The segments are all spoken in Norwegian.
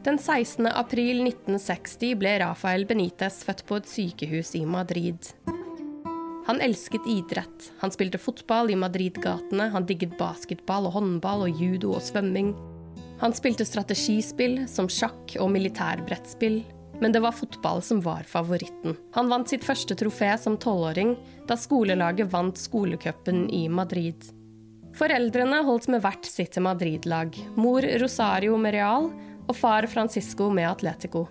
Den 16. april 1960 ble Rafael Benitez født på et sykehus i Madrid. Han elsket idrett. Han spilte fotball i Madrid-gatene, han digget basketball og håndball og judo og svømming. Han spilte strategispill som sjakk og militærbrettspill, men det var fotball som var favoritten. Han vant sitt første trofé som tolvåring da skolelaget vant skolecupen i Madrid. Foreldrene holdt med hvert sitt Madrid-lag. Mor Rosario med og far Francisco med Atletico.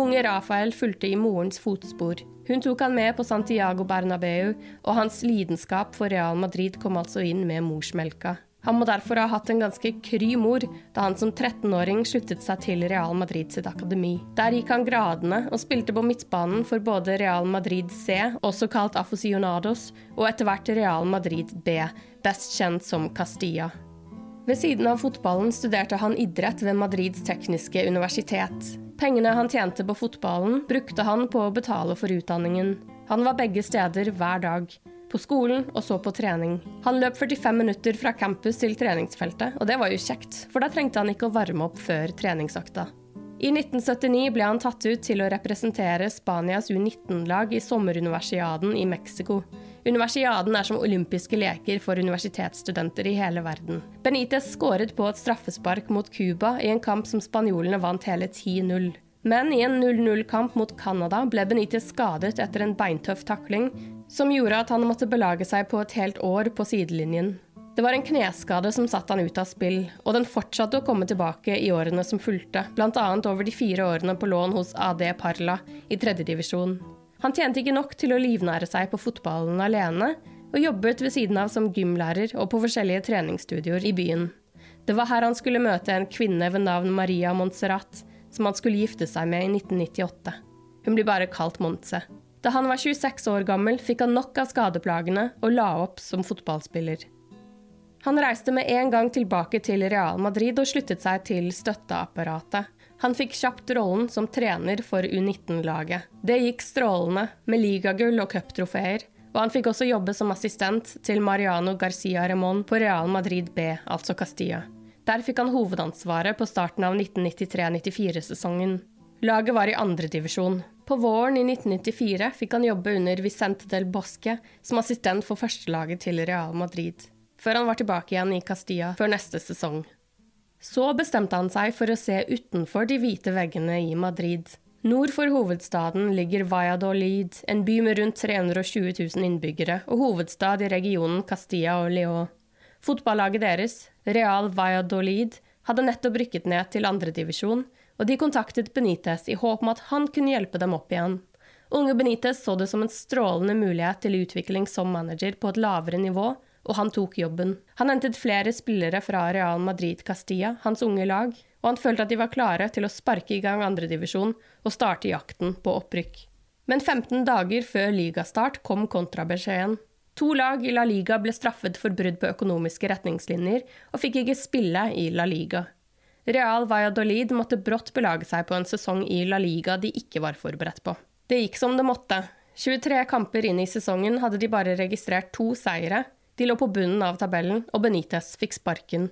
Unge Rafael fulgte i morens fotspor. Hun tok han med på Santiago Bernabeu, og hans lidenskap for Real Madrid kom altså inn med morsmelka. Han må derfor ha hatt en ganske kry mor da han som 13-åring sluttet seg til Real Madrid sitt akademi. Der gikk han gradene og spilte på midtbanen for både Real Madrid C, også kalt Aficionados, og etter hvert Real Madrid B, best kjent som Castilla. Ved siden av fotballen studerte han idrett ved Madrids tekniske universitet. Pengene han tjente på fotballen, brukte han på å betale for utdanningen. Han var begge steder hver dag. På skolen og så på trening. Han løp 45 minutter fra campus til treningsfeltet, og det var jo kjekt, for da trengte han ikke å varme opp før treningsøkta. I 1979 ble han tatt ut til å representere Spanias U19-lag i sommeruniversiaden i Mexico. Universiaden er som olympiske leker for universitetsstudenter i hele verden. Benitez skåret på et straffespark mot Cuba i en kamp som spanjolene vant hele 10-0. Men i en 0-0-kamp mot Canada ble Benitez skadet etter en beintøff takling, som gjorde at han måtte belage seg på et helt år på sidelinjen. Det var en kneskade som satte han ut av spill, og den fortsatte å komme tilbake i årene som fulgte, bl.a. over de fire årene på lån hos AD Parla i tredjedivisjon. Han tjente ikke nok til å livnære seg på fotballen alene, og jobbet ved siden av som gymlærer og på forskjellige treningsstudioer i byen. Det var her han skulle møte en kvinne ved navn Maria Montserrat, som han skulle gifte seg med i 1998. Hun blir bare kalt Montse. Da han var 26 år gammel, fikk han nok av skadeplagene og la opp som fotballspiller. Han reiste med en gang tilbake til Real Madrid og sluttet seg til støtteapparatet. Han fikk kjapt rollen som trener for U19-laget. Det gikk strålende, med ligagull og cuptrofeer, og han fikk også jobbe som assistent til Mariano Garcia Remón på Real Madrid B, altså Castilla. Der fikk han hovedansvaret på starten av 1993-94-sesongen. Laget var i andredivisjon. På våren i 1994 fikk han jobbe under Vicente del Bosque som assistent for førstelaget til Real Madrid, før han var tilbake igjen i Castilla før neste sesong. Så bestemte han seg for å se utenfor de hvite veggene i Madrid. Nord for hovedstaden ligger Valladolid, en by med rundt 320 000 innbyggere, og hovedstad i regionen Castilla og León. Fotballaget deres, Real Valladolid, hadde nettopp rykket ned til andredivisjon, og de kontaktet Benitez i håp om at han kunne hjelpe dem opp igjen. Unge Benitez så det som en strålende mulighet til utvikling som manager på et lavere nivå, og han tok jobben. Han hentet flere spillere fra Real Madrid Castilla, hans unge lag, og han følte at de var klare til å sparke i gang andredivisjon og starte jakten på opprykk. Men 15 dager før ligastart kom kontrabeskjeden. To lag i La Liga ble straffet for brudd på økonomiske retningslinjer og fikk ikke spille i La Liga. Real Valladolid måtte brått belage seg på en sesong i La Liga de ikke var forberedt på. Det gikk som det måtte. 23 kamper inn i sesongen hadde de bare registrert to seire. De lå på bunnen av tabellen, og Benitez fikk sparken.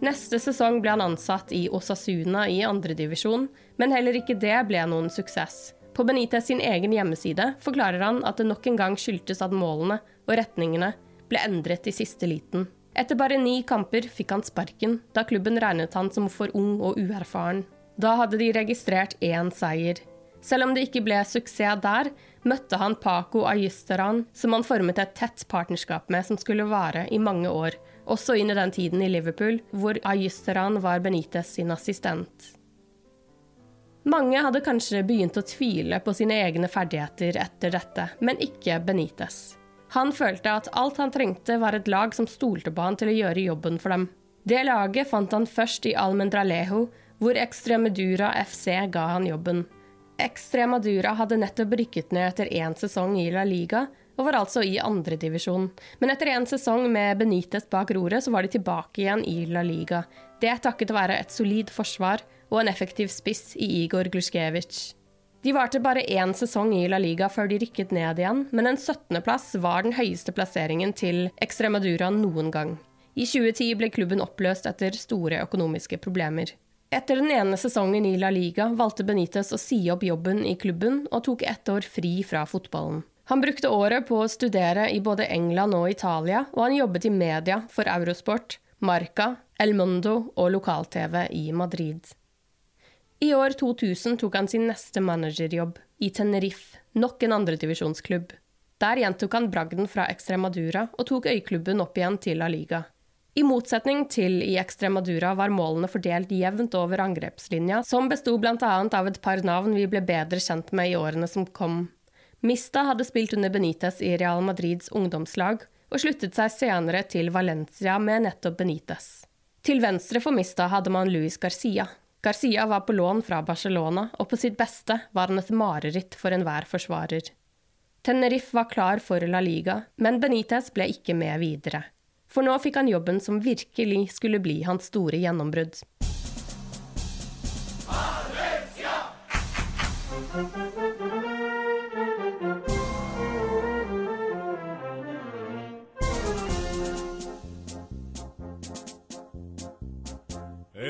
Neste sesong ble han ansatt i Osasuna i andredivisjon, men heller ikke det ble noen suksess. På Benitez sin egen hjemmeside forklarer han at det nok en gang skyldtes at målene og retningene ble endret i siste liten. Etter bare ni kamper fikk han sparken, da klubben regnet han som for ung og uerfaren. Da hadde de registrert én seier. Selv om det ikke ble suksess der, møtte han Paco Ayisteran, som han formet et tett partnerskap med som skulle vare i mange år, også inn i den tiden i Liverpool, hvor Ayisteran var Benitez sin assistent. Mange hadde kanskje begynt å tvile på sine egne ferdigheter etter dette, men ikke Benitez. Han følte at alt han trengte, var et lag som stolte på han til å gjøre jobben for dem. Det laget fant han først i Almendralejo, hvor Extremedura FC ga han jobben. Extremadura hadde nettopp rykket ned etter én sesong i La Liga, og var altså i andredivisjon. Men etter en sesong med Benitez bak roret, så var de tilbake igjen i La Liga. Det takket være et solid forsvar og en effektiv spiss i Igor Gluskevic. De varte bare én sesong i La Liga før de rykket ned igjen, men en 17.-plass var den høyeste plasseringen til Extremadura noen gang. I 2010 ble klubben oppløst etter store økonomiske problemer. Etter den ene sesongen i La Liga valgte Benitez å si opp jobben i klubben og tok ett år fri fra fotballen. Han brukte året på å studere i både England og Italia, og han jobbet i media for Eurosport, Marca, El Mundo og lokal-TV i Madrid. I år 2000 tok han sin neste managerjobb, i Tenerife, nok en andredivisjonsklubb. Der gjentok han bragden fra Extremadura og tok øyklubben opp igjen til La Liga. I motsetning til i Extremadura var målene fordelt jevnt over angrepslinja, som besto bl.a. av et par navn vi ble bedre kjent med i årene som kom. Mista hadde spilt under Benitez i Real Madrids ungdomslag, og sluttet seg senere til Valencia med nettopp Benitez. Til venstre for Mista hadde man Luis Garcia. Garcia var på lån fra Barcelona, og på sitt beste var han et mareritt for enhver forsvarer. Tenerife var klar for La Liga, men Benitez ble ikke med videre. For nå fikk han jobben som virkelig skulle bli hans store gjennombrudd.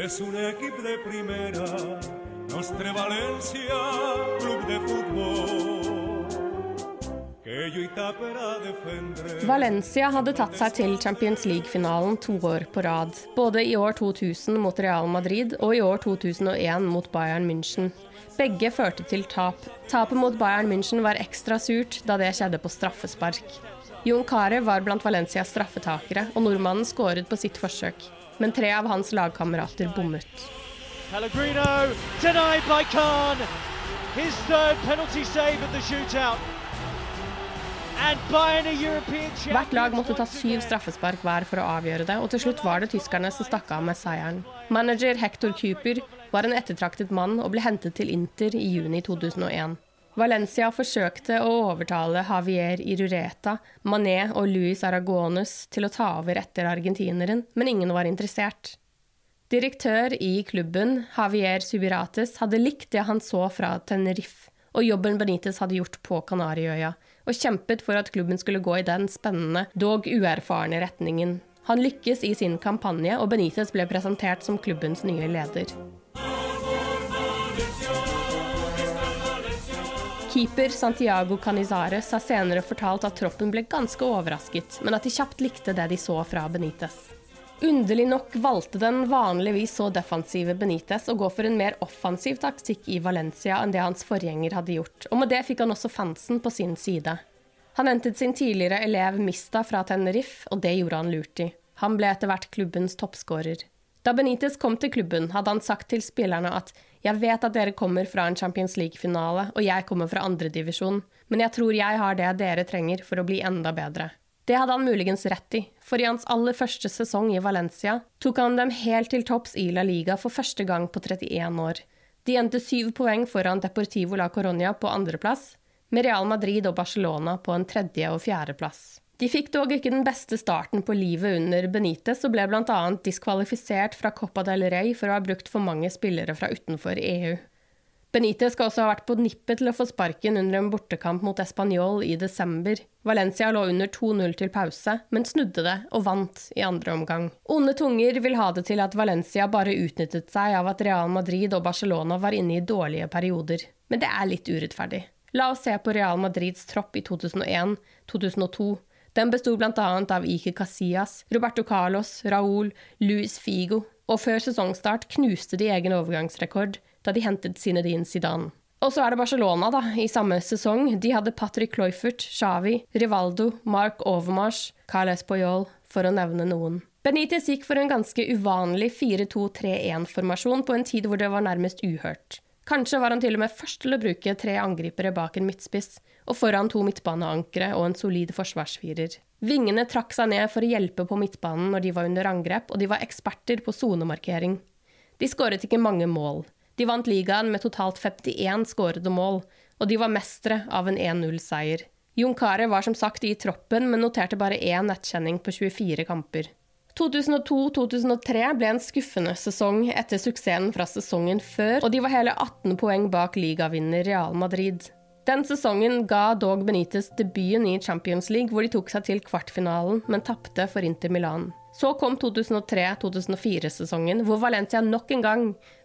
Es un equipo de primera, Nostre Valencia, club de fútbol. Valencia hadde tatt seg til Champions League-finalen to år på rad. Både i år 2000 mot Real Madrid og i år 2001 mot Bayern München. Begge førte til tap. Tapet mot Bayern München var ekstra surt da det skjedde på straffespark. Jon Carew var blant Valencias straffetakere, og nordmannen skåret på sitt forsøk men tre av hans lagkamerater bommet. Pellegrino denied by Khan. His third penalty save at the shootout. Hvert lag måtte ta syv straffespark hver for å avgjøre det, og til slutt var det tyskerne som stakk av med seieren. Manager Hector Cooper var en ettertraktet mann og ble hentet til Inter i juni 2001. Valencia forsøkte å overtale Javier Irureta, Mané og Luis Aragones til å ta over etter argentineren, men ingen var interessert. Direktør i klubben, Javier Subirates, hadde likt det han så fra Tenerife og jobben Benitez hadde gjort på Kanariøya, og kjempet for at klubben skulle gå i den spennende, dog uerfarne retningen. Han lykkes i sin kampanje, og Benitez ble presentert som klubbens nye leder. Keeper Santiago Canizares har senere fortalt at troppen ble ganske overrasket, men at de kjapt likte det de så fra Benitez. Underlig nok valgte den vanligvis så defensive Benitez å gå for en mer offensiv taktikk i Valencia enn det hans forgjenger hadde gjort, og med det fikk han også fansen på sin side. Han hentet sin tidligere elev Mista fra Tenerife, og det gjorde han lurt i. Han ble etter hvert klubbens toppskårer. Da Benitez kom til klubben, hadde han sagt til spillerne at jeg vet at dere kommer fra en Champions League-finale, og jeg kommer fra andredivisjon, men jeg tror jeg har det dere trenger for å bli enda bedre. Det hadde han muligens rett i, for i hans aller første sesong i Valencia tok han dem helt til topps i La Liga for første gang på 31 år. De endte syv poeng foran Deportivo la Coronia på andreplass, med Real Madrid og Barcelona på en tredje- og fjerdeplass. De fikk dog ikke den beste starten på livet under Benitez, og ble bl.a. diskvalifisert fra Copa del Rey for å ha brukt for mange spillere fra utenfor EU. Benitez skal også ha vært på nippet til å få sparken under en bortekamp mot Español i desember. Valencia lå under 2-0 til pause, men snudde det og vant i andre omgang. Onde tunger vil ha det til at Valencia bare utnyttet seg av at Real Madrid og Barcelona var inne i dårlige perioder. Men det er litt urettferdig. La oss se på Real Madrids tropp i 2001, 2002 den besto bl.a. av Ike Casillas, Roberto Carlos, Raúl, Luis Figo, og før sesongstart knuste de egen overgangsrekord da de hentet Zinedine Zidane. Og så er det Barcelona, da, i samme sesong. De hadde Patrick Cloyfert, Xavi, Rivaldo, Mark Overmars, Carles Poyol, for å nevne noen. Benitez gikk for en ganske uvanlig 4-2-3-1-formasjon på en tid hvor det var nærmest uhørt. Kanskje var han til og med først til å bruke tre angripere bak en midtspiss, og foran to midtbaneankere og en solid forsvarsfirer. Vingene trakk seg ned for å hjelpe på midtbanen når de var under angrep, og de var eksperter på sonemarkering. De skåret ikke mange mål. De vant ligaen med totalt 51 skårede mål, og de var mestere av en 1-0-seier. Jon Carew var som sagt i troppen, men noterte bare én nettkjenning på 24 kamper. 2002-2003 ble en skuffende sesong etter suksessen fra sesongen før, og de var hele 18 poeng bak ligavinner Real Madrid. Den sesongen ga dog Benitez debuten i Champions League, hvor de tok seg til kvartfinalen, men tapte for Inter Milan. Så kom 2003-2004-sesongen, hvor Valencia nok en gang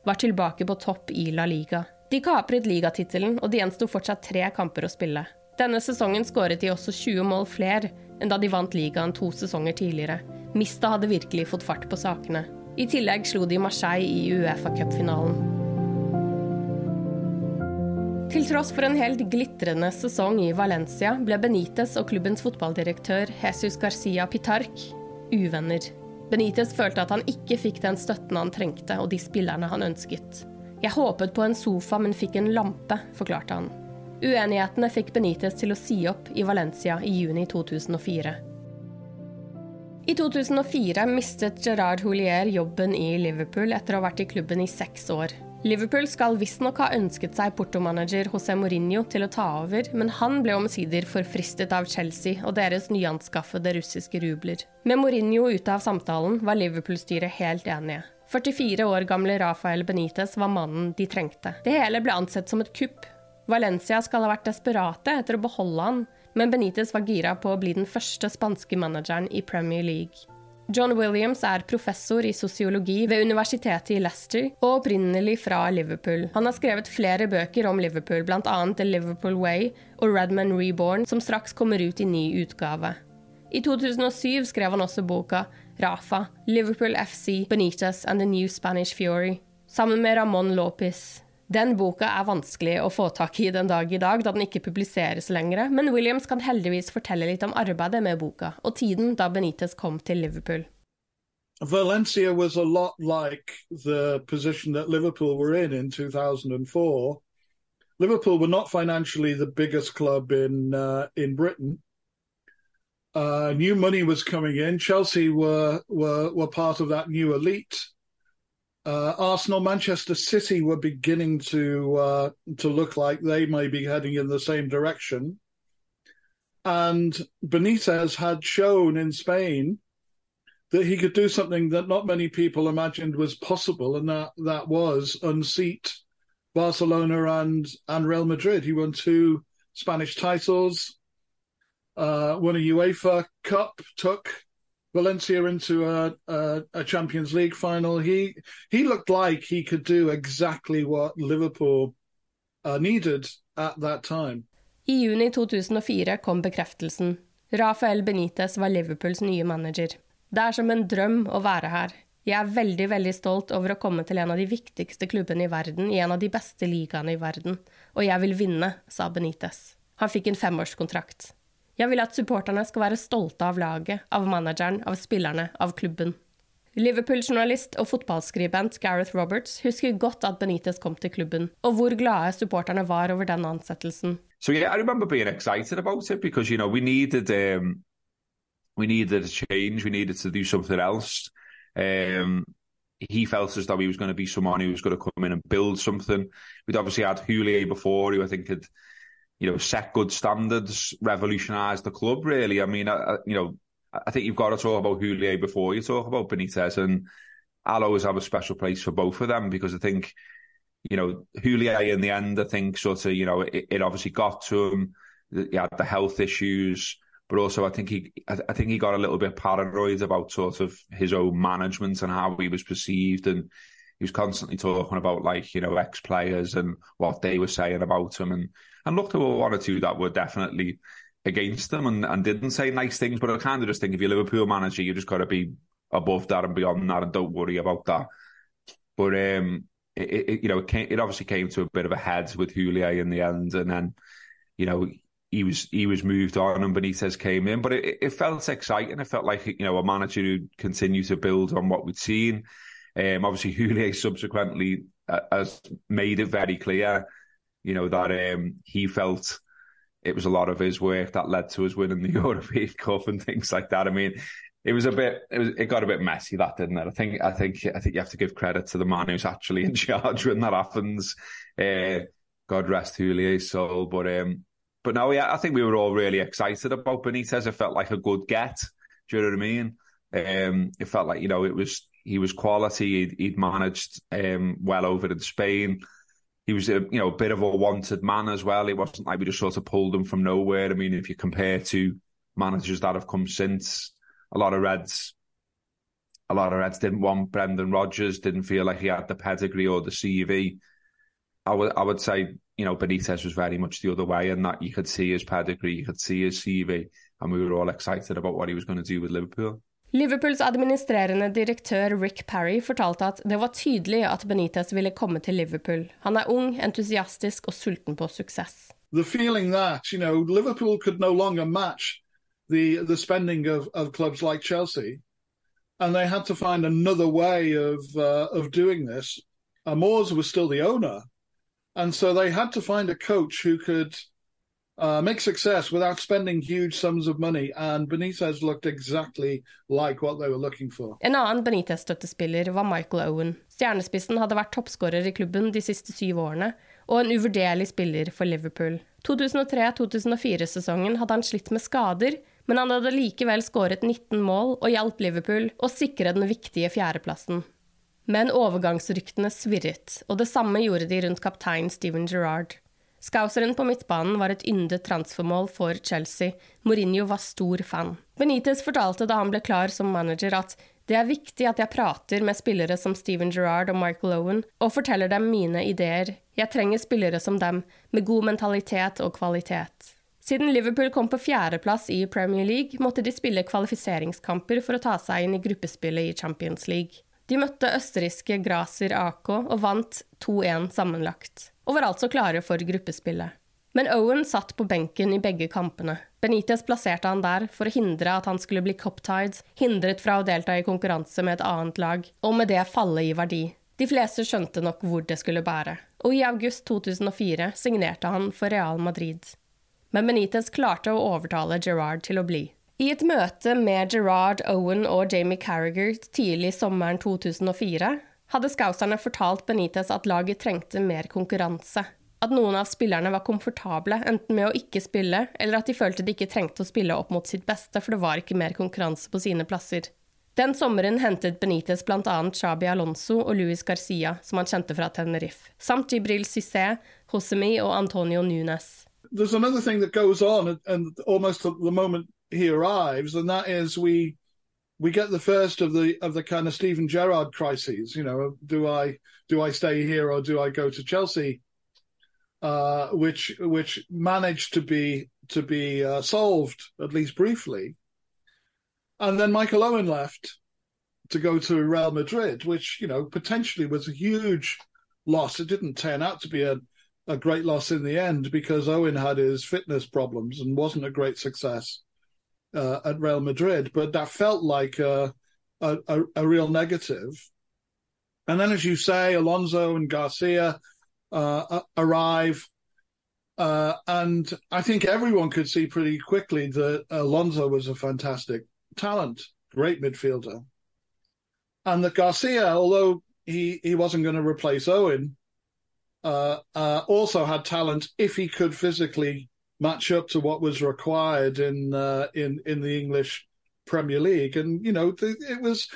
var tilbake på topp i La Liga. De kapret ligatittelen, og det gjensto fortsatt tre kamper å spille. Denne sesongen skåret de også 20 mål flere enn da de vant ligaen to sesonger tidligere. Mista hadde virkelig fått fart på sakene. I tillegg slo de Marseille i Uefa-cupfinalen. Til tross for en helt glitrende sesong i Valencia ble Benitez og klubbens fotballdirektør Jesus Garcia Pitarc uvenner. Benitez følte at han ikke fikk den støtten han trengte og de spillerne han ønsket. Jeg håpet på en sofa, men fikk en lampe, forklarte han. Uenighetene fikk Benitez til å si opp i Valencia i juni 2004. I 2004 mistet Gerard Houllier jobben i Liverpool etter å ha vært i klubben i seks år. Liverpool skal visstnok ha ønsket seg portomanager José Mourinho til å ta over, men han ble omsider forfristet av Chelsea og deres nyanskaffede russiske rubler. Med Mourinho ute av samtalen var Liverpool-styret helt enige. 44 år gamle Rafael Benitez var mannen de trengte. Det hele ble ansett som et kupp. Valencia skal ha vært desperate etter å beholde han, men Benitez var gira på å bli den første spanske manageren i Premier League. John Williams er professor i sosiologi ved universitetet i Leicester og opprinnelig fra Liverpool. Han har skrevet flere bøker om Liverpool, bl.a. The Liverpool Way og Redman Reborn, som straks kommer ut i ny utgave. I 2007 skrev han også boka Rafa, Liverpool FC, Benitez and the New Spanish Fury, sammen med Ramón Lopez. Den boka er vanskelig å få tak i den dag i dag, da den ikke publiseres lenger, men Williams kan heldigvis fortelle litt om arbeidet med boka, og tiden da Benitez kom til Liverpool. Valencia was a lot like the position that Liverpool were in in 2004. Liverpool were not financially the biggest club in uh, in Britain. Uh, new money was coming in. Chelsea were were were part of that new elite. Uh, Arsenal, Manchester City were beginning to uh, to look like they may be heading in the same direction, and Benitez had shown in Spain that he could do something that not many people imagined was possible, and that that was unseat Barcelona and and Real Madrid. He won two Spanish titles, uh, won a UEFA Cup, took Valencia into a, a, a, Champions League final. He he looked like he could do exactly what Liverpool uh, needed at that time. I juni 2004 kom bekreftelsen. Rafael Benitez var Liverpools nye manager. Det er som en drøm å være her. Jeg er veldig veldig stolt over å komme til en av de viktigste klubbene i verden, i en av de beste ligaene i verden. Og jeg vil vinne, sa Benitez. Han fikk en femårskontrakt. Jeg vil at supporterne skal være stolte av laget, av manageren, av spillerne, av klubben. Liverpool-journalist og fotballskribent Gareth Roberts husker godt at Benitez kom til klubben, og hvor glade supporterne var over den ansettelsen. So yeah, I remember being excited about it because you know we um, change, we needed to do something else. Um, he felt as though he was going to be someone who was going to come in and build something. We'd obviously had Houllier before, who I think had, you know, set good standards, revolutionised the club. Really, I mean, I, you know, I think you've got to talk about Houllier before you talk about Benitez, and I'll always have a special place for both of them because I think, you know, Houllier in the end, I think sort of, you know, it, it obviously got to him. He had the health issues, but also I think he, I think he got a little bit paranoid about sort of his own management and how he was perceived, and he was constantly talking about like you know ex players and what they were saying about him, and and looked at one or two that were definitely against them and, and didn't say nice things. But I kind of just think if you're Liverpool manager, you just got to be above that and beyond that, and don't worry about that. But um, it, it you know it, came, it obviously came to a bit of a head with Houllier in the end, and then you know he was he was moved on and Benitez came in. But it, it felt exciting. It felt like you know a manager who continued to build on what we'd seen. Um, obviously, Houllier subsequently uh, has made it very clear, you know, that um, he felt it was a lot of his work that led to us winning the European Cup and things like that. I mean, it was a bit, it, was, it got a bit messy that didn't it? I think, I think, I think you have to give credit to the man who's actually in charge when that happens. Uh, God rest Houlier's soul, but um, but no, yeah, I think we were all really excited about Benitez. It felt like a good get. Do you know what I mean? Um, it felt like you know it was he was quality. He'd, he'd managed um, well over in Spain he was a you know a bit of a wanted man as well. It wasn't like we just sort of pulled him from nowhere. I mean, if you compare to managers that have come since, a lot of Reds, a lot of Reds didn't want Brendan Rodgers, didn't feel like he had the pedigree or the CV. I would I would say you know Benitez was very much the other way, and that you could see his pedigree, you could see his CV, and we were all excited about what he was going to do with Liverpool. Liverpools administrerende direktør Rick Parry fortalte at det var tydelig at Benitez ville komme til Liverpool. Han er ung, entusiastisk og sulten på suksess. The feeling that, you know, Liverpool could no longer match the, the spending of, of clubs like Chelsea, and they had to find another way of, uh, of doing this. Amors was still the owner, and so they had to find a coach who could uh, make success without spending huge sums of money, and Benitez looked exactly like what they were looking for. En annen Benitez-støttespiller var Michael Owen. Stjernespissen hadde vært toppskårer i klubben de siste syv årene, og en uvurderlig spiller for Liverpool. 2003-2004-sesongen hadde han slitt med skader, men han hadde likevel skåret 19 mål og hjalp Liverpool å sikre den viktige fjerdeplassen. Men overgangsryktene svirret, og det samme gjorde de rundt kaptein Steven Gerrard. Skauseren på midtbanen var et yndet transfermål for Chelsea. Mourinho var stor fan. Benitez fortalte da han ble klar som manager at det er viktig at jeg prater med spillere som Steven Gerrard og Michael Owen, og forteller dem mine ideer. Jeg trenger spillere som dem, med god mentalitet og kvalitet. Siden Liverpool kom på fjerdeplass i Premier League, måtte de spille kvalifiseringskamper for å ta seg inn i gruppespillet i Champions League. De møtte østerrikske Graser AK og vant 2-1 sammenlagt, og var altså klare for gruppespillet. Men Owen satt på benken i begge kampene. Benitez plasserte han der for å hindre at han skulle bli cuptied, hindret fra å delta i konkurranse med et annet lag, og med det falle i verdi. De fleste skjønte nok hvor det skulle bære, og i august 2004 signerte han for Real Madrid. Men Benitez klarte å overtale Gerrard til å bli. I et møte med Gerard Owen og Jamie Carriger tidlig sommeren 2004 hadde scouserne fortalt Benitez at laget trengte mer konkurranse. At noen av spillerne var komfortable enten med å ikke spille, eller at de følte de ikke trengte å spille opp mot sitt beste, for det var ikke mer konkurranse på sine plasser. Den sommeren hentet Benitez bl.a. Chabi Alonso og Luis Garcia, som han kjente fra Tenerife, samt Jibril Cissé, Hosemi og Antonio Nunes. There's another thing that goes on, and almost at the moment he arrives, and that is we we get the first of the of the kind of Stephen Gerrard crises. You know, do I do I stay here or do I go to Chelsea? Uh, which which managed to be to be uh, solved at least briefly, and then Michael Owen left to go to Real Madrid, which you know potentially was a huge loss. It didn't turn out to be a a great loss in the end because Owen had his fitness problems and wasn't a great success uh, at Real Madrid. But that felt like a, a, a, real negative. And then, as you say, Alonso and Garcia uh, arrive. Uh, and I think everyone could see pretty quickly that Alonso was a fantastic talent, great midfielder. And that Garcia, although he, he wasn't going to replace Owen, uh, uh, also had talent if he could physically match up to what was required in uh, in in the English Premier League. And you know, the, it was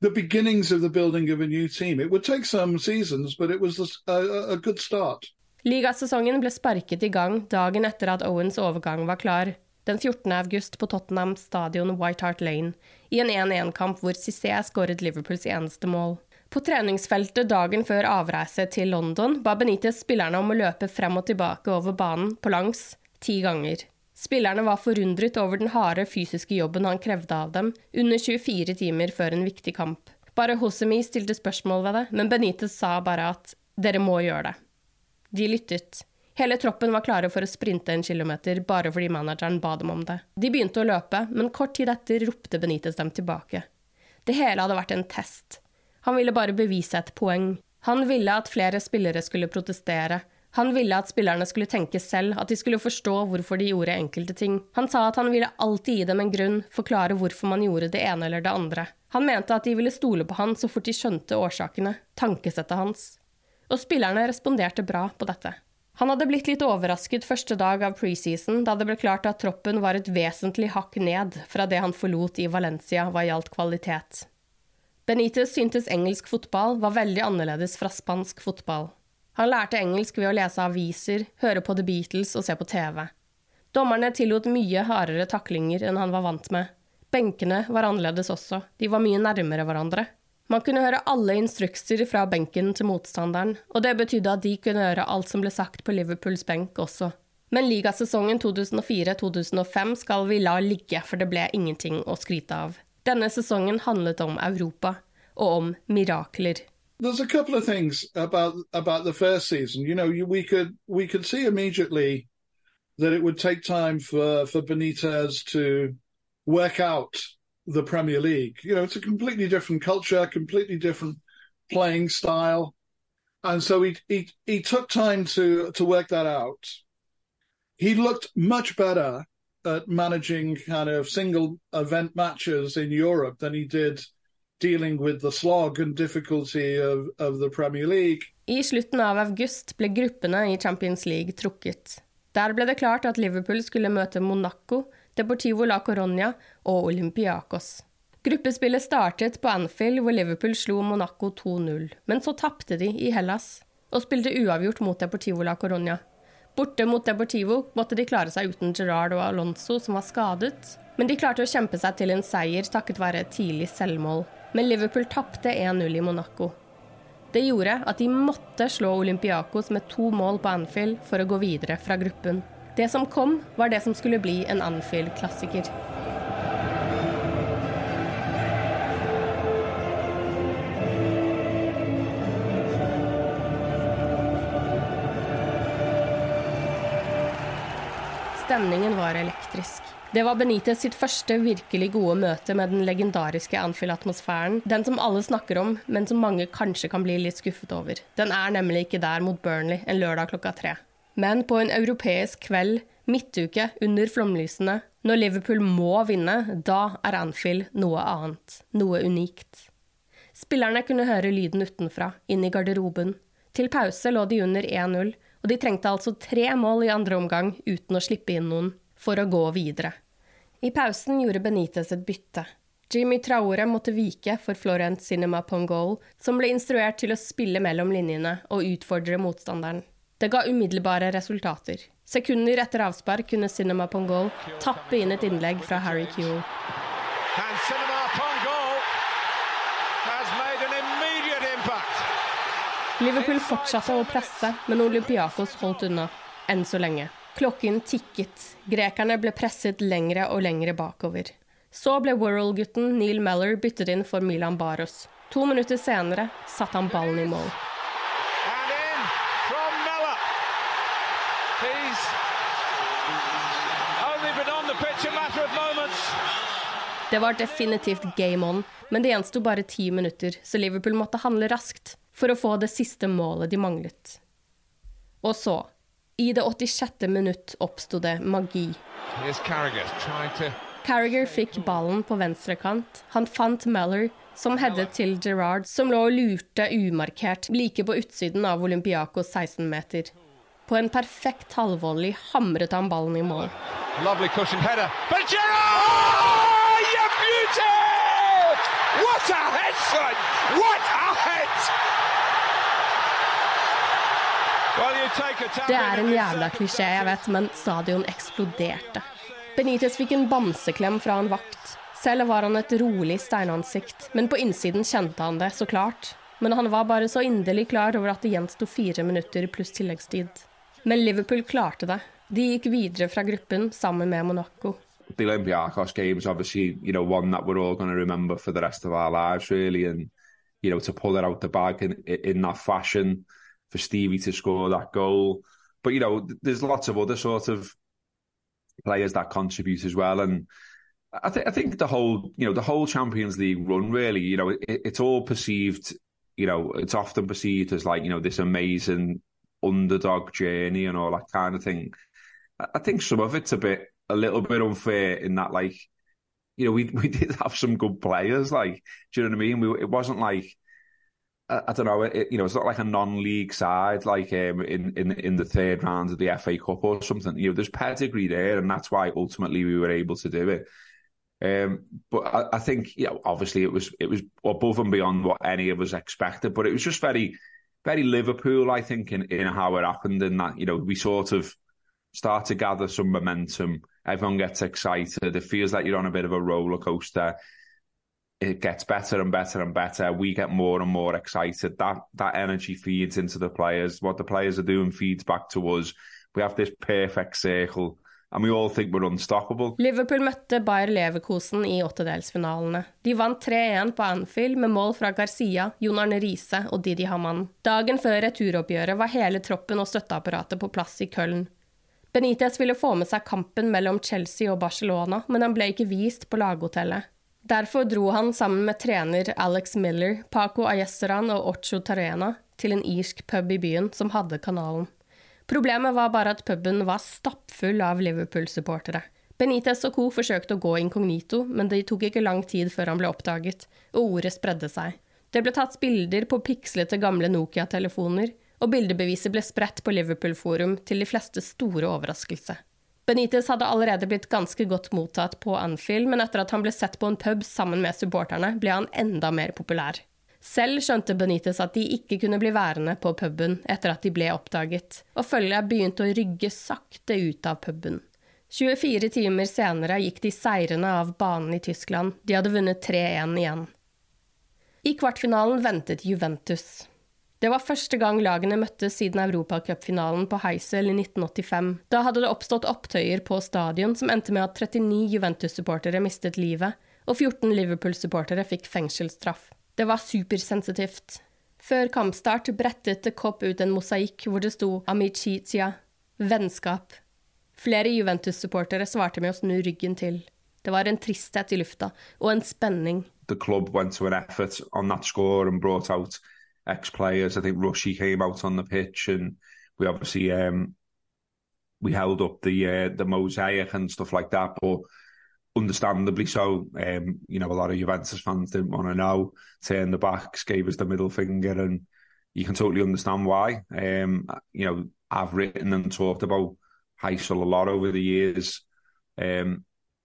the beginnings of the building of a new team. It would take some seasons, but it was a, a, good start. Ligasesongen ble sparket i gang dagen etter at Owens overgang var klar, den 14. august på Tottenham stadion White Hart Lane, i en 1-1-kamp hvor Cissé skåret Liverpools eneste mål. På treningsfeltet dagen før avreise til London ba Benitez spillerne om å løpe frem og tilbake over banen på langs ti ganger. Spillerne var forundret over den harde fysiske jobben han krevde av dem, under 24 timer før en viktig kamp. Bare Hosemi stilte spørsmål ved det, men Benitez sa bare at dere må gjøre det. De lyttet. Hele troppen var klare for å sprinte en kilometer bare fordi manageren ba dem om det. De begynte å løpe, men kort tid etter ropte Benitez dem tilbake. Det hele hadde vært en test. Han ville bare bevise et poeng. Han ville at flere spillere skulle protestere. Han ville at spillerne skulle tenke selv, at de skulle forstå hvorfor de gjorde enkelte ting. Han sa at han ville alltid gi dem en grunn, forklare hvorfor man gjorde det ene eller det andre. Han mente at de ville stole på han så fort de skjønte årsakene, tankesettet hans. Og spillerne responderte bra på dette. Han hadde blitt litt overrasket første dag av preseason, da det ble klart at troppen var et vesentlig hakk ned fra det han forlot i Valencia hva gjaldt kvalitet. Benitez syntes engelsk fotball var veldig annerledes fra spansk fotball. Han lærte engelsk ved å lese aviser, høre på The Beatles og se på TV. Dommerne tillot mye hardere taklinger enn han var vant med. Benkene var annerledes også, de var mye nærmere hverandre. Man kunne høre alle instrukser fra benken til motstanderen, og det betydde at de kunne høre alt som ble sagt på Liverpools benk også. Men ligasesongen 2004-2005 skal vi la ligge, for det ble ingenting å skryte av. Denne sesongen handlet om Europa og om mirakler. There's a couple of things about about the first season. You know, you, we could we could see immediately that it would take time for for Benitez to work out the Premier League. You know, it's a completely different culture, completely different playing style, and so he he he took time to to work that out. He looked much better at managing kind of single event matches in Europe than he did dealing with the slog and difficulty of, of the Premier League. I slutten av august ble gruppene i Champions League trukket. Der ble det klart at Liverpool skulle møte Monaco, Deportivo la Coronia og Olympiakos. Gruppespillet startet på Anfield, hvor Liverpool slo Monaco 2-0. Men så tapte de i Hellas, og spilte uavgjort mot Deportivo la Coronia. Borte mot Deportivo måtte de klare seg uten Gerard og Alonso, som var skadet. Men de klarte å kjempe seg til en seier takket være et tidlig selvmål. Men Liverpool tapte 1-0 i Monaco. Det gjorde at de måtte slå Olympiakos med to mål på Anfield for å gå videre fra gruppen. Det som kom, var det som skulle bli en Anfield-klassiker. Stemningen var elektrisk. Det var Benitez sitt første virkelig gode møte med den legendariske Anfield-atmosfæren. Den som alle snakker om, men som mange kanskje kan bli litt skuffet over. Den er nemlig ikke der mot Burnley en lørdag klokka tre. Men på en europeisk kveld, midtuke, under flomlysene, når Liverpool må vinne, da er Anfield noe annet. Noe unikt. Spillerne kunne høre lyden utenfra, inn i garderoben. Til pause lå de under 1-0, og de trengte altså tre mål i andre omgang uten å slippe inn noen, for å gå videre. I pausen gjorde Benitez et bytte. Jimmy Traore måtte vike for Florent Cinema Pongol, som ble instruert til å spille mellom linjene og utfordre motstanderen. Det ga umiddelbare resultater. Sekunder etter avspark kunne Cinema Pongol tappe inn et innlegg fra Harry Kewell. Liverpool fortsatte å presse, men Olympiakos holdt unna. Enn så lenge. Klokken tikket, grekerne ble presset lengre og lengre bakover. Så ble Worrell-gutten Neil Meller byttet inn for Milan Baros. To minutter senere satte han ballen i mål. Det var definitivt game on, men det gjensto bare ti minutter, så Liverpool måtte handle raskt for å få det siste målet de manglet. Og så i det 86. minutt, oppsto det magi. Carriger fikk ballen på venstre kant. Han fant Mellor, som headet til Gerrard, som lå og lurte umarkert like på utsiden av Olympiakos 16-meter. På en perfekt halvvolley hamret han ballen i mål. Lovely cushion header. But Gerrard! What a head, son! What a head! Det er en jævla klisjé, jeg vet, men stadion eksploderte. Benitez fikk en bamseklem fra en vakt. Selv var han et rolig steinansikt, men på innsiden kjente han det, så klart. Men han var bare så inderlig klar over at det gjensto fire minutter pluss tilleggstid. Men Liverpool klarte det. De gikk videre fra gruppen sammen med Monaco. the Olympiacos games, obviously, you know, one that we're all going to remember for the rest of our lives, really. And, you know, to pull it out the bag in, in that fashion, for Stevie to score that goal. But, you know, there's lots of other sort of players that contribute as well. And I, th- I think the whole, you know, the whole Champions League run, really, you know, it, it's all perceived, you know, it's often perceived as like, you know, this amazing underdog journey and all that kind of thing. I think some of it's a bit a little bit unfair in that, like, you know, we we did have some good players. Like, do you know what I mean? We, it wasn't like I, don't know. It, you know, it's not like a non-league side, like um, in in in the third round of the FA Cup or something. You know, there's pedigree there, and that's why ultimately we were able to do it. Um, but I, I think, you know, obviously it was it was above and beyond what any of us expected. But it was just very, very Liverpool, I think, in, in how it happened. In that, you know, we sort of start to gather some momentum Everyone gets excited. It feels like you're on a bit of a roller coaster. It gets better and better and better. We get more and more excited. That that energy feeds into the players. What the players are doing feeds back to us. We have this perfect circle. And we all think we're unstoppable. Liverpool møtte Bayer Leverkosen i åttedelsfinalene. De vant 3-1 på Anfield med mål fra Garcia, Jon Arne Riise og Didi Hamann. Dagen før returoppgjøret var hele troppen og støtteapparatet på plass i Köln. Benitez ville få med seg kampen mellom Chelsea og Barcelona, men han ble ikke vist på laghotellet. Derfor dro han sammen med trener Alex Miller, Paco Ayesteran og Ocho Tarena til en irsk pub i byen som hadde kanalen. Problemet var bare at puben var stappfull av Liverpool-supportere. Benitez og co. forsøkte å gå inkognito, men det tok ikke lang tid før han ble oppdaget, og ordet spredde seg. Det ble tatt bilder på pikslete gamle Nokia-telefoner, og bildebeviset ble spredt på Liverpool Forum til de fleste store overraskelse. Benitez hadde allerede blitt ganske godt mottatt på Anfield, men etter at han ble sett på en pub sammen med supporterne, ble han enda mer populær. Selv skjønte Benitez at de ikke kunne bli værende på puben etter at de ble oppdaget, og følget begynte å rygge sakte ut av puben. 24 timer senere gikk de seirende av banen i Tyskland, de hadde vunnet 3-1 igjen. I kvartfinalen ventet Juventus. Det var første gang lagene møttes siden europacupfinalen på Heisel i 1985. Da hadde det oppstått opptøyer på stadion som endte med at 39 Juventus-supportere mistet livet, og 14 Liverpool-supportere fikk fengselsstraff. Det var supersensitivt. Før kampstart brettet The Cop ut en mosaikk hvor det sto amicizia, vennskap. Flere Juventus-supportere svarte med å snu ryggen til. Det var en tristhet i lufta, og en spenning. The club went to an effort on that score and brought ex players. I think Rushy came out on the pitch, and we obviously um, we held up the uh, the mosaic and stuff like that. But understandably so, um, you know, a lot of Juventus fans didn't want to know, turned the backs, gave us the middle finger, and you can totally understand why. Um, you know, I've written and talked about Heysel a lot over the years. Um,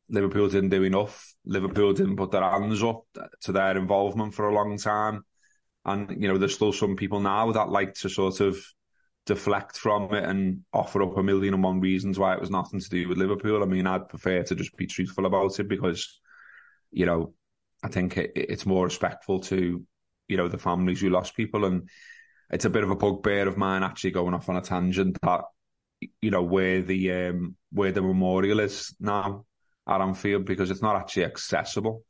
Liverpool didn't do enough. Liverpool didn't put their hands up to their involvement for a long time. And, you know, there's still some people now that like to sort of deflect from it and offer up a million and one reasons why it was nothing to do with Liverpool. I mean, I'd prefer to just be truthful about it because, you know, I think it, it's more respectful to, you know, the families who lost people. And it's a bit of a bugbear of mine actually going off on a tangent that, you know, where the um, where the memorial is now at Anfield because it's not actually accessible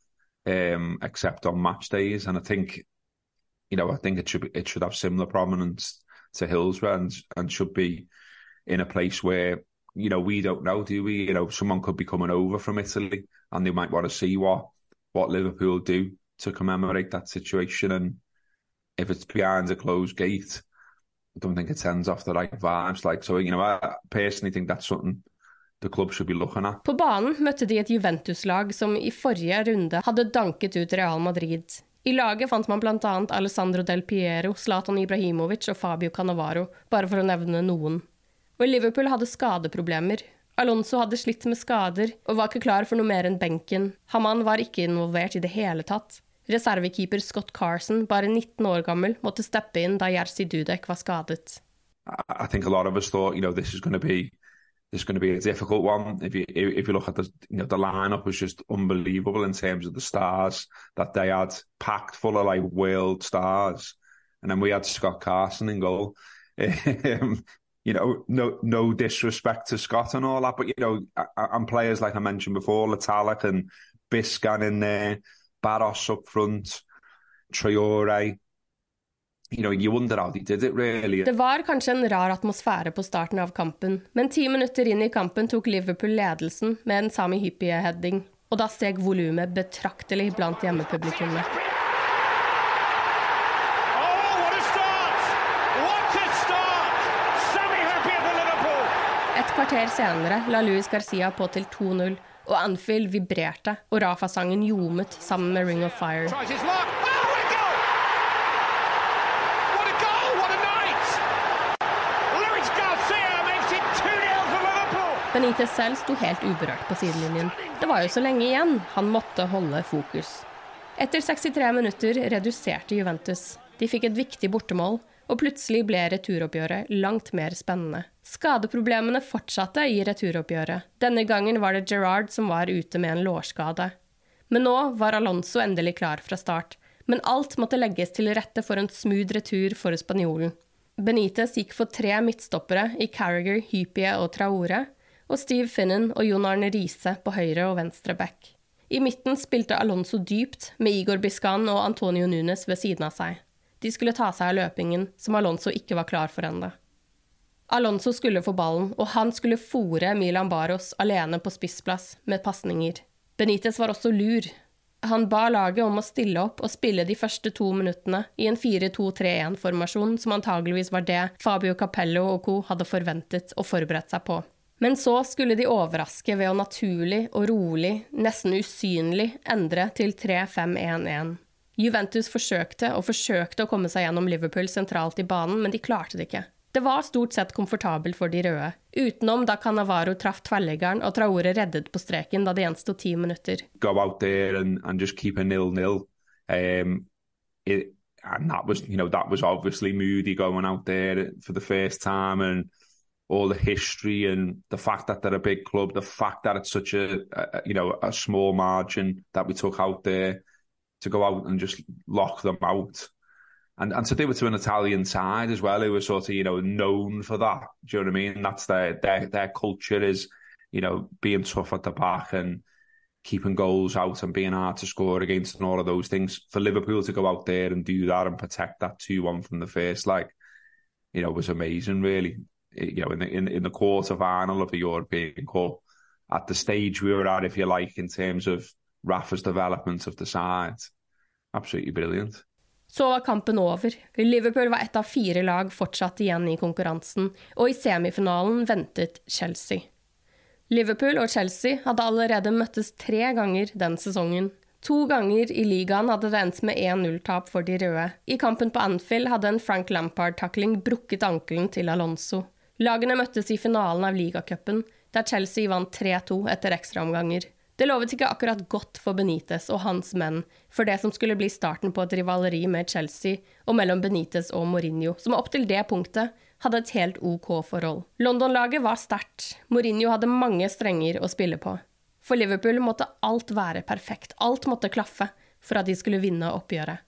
um, except on match days. And I think you know, I think it should be, it should have similar prominence to Hillsborough and and should be in a place where you know, we don't know, do we? You know, someone could be coming over from Italy and they might want to see what what Liverpool do to commemorate that situation. And if it's behind a closed gate, I don't think it sends off the right vibes. Like, so, you know, I personally think that's something the club should be looking at. På banen møtte de et Juventus-lag som i forrige runde hadde danket ut Real Madrid. I laget fant man bl.a. Alessandro Del Piero, Zlatan Ibrahimovic og Fabio Cannavaro, bare for å nevne noen. Og Liverpool hadde skadeproblemer. Alonso hadde slitt med skader og var ikke klar for noe mer enn benken. Haman var ikke involvert i det hele tatt. Reservekeeper Scott Carson, bare 19 år gammel, måtte steppe inn da Jerzy Dudek var skadet. I think a lot of us thought, you know, this is going to be a difficult one. If you if you look at the you know the lineup was just unbelievable in terms of the stars that they had packed full of like world stars, and then we had Scott Carson in goal. Um, you know, no no disrespect to Scott and all that, but you know, and players like I mentioned before, Latalik and Biscan in there, Barros up front, Traore. You know, you wonder how they did it, really. Det var kanskje en rar atmosfære på starten av kampen, men ti minutter inn i kampen tok Liverpool ledelsen med en Sami Hyppie-heading, og da steg volumet betraktelig blant hjemmepublikummet. Et kvarter senere la Luis Garcia på til 2-0, og Anfield vibrerte, og Rafa-sangen ljomet sammen med Ring of Fire. Benitez selv sto helt uberørt på sidelinjen. Det var jo så lenge igjen, han måtte holde fokus. Etter 63 minutter reduserte Juventus. De fikk et viktig bortemål, og plutselig ble returoppgjøret langt mer spennende. Skadeproblemene fortsatte i returoppgjøret. Denne gangen var det Gerrard som var ute med en lårskade. Men nå var Alonso endelig klar fra start. Men alt måtte legges til rette for en smooth retur for spanjolen. Benitez gikk for tre midtstoppere i Carriger, Hypie og Traore, og Steve Finnan og Jon Arne Riise på høyre og venstre back. I midten spilte Alonso dypt, med Igor Biscan og Antonio Nunes ved siden av seg. De skulle ta seg av løpingen, som Alonso ikke var klar for ennå. Alonso skulle få ballen, og han skulle fòre Milan Baros alene på spissplass med pasninger. Benitez var også lur. Han ba laget om å stille opp og spille de første to minuttene i en 4-2-3-1-formasjon som antageligvis var det Fabio Capello og co. hadde forventet og forberedt seg på. Men så skulle de overraske ved å naturlig og rolig, nesten usynlig, endre til 3-5-1-1. Juventus forsøkte og forsøkte å komme seg gjennom Liverpool sentralt i banen, men de klarte det ikke. Det var stort sett komfortabelt for de røde, utenom da Cannavaro traff tverrliggeren og Traore reddet på streken da det gjensto ti minutter. Go out there and, and just keep a nil-nil. Um, it, and that was, you know, that was obviously Moody going out there for the first time and all the history and the fact that they're a big club, the fact that it's such a, a, you know a small margin that we took out there to go out and just lock them out, and and to do it to an Italian side as well, who was sort of you know known for that. Do you know what I mean? That's their their their culture is you know being tough at the back and keeping goals out and being hard to score against and all of those things. For Liverpool to go out there and do that and protect that two one from the first like you know, was amazing. Really, you know, in the in, in the quarter final of the European Cup, at the stage we were at, if you like, in terms of Rafa's development of the side. Absolutely brilliant. Så var kampen over. Liverpool var ett av fire lag fortsatt igjen i konkurransen, og i semifinalen ventet Chelsea. Liverpool og Chelsea hadde allerede møttes tre ganger den sesongen. To ganger i ligaen hadde det endt med 1-0-tap for de røde. I kampen på Anfield hadde en Frank Lampard-takling brukket ankelen til Alonso. Lagene møttes i finalen av ligacupen, der Chelsea vant 3-2 etter ekstraomganger. Det lovet ikke akkurat godt for Benitez og hans menn for det som skulle bli starten på et rivaleri med Chelsea og mellom Benitez og Mourinho, som opp til det punktet hadde et helt OK forhold. London-laget var sterkt, Mourinho hadde mange strenger å spille på. For Liverpool måtte alt være perfekt, alt måtte klaffe for at de skulle vinne oppgjøret.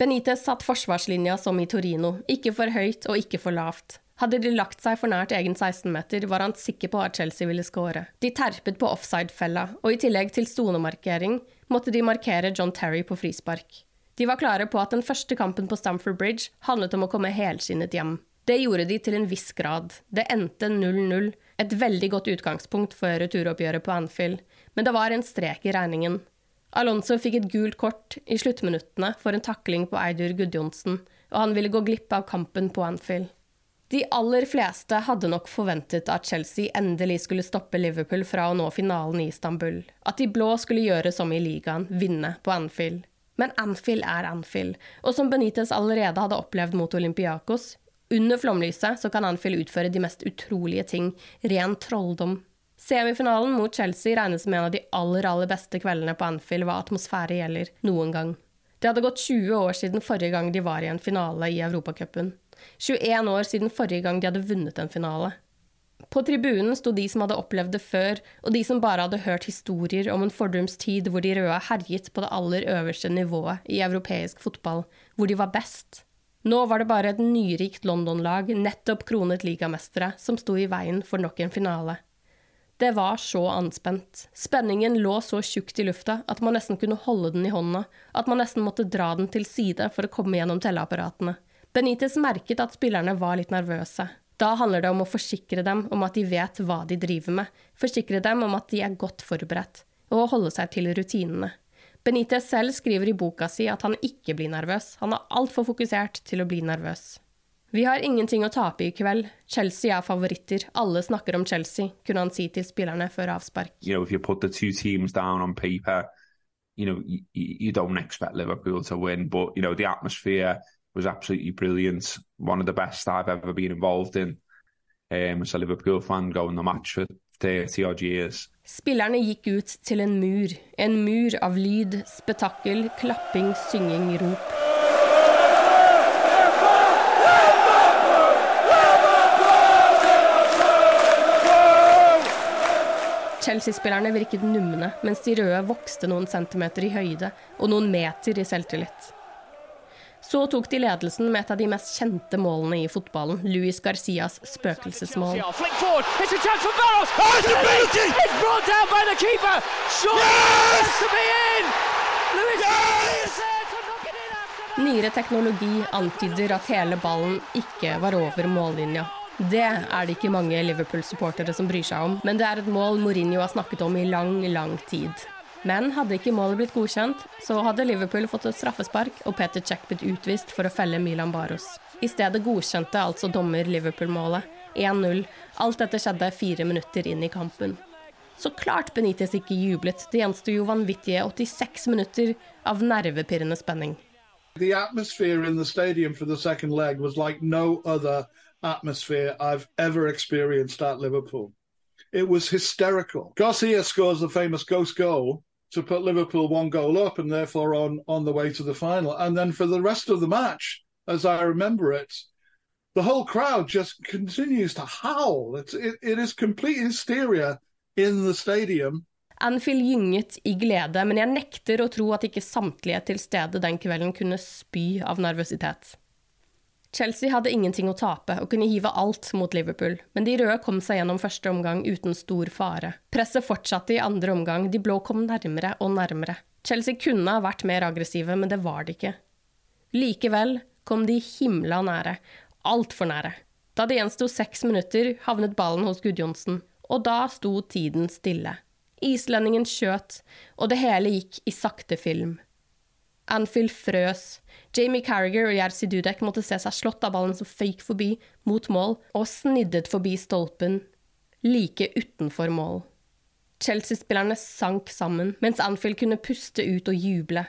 Benitez satt forsvarslinja som i Torino, ikke for høyt og ikke for lavt. Hadde de lagt seg for nært egen 16-meter, var han sikker på at Chelsea ville skåre. De terpet på offside-fella, og i tillegg til stonemarkering måtte de markere John Terry på frispark. De var klare på at den første kampen på Stamford Bridge handlet om å komme helskinnet hjem. Det gjorde de til en viss grad. Det endte 0-0, et veldig godt utgangspunkt for returoppgjøret på Anfield, men det var en strek i regningen. Alonso fikk et gult kort i sluttminuttene for en takling på Eidur Gudjonsen, og han ville gå glipp av kampen på Anfield. De aller fleste hadde nok forventet at Chelsea endelig skulle stoppe Liverpool fra å nå finalen i Istanbul, at de blå skulle gjøre som i ligaen, vinne på Anfield. Men Anfield er Anfield, og som Benitez allerede hadde opplevd mot Olympiakos, under flomlyset så kan Anfield utføre de mest utrolige ting, ren trolldom. Semifinalen mot Chelsea regnes som en av de aller, aller beste kveldene på Anfield hva atmosfære gjelder, noen gang. Det hadde gått 20 år siden forrige gang de var i en finale i Europacupen. 21 år siden forrige gang de hadde vunnet en finale. På tribunen sto de som hadde opplevd det før, og de som bare hadde hørt historier om en fordums tid hvor de røde herjet på det aller øverste nivået i europeisk fotball, hvor de var best. Nå var det bare et nyrikt London-lag, nettopp kronet ligamestere, som sto i veien for nok en finale. Det var så anspent. Spenningen lå så tjukt i lufta at man nesten kunne holde den i hånda, at man nesten måtte dra den til side for å komme gjennom telleapparatene. Benitez merket at spillerne var litt nervøse. Da handler det om å forsikre dem om at de vet hva de driver med, forsikre dem om at de er godt forberedt, og å holde seg til rutinene. Benitez selv skriver i boka si at han ikke blir nervøs, han er altfor fokusert til å bli nervøs. Vi har ingenting å tape i kveld. Chelsea er favoritter. Alle snakker om Chelsea, kunne han si til spillerne før avspark. You know, paper, you know, you, you don't expect Liverpool to win, but you know, the atmosphere was absolutely brilliant. One of the best I've ever been involved in. Um, as a Liverpool fan going the match for 30 odd years. Spillerne gikk ut til en mur. En mur av lyd, spetakkel, klapping, synging, rop. Chelsea-spillerne virket numne, mens de røde vokste noen centimeter i høyde og noen meter i selvtillit. Så tok de ledelsen med et av de mest kjente målene i fotballen, Luis Garcias spøkelsesmål. Nyere teknologi antyder at hele ballen ikke var over mållinja. Det er det ikke mange Liverpool-supportere som bryr seg om, men det er et mål Mourinho har snakket om i lang, lang tid. Men hadde ikke målet blitt godkjent, så hadde Liverpool fått et straffespark og Peter Check blitt utvist for å felle Milan Baros. I stedet godkjente altså dommer Liverpool-målet. 1-0. Alt dette skjedde fire minutter inn i kampen. Så klart Benitez ikke jublet. Det gjensto jo vanvittige 86 minutter av nervepirrende spenning. The atmosphere in the stadium for the second leg was like no other atmosphere I've ever experienced at Liverpool. It was hysterical. Garcia scores the famous ghost goal to put Liverpool one goal up and therefore on, on the way to the final. And then for the rest of the match, as I remember it, the whole crowd just continues to howl. It's, it, it is complete hysteria in the stadium. Anfield gynget i glede, men jeg nekter å tro at ikke samtlige til stede den kvelden kunne spy av nervøsitet. Chelsea hadde ingenting å tape og kunne hive alt mot Liverpool, men de røde kom seg gjennom første omgang uten stor fare. Presset fortsatte i andre omgang, de blå kom nærmere og nærmere. Chelsea kunne ha vært mer aggressive, men det var de ikke. Likevel kom de himla nære, altfor nære. Da det gjensto seks minutter, havnet ballen hos Gudjonsen, og da sto tiden stille. Islendingen skjøt, og det hele gikk i sakte film. Anfield frøs. Jamie Carriger og Jerzy Dudek måtte se seg slått av ballen som føyk forbi, mot mål, og sniddet forbi stolpen, like utenfor mål. Chelsea-spillerne sank sammen, mens Anfield kunne puste ut og juble.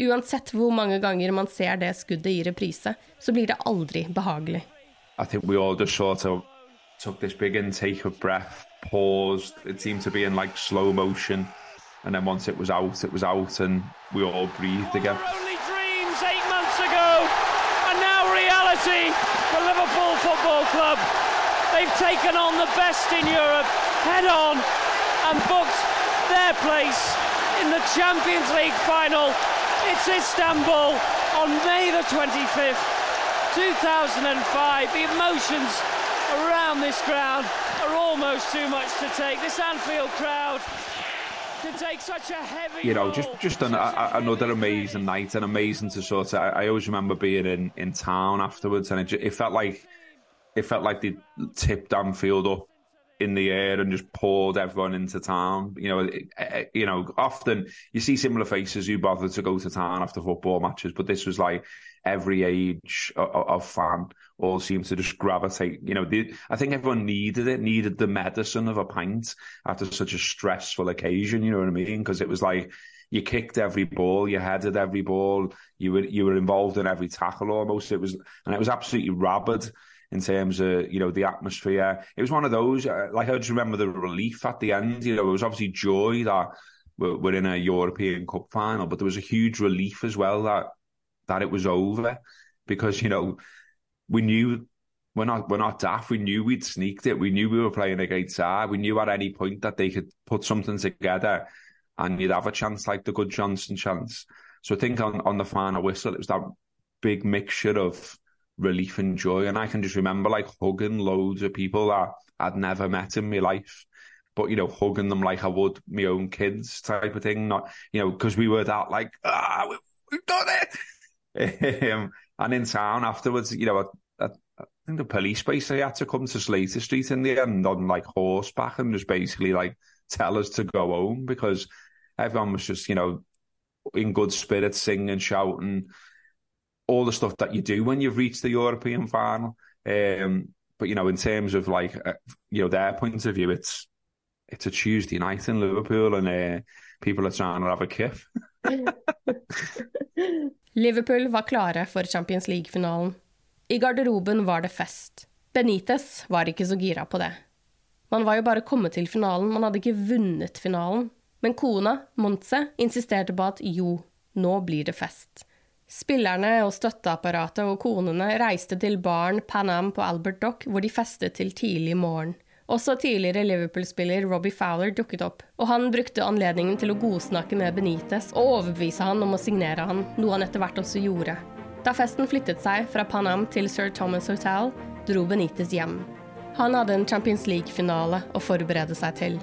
Uansett hvor mange ganger man ser det skuddet i reprise, så blir det aldri behagelig. I think we all just sort of took this big intake of breath, paused. It seemed to be in like slow motion. And then once it was out, it was out, and we all breathed again. Only dreams eight months ago, and now reality for Liverpool Football Club. They've taken on the best in Europe head on and booked their place in the Champions League final. It's Istanbul on May the 25th, 2005. The emotions around this ground are almost too much to take. This Anfield crowd you know, just just an, a, another amazing night and amazing to sort of. I, I, always remember being in, in town afterwards, and it, it felt like it felt like they tipped Anfield up in the air and just poured everyone into town. You know, it, it, you know, often you see similar faces who bother to go to town after football matches, but this was like every age of, of fan all seemed to just gravitate. You know, I think everyone needed it, needed the medicine of a pint after such a stressful occasion. You know what I mean? Because it was like you kicked every ball, you headed every ball, you were you were involved in every tackle almost. It was and it was absolutely rabid in terms of you know the atmosphere. It was one of those uh, like I just remember the relief at the end. You know, it was obviously joy that we're, we're in a European Cup final, but there was a huge relief as well that that it was over because you know we knew we're not we're not daft. We knew we'd sneaked it. We knew we were playing a great side. We knew at any point that they could put something together and you'd have a chance like the good Johnson chance. So I think on, on the final whistle, it was that big mixture of relief and joy. And I can just remember like hugging loads of people that I'd never met in my life. But, you know, hugging them like I would my own kids type of thing. Not, you know, because we were that like, ah, we, we've done it. um, and in town afterwards, you know, I, I, I think the police basically had to come to Slater Street in the end on like horseback and just basically like tell us to go home because everyone was just, you know, in good spirits, singing, shouting, all the stuff that you do when you've reached the European final. Um, but you know, in terms of like, uh, you know, their point of view, it's it's a Tuesday night in Liverpool, and uh, people are trying to have a kiff. Liverpool var klare for Champions League-finalen. I garderoben var det fest. Benitez var ikke så gira på det. Man var jo bare kommet til finalen, man hadde ikke vunnet finalen. Men kona, Montse, insisterte på at jo, nå blir det fest. Spillerne og støtteapparatet og konene reiste til baren Pan Am på Albert Dock, hvor de festet til tidlig morgen. Også tidligere Liverpool-spiller Robbie Fowler dukket opp, og han brukte anledningen til å godsnakke med Benitez og overbevise han om å signere han, noe han etter hvert også gjorde. Da festen flyttet seg fra Pan Am til Sir Thomas Hotel, dro Benitez hjem. Han hadde en Champions League-finale å forberede seg til.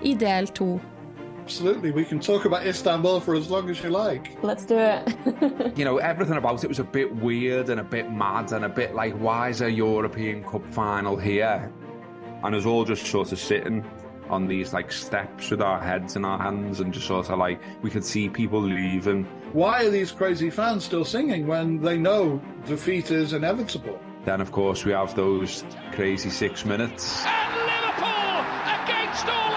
I del to Absolutely. We can talk about Istanbul for as long as you like. Let's do it. you know, everything about it was a bit weird and a bit mad and a bit like, why is a European Cup final here? And us all just sort of sitting on these like steps with our heads in our hands and just sort of like we could see people leaving. Why are these crazy fans still singing when they know defeat is inevitable? Then, of course, we have those crazy six minutes. And Liverpool, against all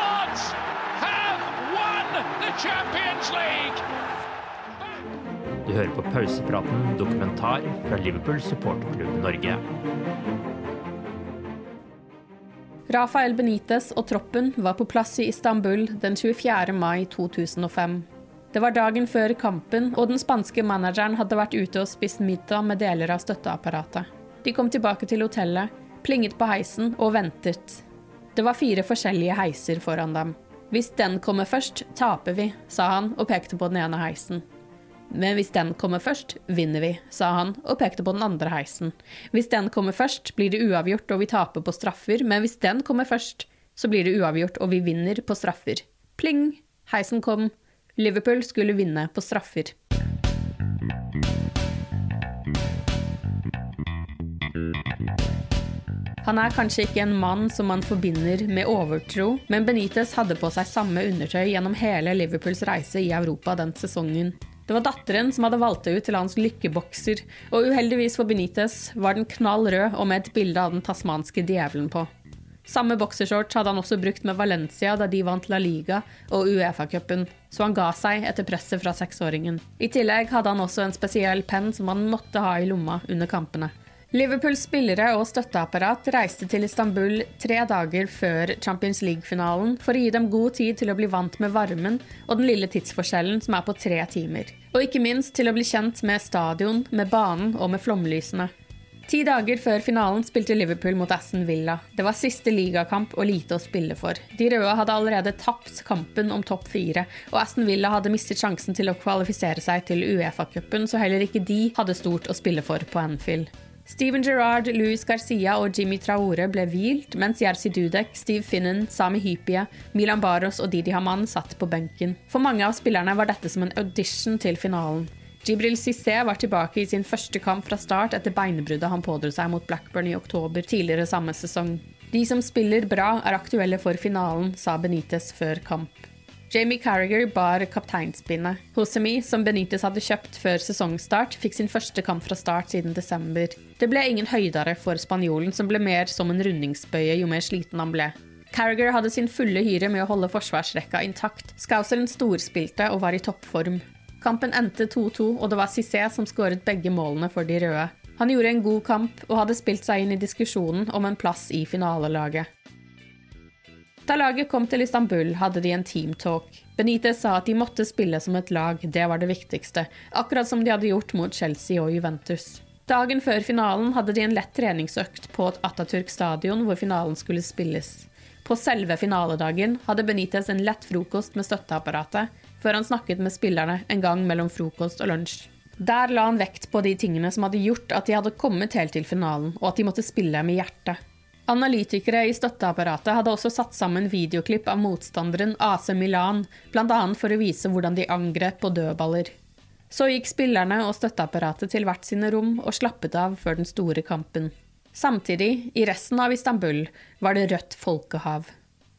Du hører på pausepraten dokumentar fra Liverpool supporterklubb Norge. Rafael Benitez og troppen var på plass i Istanbul den 24. mai 2005. Det var dagen før kampen, og den spanske manageren hadde vært ute og spist middag med deler av støtteapparatet. De kom tilbake til hotellet, plinget på heisen og ventet. Det var fire forskjellige heiser foran dem. Hvis den kommer først, taper vi, sa han og pekte på den ene heisen. Men hvis den kommer først, vinner vi, sa han og pekte på den andre heisen. Hvis den kommer først, blir det uavgjort og vi taper på straffer, men hvis den kommer først, så blir det uavgjort og vi vinner på straffer. Pling! Heisen kom. Liverpool skulle vinne på straffer. Han er kanskje ikke en mann som man forbinder med overtro, men Benitez hadde på seg samme undertøy gjennom hele Liverpools reise i Europa den sesongen. Det var datteren som hadde valgt det ut til hans lykkebokser, og uheldigvis for Benitez var den knall rød og med et bilde av den tasmanske djevelen på. Samme boksershorts hadde han også brukt med Valencia da de vant La Liga og Uefa-cupen, så han ga seg etter presset fra seksåringen. I tillegg hadde han også en spesiell penn som han måtte ha i lomma under kampene. Liverpools spillere og støtteapparat reiste til Istanbul tre dager før Champions League-finalen for å gi dem god tid til å bli vant med varmen og den lille tidsforskjellen som er på tre timer. Og ikke minst til å bli kjent med stadion, med banen og med flomlysene. Ti dager før finalen spilte Liverpool mot Aston Villa. Det var siste ligakamp og lite å spille for. De røde hadde allerede tapt kampen om topp fire, og Aston Villa hadde mistet sjansen til å kvalifisere seg til Uefa-cupen, så heller ikke de hadde stort å spille for på Anfield. Steven Gerrard, Louis Garcia og Jimmy Traore ble hvilt, mens Jerzy Dudek, Steve Finnan, Sami Hypie, Milan Baros og Didi Haman satt på benken. For mange av spillerne var dette som en audition til finalen. Jibril Cissé var tilbake i sin første kamp fra start etter beinbruddet han pådro seg mot Blackburn i oktober tidligere samme sesong. De som spiller bra, er aktuelle for finalen, sa Benitez før kamp. Jamie Carriger bar kapteinspinnet. Hosemi, som Benitez hadde kjøpt før sesongstart, fikk sin første kamp fra start siden desember. Det ble ingen høydere for spanjolen, som ble mer som en rundingsbøye jo mer sliten han ble. Carriger hadde sin fulle hyre med å holde forsvarsrekka intakt. Scouseren storspilte og var i toppform. Kampen endte 2-2, og det var Cissé som skåret begge målene for de røde. Han gjorde en god kamp og hadde spilt seg inn i diskusjonen om en plass i finalelaget. Da laget kom til Istanbul, hadde de en teamtalk. Benitez sa at de måtte spille som et lag, det var det viktigste, akkurat som de hadde gjort mot Chelsea og Juventus. Dagen før finalen hadde de en lett treningsøkt på et Atatürk stadion hvor finalen skulle spilles. På selve finaledagen hadde Benitez en lett frokost med støtteapparatet, før han snakket med spillerne en gang mellom frokost og lunsj. Der la han vekt på de tingene som hadde gjort at de hadde kommet helt til finalen, og at de måtte spille med hjertet. Analytikere i støtteapparatet hadde også satt sammen videoklipp av motstanderen AC Milan, bl.a. for å vise hvordan de angrep på dødballer. Så gikk spillerne og støtteapparatet til hvert sine rom og slappet av før den store kampen. Samtidig, i resten av Istanbul, var det rødt folkehav.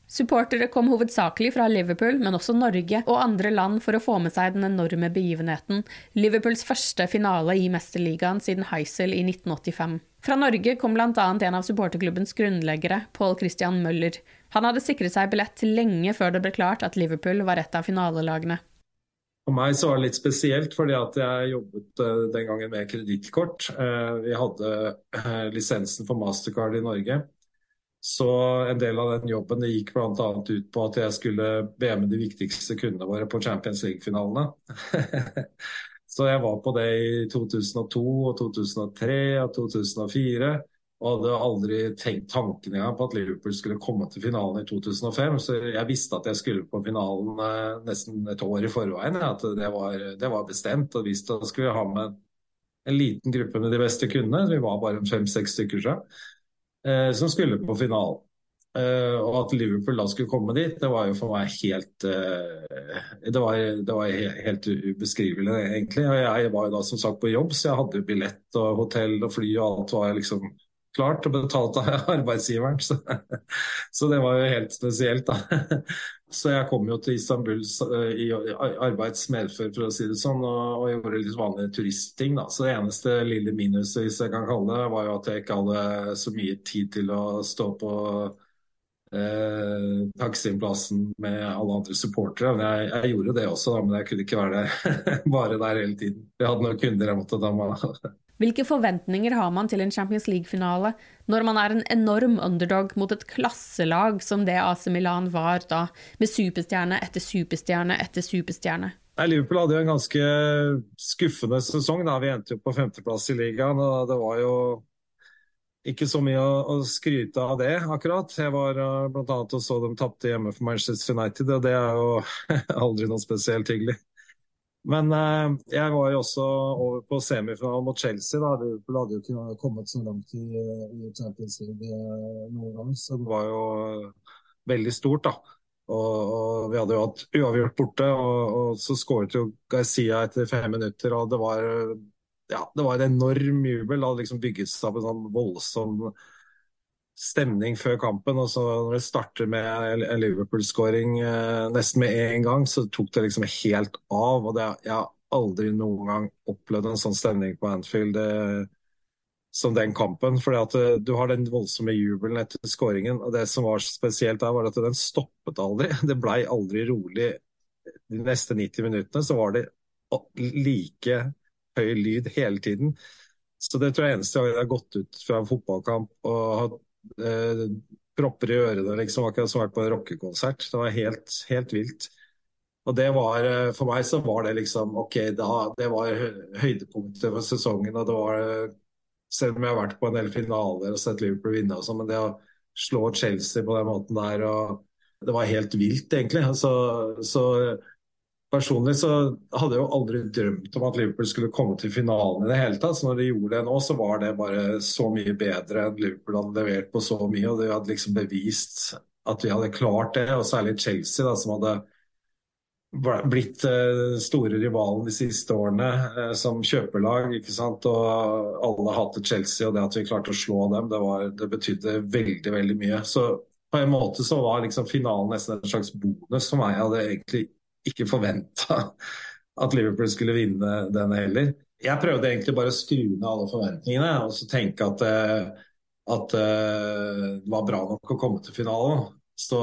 Supportere kom hovedsakelig fra Liverpool, men også Norge og andre land for å få med seg den enorme begivenheten, Liverpools første finale i Mesterligaen siden Heisel i 1985. Fra Norge kom bl.a. en av supporterklubbens grunnleggere, Paul Christian Møller. Han hadde sikret seg billett lenge før det ble klart at Liverpool var et av finalelagene. For meg så var det litt spesielt, fordi at jeg jobbet uh, den gangen med kredittkort. Uh, vi hadde uh, lisensen for Mastercard i Norge. Så en del av den jobben det gikk bl.a. ut på at jeg skulle be med de viktigste kundene våre på Champions League-finalene. så jeg var på det i 2002, og 2003 og 2004. Og hadde aldri tenkt tanken engang på at Liverpool skulle komme til finalen i 2005. Så jeg visste at jeg skulle på finalen eh, nesten et år i forveien. At det var, det var bestemt. Og visste at jeg skulle ha med en liten gruppe med de beste kundene. Vi var bare fem-seks stykker siden. Eh, som skulle på finalen. Uh, og at Liverpool da skulle komme dit, det var jo for meg helt uh, det, var, det, var, helt ubeskrivelig, egentlig. Og jeg var jo da som sagt på jobb, så jeg hadde billett og hotell og fly og alt var liksom klart og betalt av arbeidsgiveren. Så, så det var jo helt spesielt, da. Så jeg kom jo til Istanbul i arbeidsmedfør, for å si det sånn, og, og gjorde litt vanlige turistting. da. Så det eneste lille minuset, hvis jeg kan kalle det, var jo at jeg ikke hadde så mye tid til å stå på eh, taxiplassen med alle andre supportere. Men jeg, jeg, gjorde det også, da, men jeg kunne ikke være der bare der hele tiden. Jeg hadde noen kunder jeg måtte ta med. Hvilke forventninger har man til en Champions League-finale når man er en enorm underdog mot et klasselag som det AC Milan var da, med superstjerne etter superstjerne etter superstjerne? Liverpool hadde jo en ganske skuffende sesong. da Vi endte jo på femteplass i ligaen. og Det var jo ikke så mye å, skryte av det, akkurat. Jeg var uh, bl.a. og så dem tapte hjemme for Manchester United, og det er jo aldri noe spesielt hyggelig. Men eh, jeg var jo også over på semifinalen mot Chelsea. da, hadde jo ikke kommet så langt i, i Champions League eh, noen gang, så det var jo veldig stort. da. Og, og Vi hadde jo hatt uavgjort borte, og, og så skåret jo Garcia etter fem minutter. og Det var, ja, det var en enorm jubel. Det hadde liksom bygget seg opp en sånn voldsom stemning før kampen. og så Når det starter med en Liverpool-skåring eh, nesten med en gang, så tok det liksom helt av. og det, Jeg har aldri noen gang opplevd en sånn stemning på Anfield eh, som den kampen. fordi at eh, Du har den voldsomme jubelen etter skåringen. og Det som var spesielt der, var at den stoppet aldri. Det blei aldri rolig. De neste 90 minuttene så var det like høy lyd hele tiden. Så det tror jeg eneste gang jeg har gått ut fra en fotballkamp og har eh, propper i ørene, liksom. Akkurat som vært på en rockekonsert. Det var helt, helt vilt. Og det var, eh, For meg så var det liksom OK, da, det var høydepunktet for sesongen. og det var Selv om jeg har vært på en del finaler og sett Liverpool vinne, og sånn, men det å slå Chelsea på den måten der og Det var helt vilt, egentlig. Så, så Personlig så hadde jeg jo aldri drømt om at Liverpool skulle komme til finalen i det hele tatt. Så når de gjorde det nå, så var det bare så mye bedre enn Liverpool hadde levert på så mye. Og de hadde liksom bevist at vi hadde klart det. Og særlig Chelsea, da, som hadde blitt uh, store rivalen de siste årene uh, som kjøperlag. ikke sant? Og alle hatet Chelsea, og det at vi klarte å slå dem, det, var, det betydde veldig veldig mye. Så på en måte så var liksom finalen nesten en slags bonus for meg. Jeg hadde egentlig ikke forventa at Liverpool skulle vinne den heller. Jeg prøvde egentlig bare å skru ned alle forventningene og så tenke at, uh, at det var bra nok å komme til finalen. Så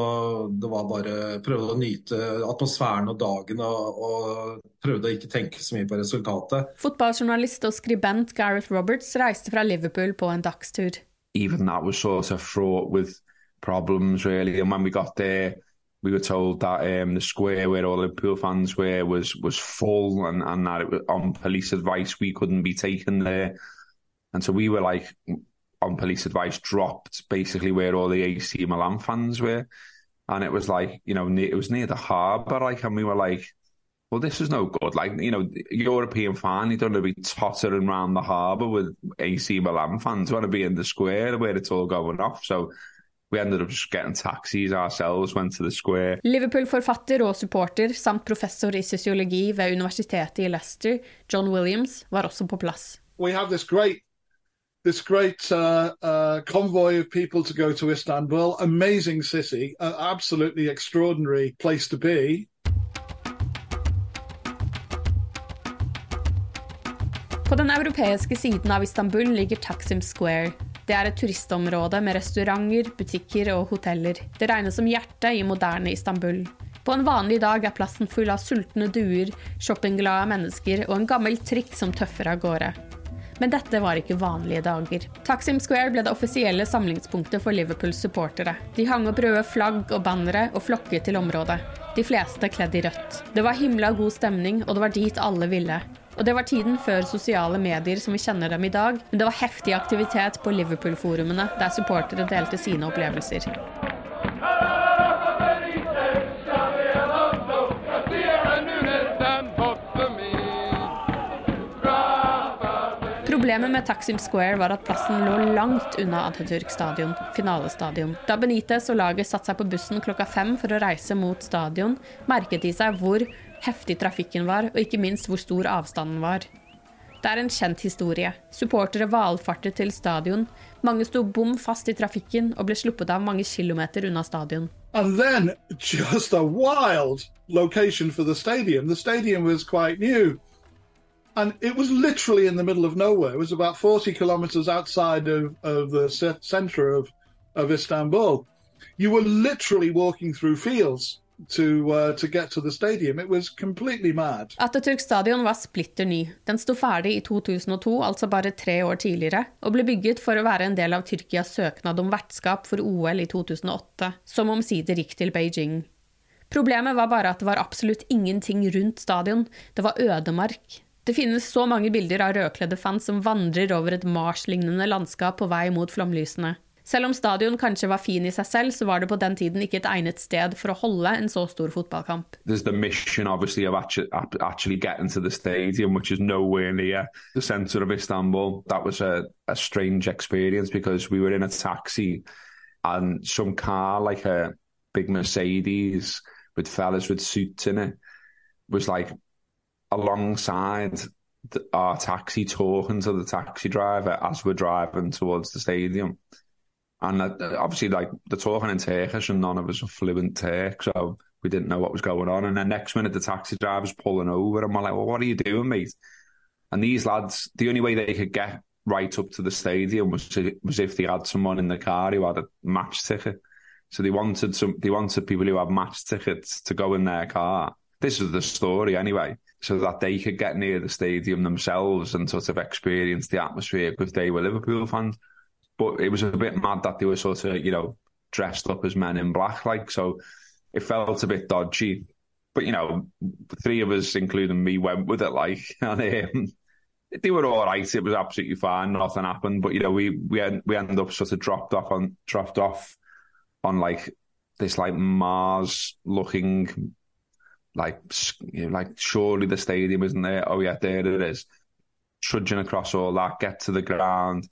det var bare prøvde å nyte atmosfæren og dagen og, og prøvde å ikke tenke så mye på resultatet. Fotballjournalist og skribent Gareth Roberts reiste fra Liverpool på en dagstur. Even that was sort of fraught with problems really and when we got there we were told that um, the square where all the Liverpool fans were was was full and, and that it was on police advice we couldn't be taken there and so we were like on police advice dropped basically where all the AC Milan fans were. And it was like, you know, it was near the harbour, like, and we were like, well, this is no good. Like, you know, European fan, you don't want to be tottering around the harbour with AC Milan fans. You want to be in the square where it's all going off. So we ended up just getting taxis ourselves, went to the square. Liverpool-forfatter og supporter, samt professor i sosiologi ved universitetet i Leicester, John Williams, var også på plass. We have this great this great uh, uh, convoy of people to go to Istanbul. Amazing city, an absolutely extraordinary place to be. På den europeiske siden av Istanbul ligger Taksim Square. Det er et turistområde med restauranter, butikker og hoteller. Det regnes som hjertet i moderne Istanbul. På en vanlig dag er plassen full av sultne duer, shoppingglade mennesker og en gammel trikk som tøffer av gårde. Men dette var ikke vanlige dager. Taksim Square ble det offisielle samlingspunktet for Liverpools supportere. De hang opp røde flagg og bannere og flokket til området. De fleste kledd i rødt. Det var himla god stemning, og det var dit alle ville. Og det var tiden før sosiale medier som vi kjenner dem i dag, men det var heftig aktivitet på Liverpool-forumene, der supportere delte sine opplevelser. Problemet med Taksim Square var at plassen lå langt unna Atatürk stadion, finalestadion. Da Benitez og laget satte seg på bussen klokka fem for å reise mot stadion, merket de seg hvor heftig trafikken var, og ikke minst hvor stor avstanden var. Det er en kjent historie. Supportere valfartet til stadion. Mange sto bom fast i trafikken og ble sluppet av mange kilometer unna stadion. And then, just a wild location for the stadium. The stadium was quite new. and it was literally in the middle of nowhere. It was about 40 kilometers outside of, of the center of, of Istanbul. You were literally walking through fields to, uh, to get to the stadium. It was completely mad. Atatürk stadion var splitter ny. Den sto ferdig i 2002, altså bare tre år tidligere, og ble bygget for å være en del av Tyrkias søknad om vertskap for OL i 2008, som omsider gikk til Beijing. Problemet var bare at det var absolutt ingenting rundt stadion. Det var ødemark. Det finnes så mange bilder av rødkledde fans som vandrer over et Mars-lignende landskap på vei mot flomlysene. Selv om stadion kanskje var fin i seg selv, så var det på den tiden ikke et egnet sted for å holde en så stor fotballkamp. There's the mission obviously of actually, actually getting to the stadium, which is nowhere near the centre of Istanbul. That was a, a strange experience because we were in a taxi and some car, like a big Mercedes with fellas with suits in it, was like alongside our taxi talking to the taxi driver as we're driving towards the stadium. And uh, obviously, like they're talking in Turkish, and none of us are fluent Turk, so we didn't know what was going on. And then next minute, the taxi driver's pulling over, and we're like, "Well, what are you doing, mate?" And these lads, the only way they could get right up to the stadium was to, was if they had someone in the car who had a match ticket. So they wanted some, they wanted people who had match tickets to go in their car. This is the story, anyway so that they could get near the stadium themselves and sort of experience the atmosphere because they were Liverpool fans. But it was a bit mad that they were sort of, you know, dressed up as men in black, like so. It felt a bit dodgy, but you know, three of us, including me, went with it. Like, and um, they were all right. It was absolutely fine. Nothing happened. But you know, we we end, we ended up sort of dropped off on dropped off on like this like Mars looking like you know, like surely the stadium isn't there. Oh yeah, there it is. Trudging across all that, get to the ground.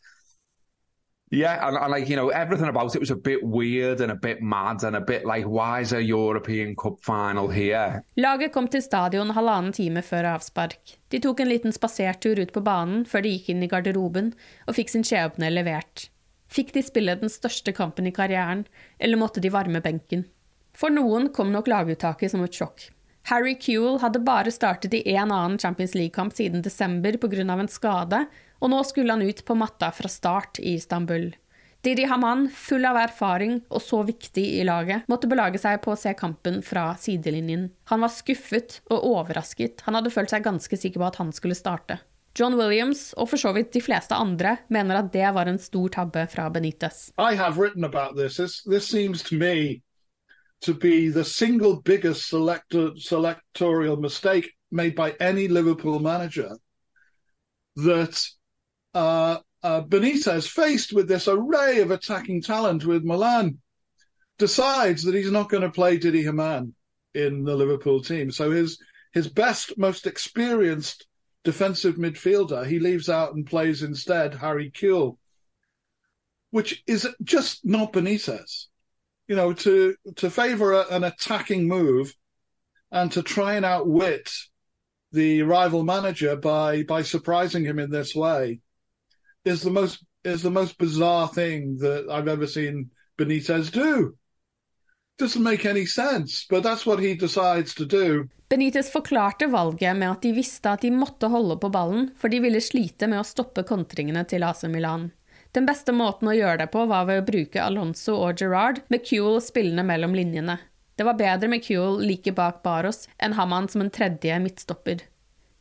Yeah, and, and, like you know, everything about it was a bit weird and a bit mad and a bit like, why is a European Cup final here? Laget kom til stadion halvannen time før avspark. De tok en liten spasertur ut på banen før de gikk inn i garderoben og fikk sin skjebne levert. Fikk de spille den største kampen i karrieren, eller måtte de varme benken? For noen kom nok laguttaket som et sjokk. Harry Kewell hadde bare startet i én annen Champions League-kamp siden desember pga. en skade, og nå skulle han ut på matta fra start i Istanbul. Didi Haman, full av erfaring og så viktig i laget, måtte belage seg på å se kampen fra sidelinjen. Han var skuffet og overrasket, han hadde følt seg ganske sikker på at han skulle starte. John Williams, og for så vidt de fleste andre, mener at det var en stor tabbe fra Benitez. To be the single biggest selector, selectorial mistake made by any Liverpool manager that uh, uh, Benitez, faced with this array of attacking talent with Milan, decides that he's not going to play Didi Haman in the Liverpool team. So his his best, most experienced defensive midfielder, he leaves out and plays instead Harry Kuehl, which is just not Benitez. You know, to to favour an attacking move and to try and outwit the rival manager by by surprising him in this way is the most is the most bizarre thing that I've ever seen Benitez do. Doesn't make any sense, but that's what he decides to do. Benitez forklarte valget med at de visste at de måtte holde på ballen, for de ville slite med å stoppe kontringene til AC Milan. Den beste måten å gjøre det på var ved å bruke Alonso og Gerrard, med Kuhl spillende mellom linjene. Det var bedre med Kuhl like bak Baros enn Haman som en tredje midtstopper.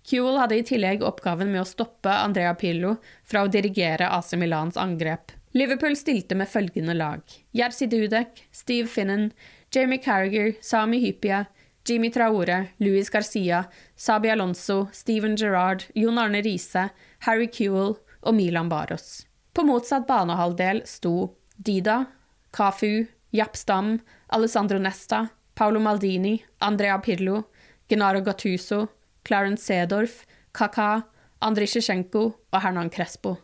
Kuhl hadde i tillegg oppgaven med å stoppe Andrea Pirlo fra å dirigere AC Milans angrep. Liverpool stilte med følgende lag. Jerzy Dudek, Steve Finnan, Jamie Carragher, Sami Hypia, Jimmy Traore, Luis Garcia, Sabi Alonso, Steven Gerrard, Jon Arne Riise, Harry Kuhl og Milan Baros. På motsatt banehalvdel sto Dida, Kafu, Japp Stam, Alessandro Nesta, Paolo Maldini, Andrea Pirlo, Genaro Gattuso, Clarence Sedorf, Kaka, Andriy Shevchenko og Hernan Crespo.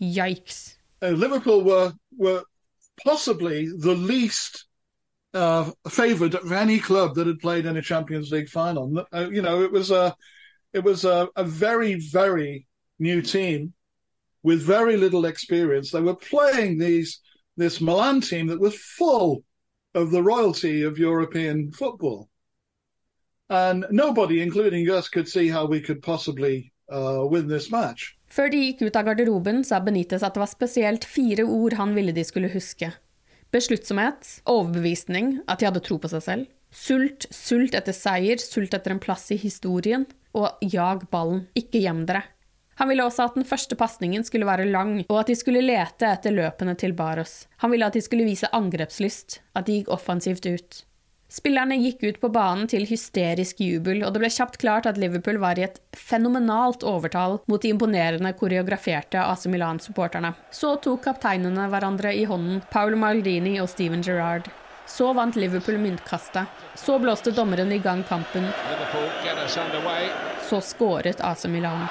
Yikes. Uh, Liverpool were were possibly the least uh, favoured of any club that had played in a Champions League final. Uh, you know, it was a it was a, a very very new team with very little experience. They were playing these this Milan team that was full of the royalty of European football. And nobody, including us, could see how we could possibly uh, win this match. Før de gikk ut av garderoben, sa Benitez at det var spesielt fire ord han ville de skulle huske. Besluttsomhet, overbevisning, at de hadde tro på seg selv. Sult, sult etter seier, sult etter en plass i historien. Og jag ballen, ikke gjem dere. Han ville også at den første pasningen skulle være lang, og at de skulle lete etter løpene til Baros. Han ville at de skulle vise angrepslyst, at de gikk offensivt ut. Spillerne gikk ut på banen til hysterisk jubel, og det ble kjapt klart at Liverpool var i et fenomenalt overtall mot de imponerende koreograferte AC Milan-supporterne. Så tok kapteinene hverandre i hånden, Paolo Maldini og Steven Gerrard. Så vant Liverpool myntkastet. Så blåste dommeren i gang kampen. Så skåret AC Milan.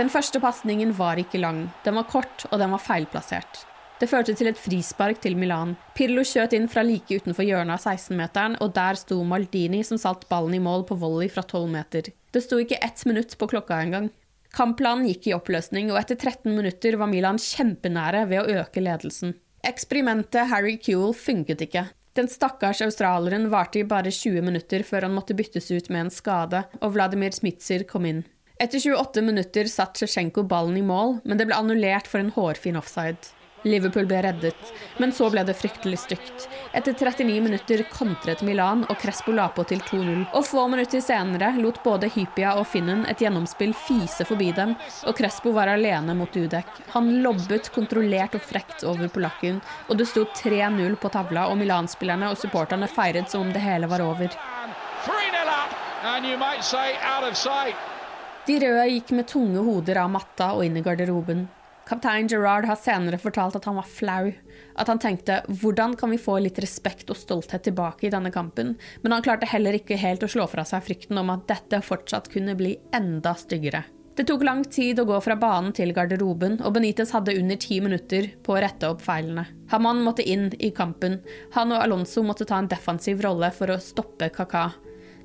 Den første pasningen var ikke lang. Den var kort, og den var feilplassert. Det førte til et frispark til Milan. Pirlo skjøt inn fra like utenfor hjørnet av 16-meteren, og der sto Maldini som satt ballen i mål på volley fra 12 meter. Det sto ikke ett minutt på klokka engang. Kampplanen gikk i oppløsning, og etter 13 minutter var Milan kjempenære ved å øke ledelsen. Eksperimentet Harry Kuehl funket ikke. Den stakkars australieren varte i bare 20 minutter før han måtte byttes ut med en skade, og Vladimir Smitser kom inn. Etter 28 minutter satt Sjevtsjenko ballen i mål, men det ble annullert for en hårfin offside. Liverpool ble reddet, men så ble det fryktelig stygt. Etter 39 minutter kontret Milan, og Crespo la på til 2-0. Og få minutter senere lot både Hypia og Finnen et gjennomspill fise forbi dem, og Crespo var alene mot Dudek. Han lobbet kontrollert og frekt over polakken, og det sto 3-0 på tavla, og Milan-spillerne og supporterne feiret som om det hele var over. De røde gikk med tunge hoder av matta og inn i garderoben. Kaptein Gerard har senere fortalt at han var flau. At han tenkte hvordan kan vi få litt respekt og stolthet tilbake i denne kampen? Men han klarte heller ikke helt å slå fra seg frykten om at dette fortsatt kunne bli enda styggere. Det tok lang tid å gå fra banen til garderoben, og Benitez hadde under ti minutter på å rette opp feilene. Haman måtte inn i kampen. Han og Alonso måtte ta en defensiv rolle for å stoppe Kaka.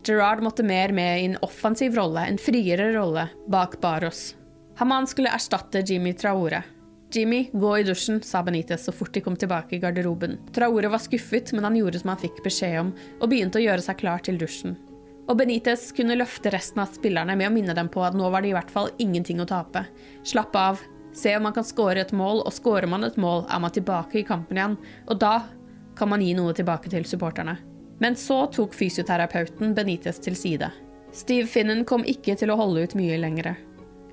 Gerard måtte mer med i en offensiv rolle, en friere rolle, bak Baros. Haman skulle erstatte Jimmy Traore. Jimmy, gå i dusjen, sa Benitez så fort de kom tilbake i garderoben. Traore var skuffet, men han gjorde som han fikk beskjed om, og begynte å gjøre seg klar til dusjen. Og Benitez kunne løfte resten av spillerne med å minne dem på at nå var det i hvert fall ingenting å tape. Slapp av, se om man kan skåre et mål, og skårer man et mål, er man tilbake i kampen igjen, og da kan man gi noe tilbake til supporterne. Men så tok fysioterapeuten Benitez til side. Steve Finnen kom ikke til å holde ut mye lenger.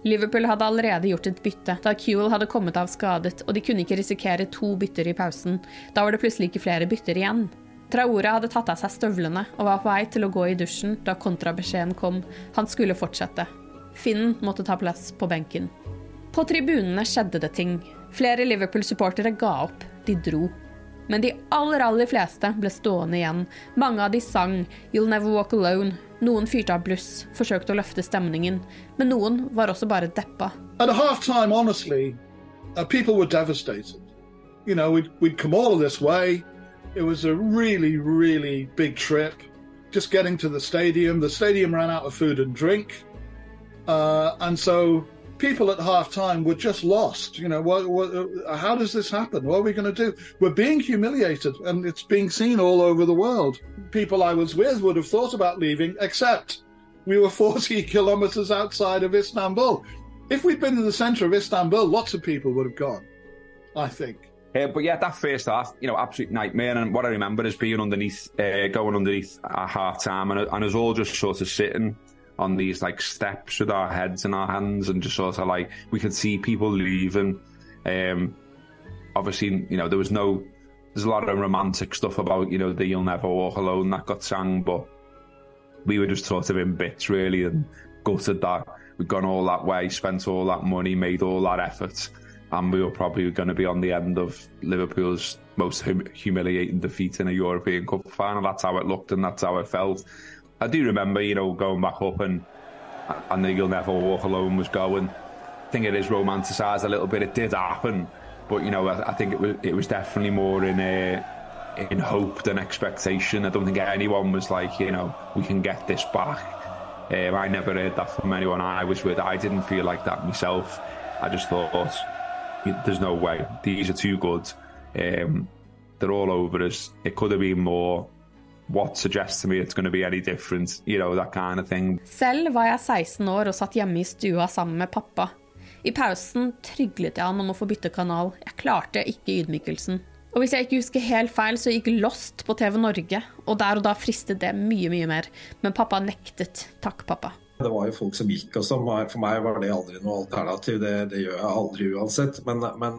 Liverpool hadde allerede gjort et bytte da Kewell hadde kommet av skadet, og de kunne ikke risikere to bytter i pausen. Da var det plutselig ikke flere bytter igjen. Traore hadde tatt av seg støvlene og var på vei til å gå i dusjen da kontrabeskjeden kom. Han skulle fortsette. Finn måtte ta plass på benken. På tribunene skjedde det ting. Flere Liverpool-supportere ga opp. De dro. Men de aller, aller fleste ble stående igjen. Mange av de sang 'You'll Never Walk Alone'. Noen fyrte av bluss, forsøkte å løfte stemningen. Men noen var også bare deppa. At half time, honestly, uh, people were devastated. You know, we'd come all this way. It was a really, really big trip. Just getting to the stadium. The stadium ran out of food and drink. Uh, and so people at half time were just lost. You know, what, what, uh, how does this happen? What are we going to do? We're being humiliated, and it's being seen all over the world. People I was with would have thought about leaving, except we were 40 kilometers outside of Istanbul. If we'd been in the center of Istanbul, lots of people would have gone, I think. Uh, but yeah, that first half, you know, absolute nightmare. And what I remember is being underneath, uh, going underneath at half time, and, and us all just sort of sitting on these like steps with our heads in our hands and just sort of like we could see people leaving. Um, obviously, you know, there was no, there's a lot of romantic stuff about, you know, the You'll Never Walk Alone that got sang, but we were just sort of in bits really and gutted that we'd gone all that way, spent all that money, made all that effort, and we were probably going to be on the end of Liverpool's most hum- humiliating defeat in a European Cup final. That's how it looked and that's how it felt. I do remember, you know, going back up and and the You'll Never Walk Alone was going. I think it is romanticised a little bit. It did happen, but you know, I, I think it was it was definitely more in a in hope than expectation. I don't think anyone was like, you know, we can get this back. Um, I never heard that from anyone I was with. I didn't feel like that myself. I just thought, there's no way. These are too good. Um, they're all over us. It could have been more. What suggests to me it's going to be any different? You know, that kind of thing. Selv var jeg 16 år og satt hjemme i stua sammen med pappa. I pausen tryglet jeg han om å få bytte kanal. Jeg klarte ikke ydmykelsen. Og hvis jeg ikke husker helt feil, så gikk Lost på TV Norge, og der og da fristet det mye, mye mer. Men pappa nektet. Takk, pappa. Det var jo folk som gikk, og som for meg var det aldri noe alternativ. Det, det gjør jeg aldri uansett. Men, men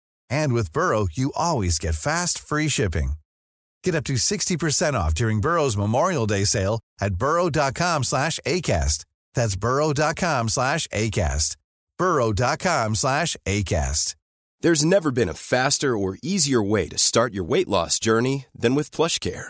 And with Burrow, you always get fast, free shipping. Get up to 60% off during Burrow's Memorial Day sale at burrow.com slash ACAST. That's burrow.com slash ACAST. burrow.com slash ACAST. There's never been a faster or easier way to start your weight loss journey than with PlushCare.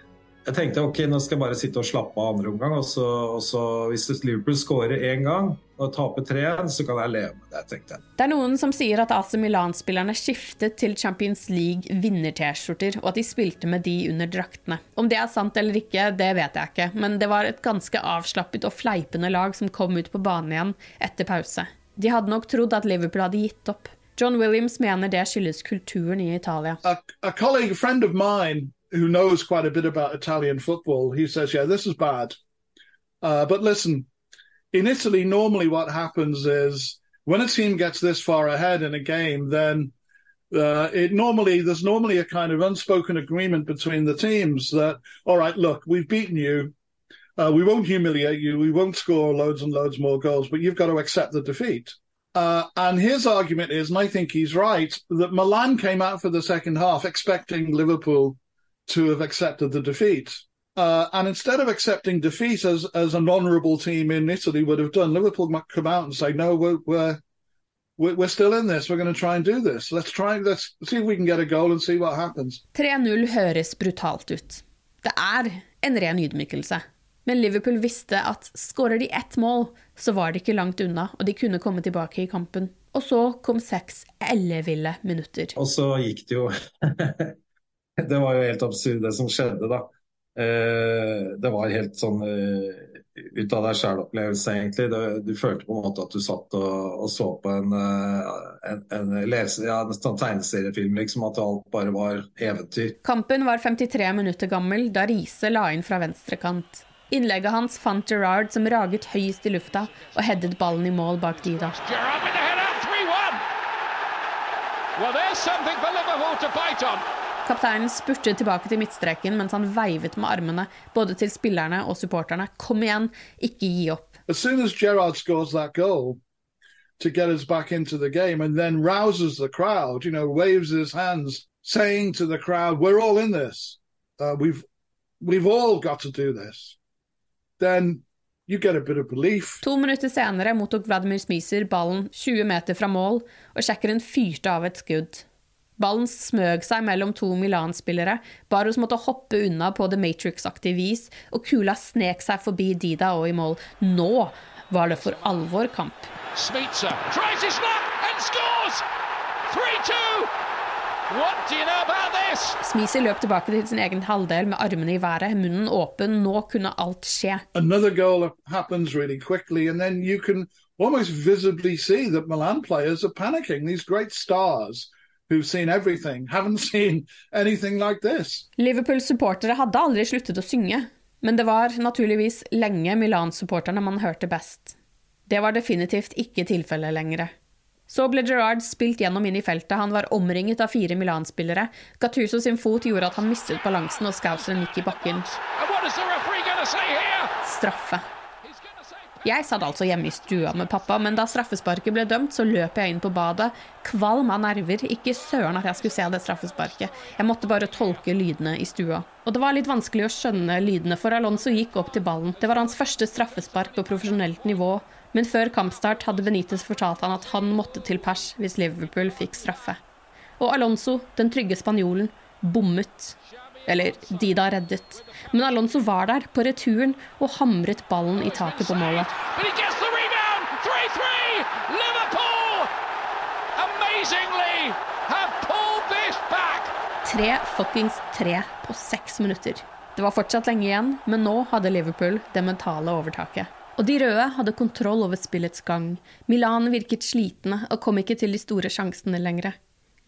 Jeg tenkte ok, nå skal jeg bare sitte og slappe av andre omgang. Og så, og så hvis Liverpool skårer én gang og taper 3-1, så kan jeg leve med det, tenkte jeg. Det er noen som sier at AC Milan-spillerne skiftet til Champions League vinner-T-skjorter, og at de spilte med de under draktene. Om det er sant eller ikke, det vet jeg ikke, men det var et ganske avslappet og fleipende lag som kom ut på banen igjen etter pause. De hadde nok trodd at Liverpool hadde gitt opp. John Williams mener det skyldes kulturen i Italia. A, a colleague, a friend of mine, who knows quite a bit about Italian football, he says, "Yeah, this is bad." Uh, but listen, in Italy, normally what happens is when a team gets this far ahead in a game, then uh, it normally there's normally a kind of unspoken agreement between the teams that, all right, look, we've beaten you. Uh, we won't humiliate you. We won't score loads and loads more goals, but you've got to accept the defeat. Uh, and his argument is, and I think he's right, that Milan came out for the second half expecting Liverpool to have accepted the defeat. Uh, and instead of accepting defeat as, as an honourable team in Italy would have done, Liverpool might come out and say, no, we're, we're, we're still in this. We're going to try and do this. Let's try, let's see if we can get a goal and see what happens. 3-0 høres brutalt ut. Det er en ren ydmykelse. Men Liverpool visste at skårer de ett mål, så var de ikke langt unna, og de kunne komme tilbake i kampen. Og så kom seks elleville minutter. Og så gikk det jo Det var jo helt absurd, det som skjedde, da. Eh, det var helt sånn eh, ut av deg sjæl-opplevelse, egentlig. Det, du følte på en måte at du satt og, og så på en, eh, en, en, lese, ja, en sånn tegneseriefilm, liksom. At alt bare var eventyr. Kampen var 53 minutter gammel da Riise la inn fra venstrekant. Innlegget hans fant Gerrard som raget høyest i lufta og headet ballen i mål bak Dida. Gerrard with the header, 3-1. Well, there's something for Liverpool to bite on. Kapteinen spurtet tilbake til midtstreken mens han veivet med armene både til spillerne og supporterne. Kom igjen, ikke gi opp. As soon as Gerrard scores that goal to get us back into the game and then rouses the crowd, you know, waves his hands, saying to the crowd, "We're all in this. Uh, we've we've all got to do this." Then you get a bit of belief. To minutter senere mottok Vladimir Smiser ballen 20 meter fra mål, og sjekkeren fyrte av et skudd. Ballen smøg seg mellom to Milan-spillere. Baros måtte hoppe unna på The Matrix-aktig vis, og kula snek seg forbi Dida og i mål. Nå var det for alvor kamp. Smitsa tries his luck and scores! 3-2! What do you know about this? Smiser løp tilbake til sin egen halvdel med armene i været, munnen åpen. Nå kunne alt skje. Another goal happens really quickly, and then you can almost visibly see that Milan players are panicking. These great stars who've seen everything haven't seen anything like this. Liverpool-supportere hadde aldri sluttet å synge, men det var naturligvis lenge Milan-supporterne man hørte best. Det var definitivt ikke tilfellet lenger. Så ble Gerrard spilt gjennom inn i feltet, han var omringet av fire Milan-spillere. Gattuso sin fot gjorde at han mistet balansen, og Scouseren gikk i bakken. Straffe. Jeg satt altså hjemme i stua med pappa, men da straffesparket ble dømt, så løp jeg inn på badet, kvalm av nerver, ikke søren at jeg skulle se det straffesparket. Jeg måtte bare tolke lydene i stua. Og det var litt vanskelig å skjønne lydene, for Alonso gikk opp til ballen. Det var hans første straffespark på profesjonelt nivå, men før kampstart hadde Benitez fortalt han at han måtte til pers hvis Liverpool fikk straffe. Og Alonso, den trygge spanjolen, bommet. Eller de da reddet. Men Alonso var der, på returen, og hamret ballen i taket på målet. Tre fuckings tre på seks minutter. Det var fortsatt lenge igjen, men nå hadde Liverpool det mentale overtaket. Og de røde hadde kontroll over spillets gang. Milan virket slitne og kom ikke til de store sjansene lenger.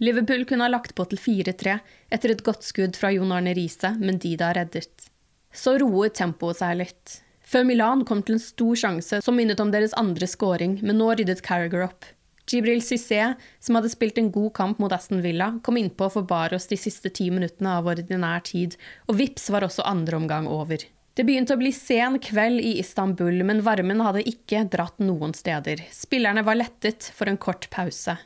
Liverpool kunne ha lagt på til 4-3 etter et godt skudd fra Jon Arne Riise, men Dida reddet. Så roet tempoet seg litt. Før Milan kom til en stor sjanse som minnet om deres andre scoring, men nå ryddet Carragher opp. Jibril Cissé, som hadde spilt en god kamp mot Aston Villa, kom innpå for Baros de siste ti minuttene av ordinær tid, og vips var også andre omgang over. Det begynte å bli sen kveld i Istanbul, men varmen hadde ikke dratt noen steder. Spillerne var lettet for en kort pause.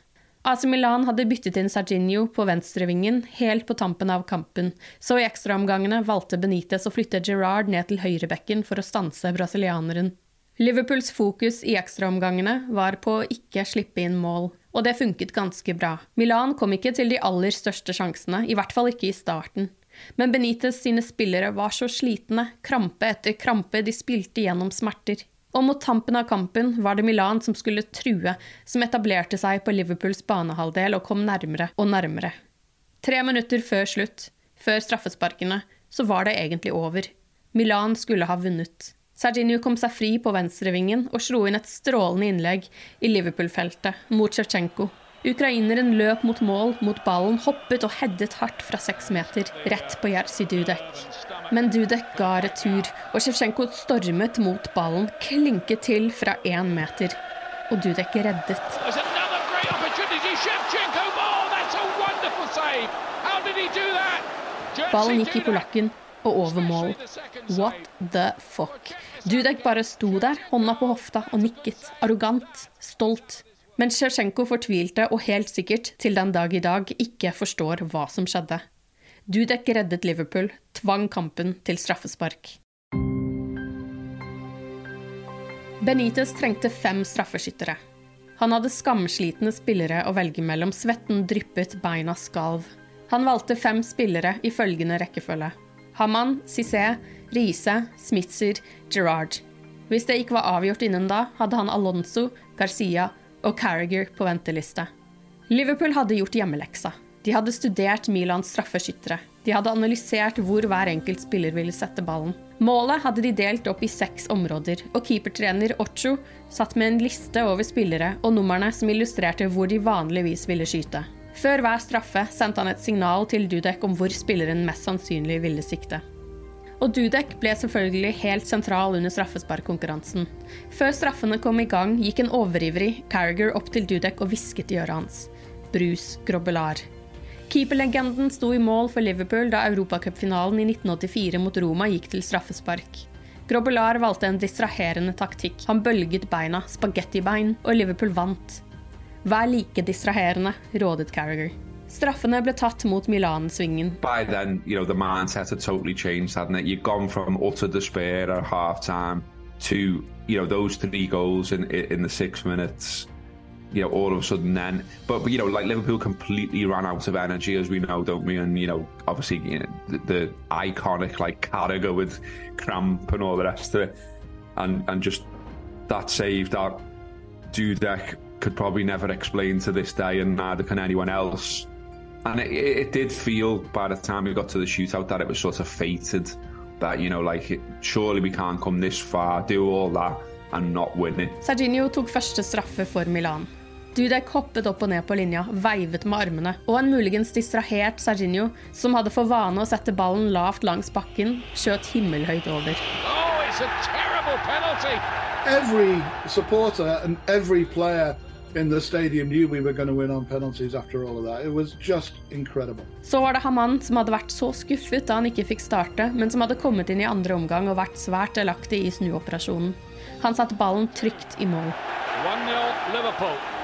AC Milan hadde byttet inn Sarginho på venstrevingen helt på tampen av kampen, så i ekstraomgangene valgte Benitez å flytte Gerrard ned til høyrebekken for å stanse brasilianeren. Liverpools fokus i ekstraomgangene var på å ikke slippe inn mål, og det funket ganske bra. Milan kom ikke til de aller største sjansene, i hvert fall ikke i starten. Men Benitez sine spillere var så slitne, krampe etter krampe, de spilte gjennom smerter. Og mot tampen av kampen var det Milan som skulle true, som etablerte seg på Liverpools banehalvdel og kom nærmere og nærmere. Tre minutter før slutt, før straffesparkene, så var det egentlig over. Milan skulle ha vunnet. Serginio kom seg fri på venstrevingen og slo inn et strålende innlegg i Liverpool-feltet mot Sjevtsjenko, Ukraineren løp mot mål, mot ballen, hoppet og headet hardt fra seks meter, rett på Jerzy Dudek. Men Dudek ga retur, og Sjevtsjenko stormet mot ballen, klinket til fra én meter. Og Dudek reddet. Ballen gikk i polakken og over mål. What the fuck? Dudek bare sto der, hånda på hofta, og nikket. Arrogant, stolt. Men Sjevtsjenko fortvilte og helt sikkert til den dag i dag ikke forstår hva som skjedde. Dudek reddet Liverpool, tvang kampen til straffespark. Benitez trengte fem straffeskyttere. Han hadde skamslitne spillere å velge mellom, svetten dryppet, beina skalv. Han valgte fem spillere i følgende rekkefølge. Haman, Cissé, Riise, Smitzer, Gerrard. Hvis det ikke var avgjort innen da, hadde han Alonso, Garcia og Carriager på venteliste. Liverpool hadde gjort hjemmeleksa. De hadde studert Milans straffeskyttere. De hadde analysert hvor hver enkelt spiller ville sette ballen. Målet hadde de delt opp i seks områder, og keepertrener Ocho satt med en liste over spillere og numrene som illustrerte hvor de vanligvis ville skyte. Før hver straffe sendte han et signal til Dudek om hvor spilleren mest sannsynlig ville sikte. Og Dudek ble selvfølgelig helt sentral under straffesparkkonkurransen. Før straffene kom i gang, gikk en overivrig Carriger opp til Dudek og hvisket i øret hans. Brus Grobbelar. Keeperlegenden sto i mål for Liverpool da europacupfinalen i 1984 mot Roma gikk til straffespark. Grobbelar valgte en distraherende taktikk. Han bølget beina, spagettibein, og Liverpool vant. Vær like distraherende, rådet Carriager. Straffene ble tatt mot Milan-svingen. By then, you know, the mindset had totally changed, hadn't it? You'd gone from utter despair at half time to, you know, those three goals in in the six minutes. You know, all of a sudden then, but, but you know, like Liverpool completely ran out of energy, as we know, don't we? And you know, obviously, you know, the, the iconic like Carragher with cramp and all the rest of it, and and just that save that Dudek could probably never explain to this day, and neither can anyone else. And it, it, did feel by the time we got to the shootout that it was sort of fated that, you know, like, surely we can't come this far, do all that and not win it. Serginho tok første straffe for Milan. Dudek hoppet opp og ned på linja, veivet med armene, og en muligens distrahert Serginho, som hadde for vane å sette ballen lavt langs bakken, skjøt himmelhøyt over. Oh, it's a terrible penalty. Every supporter and every player in the stadium knew we were going to win on penalties after all of that. It was just incredible. Så var det Haman som hadde vært så skuffet da han ikke fikk starte, men som hadde kommet inn i andre omgang og vært svært delaktig i snuoperasjonen. Han satte ballen trygt i mål.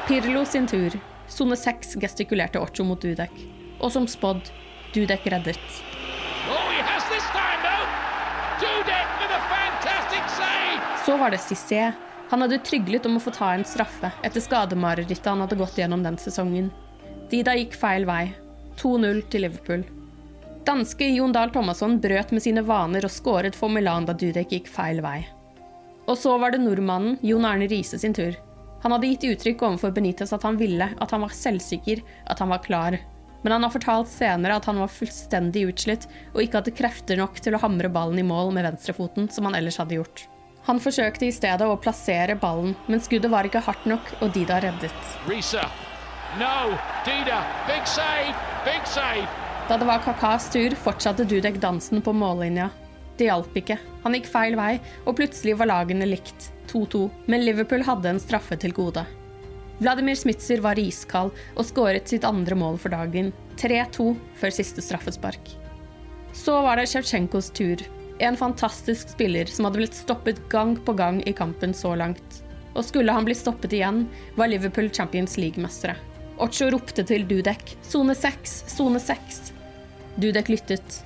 Pirlo sin tur. Sone 6 gestikulerte Ocho mot Dudek. Og som spådd, Dudek reddet. Oh, Så var det Cissé han hadde tryglet om å få ta en straffe etter skademarerittet han hadde gått gjennom den sesongen. Dida gikk feil vei. 2-0 til Liverpool. Danske Jon Dahl Thomasson brøt med sine vaner og skåret for Milan da Dudek gikk feil vei. Og så var det nordmannen Jon Arne Riise sin tur. Han hadde gitt uttrykk overfor Benitez at han ville, at han var selvsikker, at han var klar. Men han har fortalt senere at han var fullstendig utslitt og ikke hadde krefter nok til å hamre ballen i mål med venstrefoten, som han ellers hadde gjort. Han forsøkte i stedet å plassere ballen, men skuddet var ikke hardt nok, og Dida reddet. Risa. No. Dida. Big save. Big save. Da det var Kakas tur, fortsatte Dudek dansen på mållinja. Det hjalp ikke. Han gikk feil vei, og plutselig var lagene likt, 2-2. Men Liverpool hadde en straffe til gode. Vladimir Smitser var iskald og skåret sitt andre mål for dagen, 3-2 før siste straffespark. Så var det Sjevtsjenkos tur. En fantastisk spiller som hadde blitt stoppet gang på gang i kampen så langt. Og skulle han bli stoppet igjen, var Liverpool Champions League-mestere. Ocho ropte til Dudek 'sone seks, sone seks'. Dudek lyttet.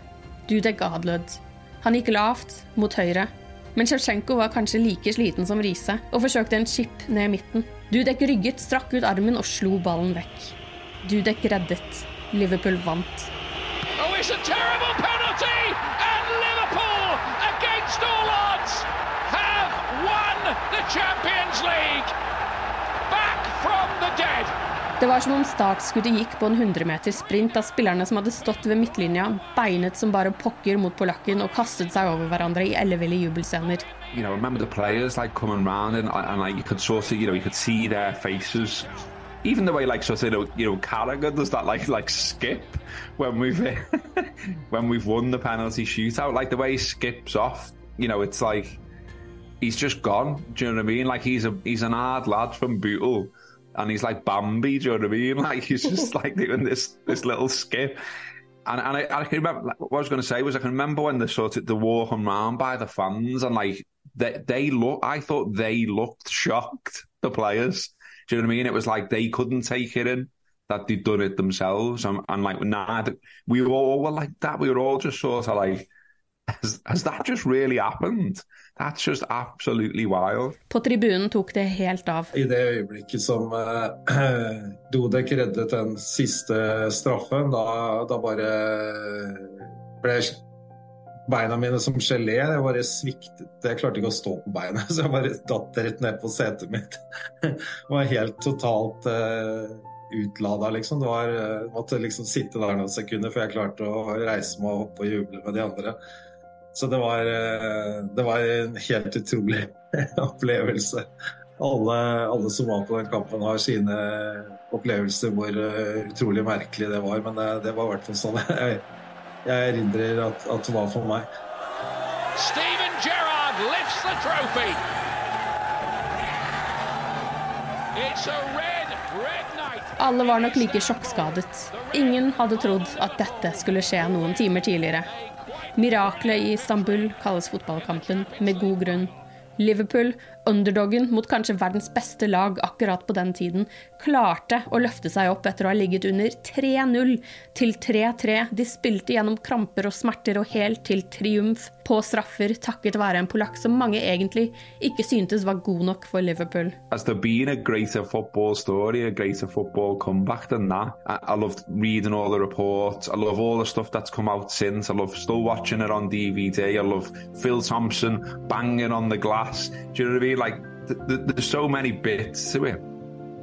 Dudek adlød. Han gikk lavt, mot høyre. Men Sjevtsjenko var kanskje like sliten som Riise og forsøkte en chip ned midten. Dudek rygget, strakk ut armen og slo ballen vekk. Dudek reddet. Liverpool vant. Oh, it's a terrible penalty! Champions League! Back from the dead! Det var som om startskuddet gikk på en 100 meters sprint da spillerne som hadde stått ved midtlinja, beinet som bare pokker mot polakken og kastet seg over hverandre i elleville jubelscener. You know, remember the players like coming round and, and like you could sort of, you know, you could see their faces. Even the way like sort of, you know, you know Carragher does that like like skip when we've when we've won the penalty shootout, like the way he skips off. You know, it's like he's just gone. Do you know what I mean? Like he's a he's an hard lad from Bootle and he's like Bambi. Do you know what I mean? Like he's just like doing this this little skip. And, and I, I can remember like, what I was going to say was I can remember when they sort of the walking around by the fans and like they they look. I thought they looked shocked. The players. Do you know what I mean? It was like they couldn't take it in that they'd done it themselves, and, and like nah, we all were like that. We were all just sort of like, has, has that just really happened? That's just absolutely wild. På tribunen tok det helt av. I det øyeblikket som uh, Dodek reddet den siste straffen, da, da bare ble beina mine som gelé. Jeg bare sviktet. Jeg klarte ikke å stå på beina, så jeg bare datt rett ned på setet mitt. Jeg var helt totalt uh, utlada, liksom. Det var, uh, måtte liksom sitte der noen sekunder før jeg klarte å reise meg opp og juble med de andre. Så det var, uh, det var en helt utrolig opplevelse. Alle, alle, som var på den kampen, har sine opplevelser hvor utrolig merkelig det var. Men det, det var i hvert fall sånn. Jeg, jeg erindrer at, at, det var for meg. Steven Gerrard lifts the trophy. It's a red, red night. Alle var nok like sjokkskadet. Ingen hadde trodd at dette skulle skje noen timer tidligere. Miraklet i Istanbul kalles fotballkampen, med god grunn. Liverpool, underdoggen mot kanskje verdens beste lag akkurat på den tiden, klarte å løfte seg opp etter å ha ligget under 3-0 til 3-3. De spilte gjennom kramper og smerter og helt til triumf på straffer, takket være en polakk som mange egentlig ikke syntes var god nok for Liverpool. Has there been a greater football story, a greater football comeback than that? I, I love reading all the reports. I love all the stuff that's come out since. I love still watching it on DVD. I love Phil Thompson banging on the glass. Do you know what I mean? Like, th th there's so many bits to it.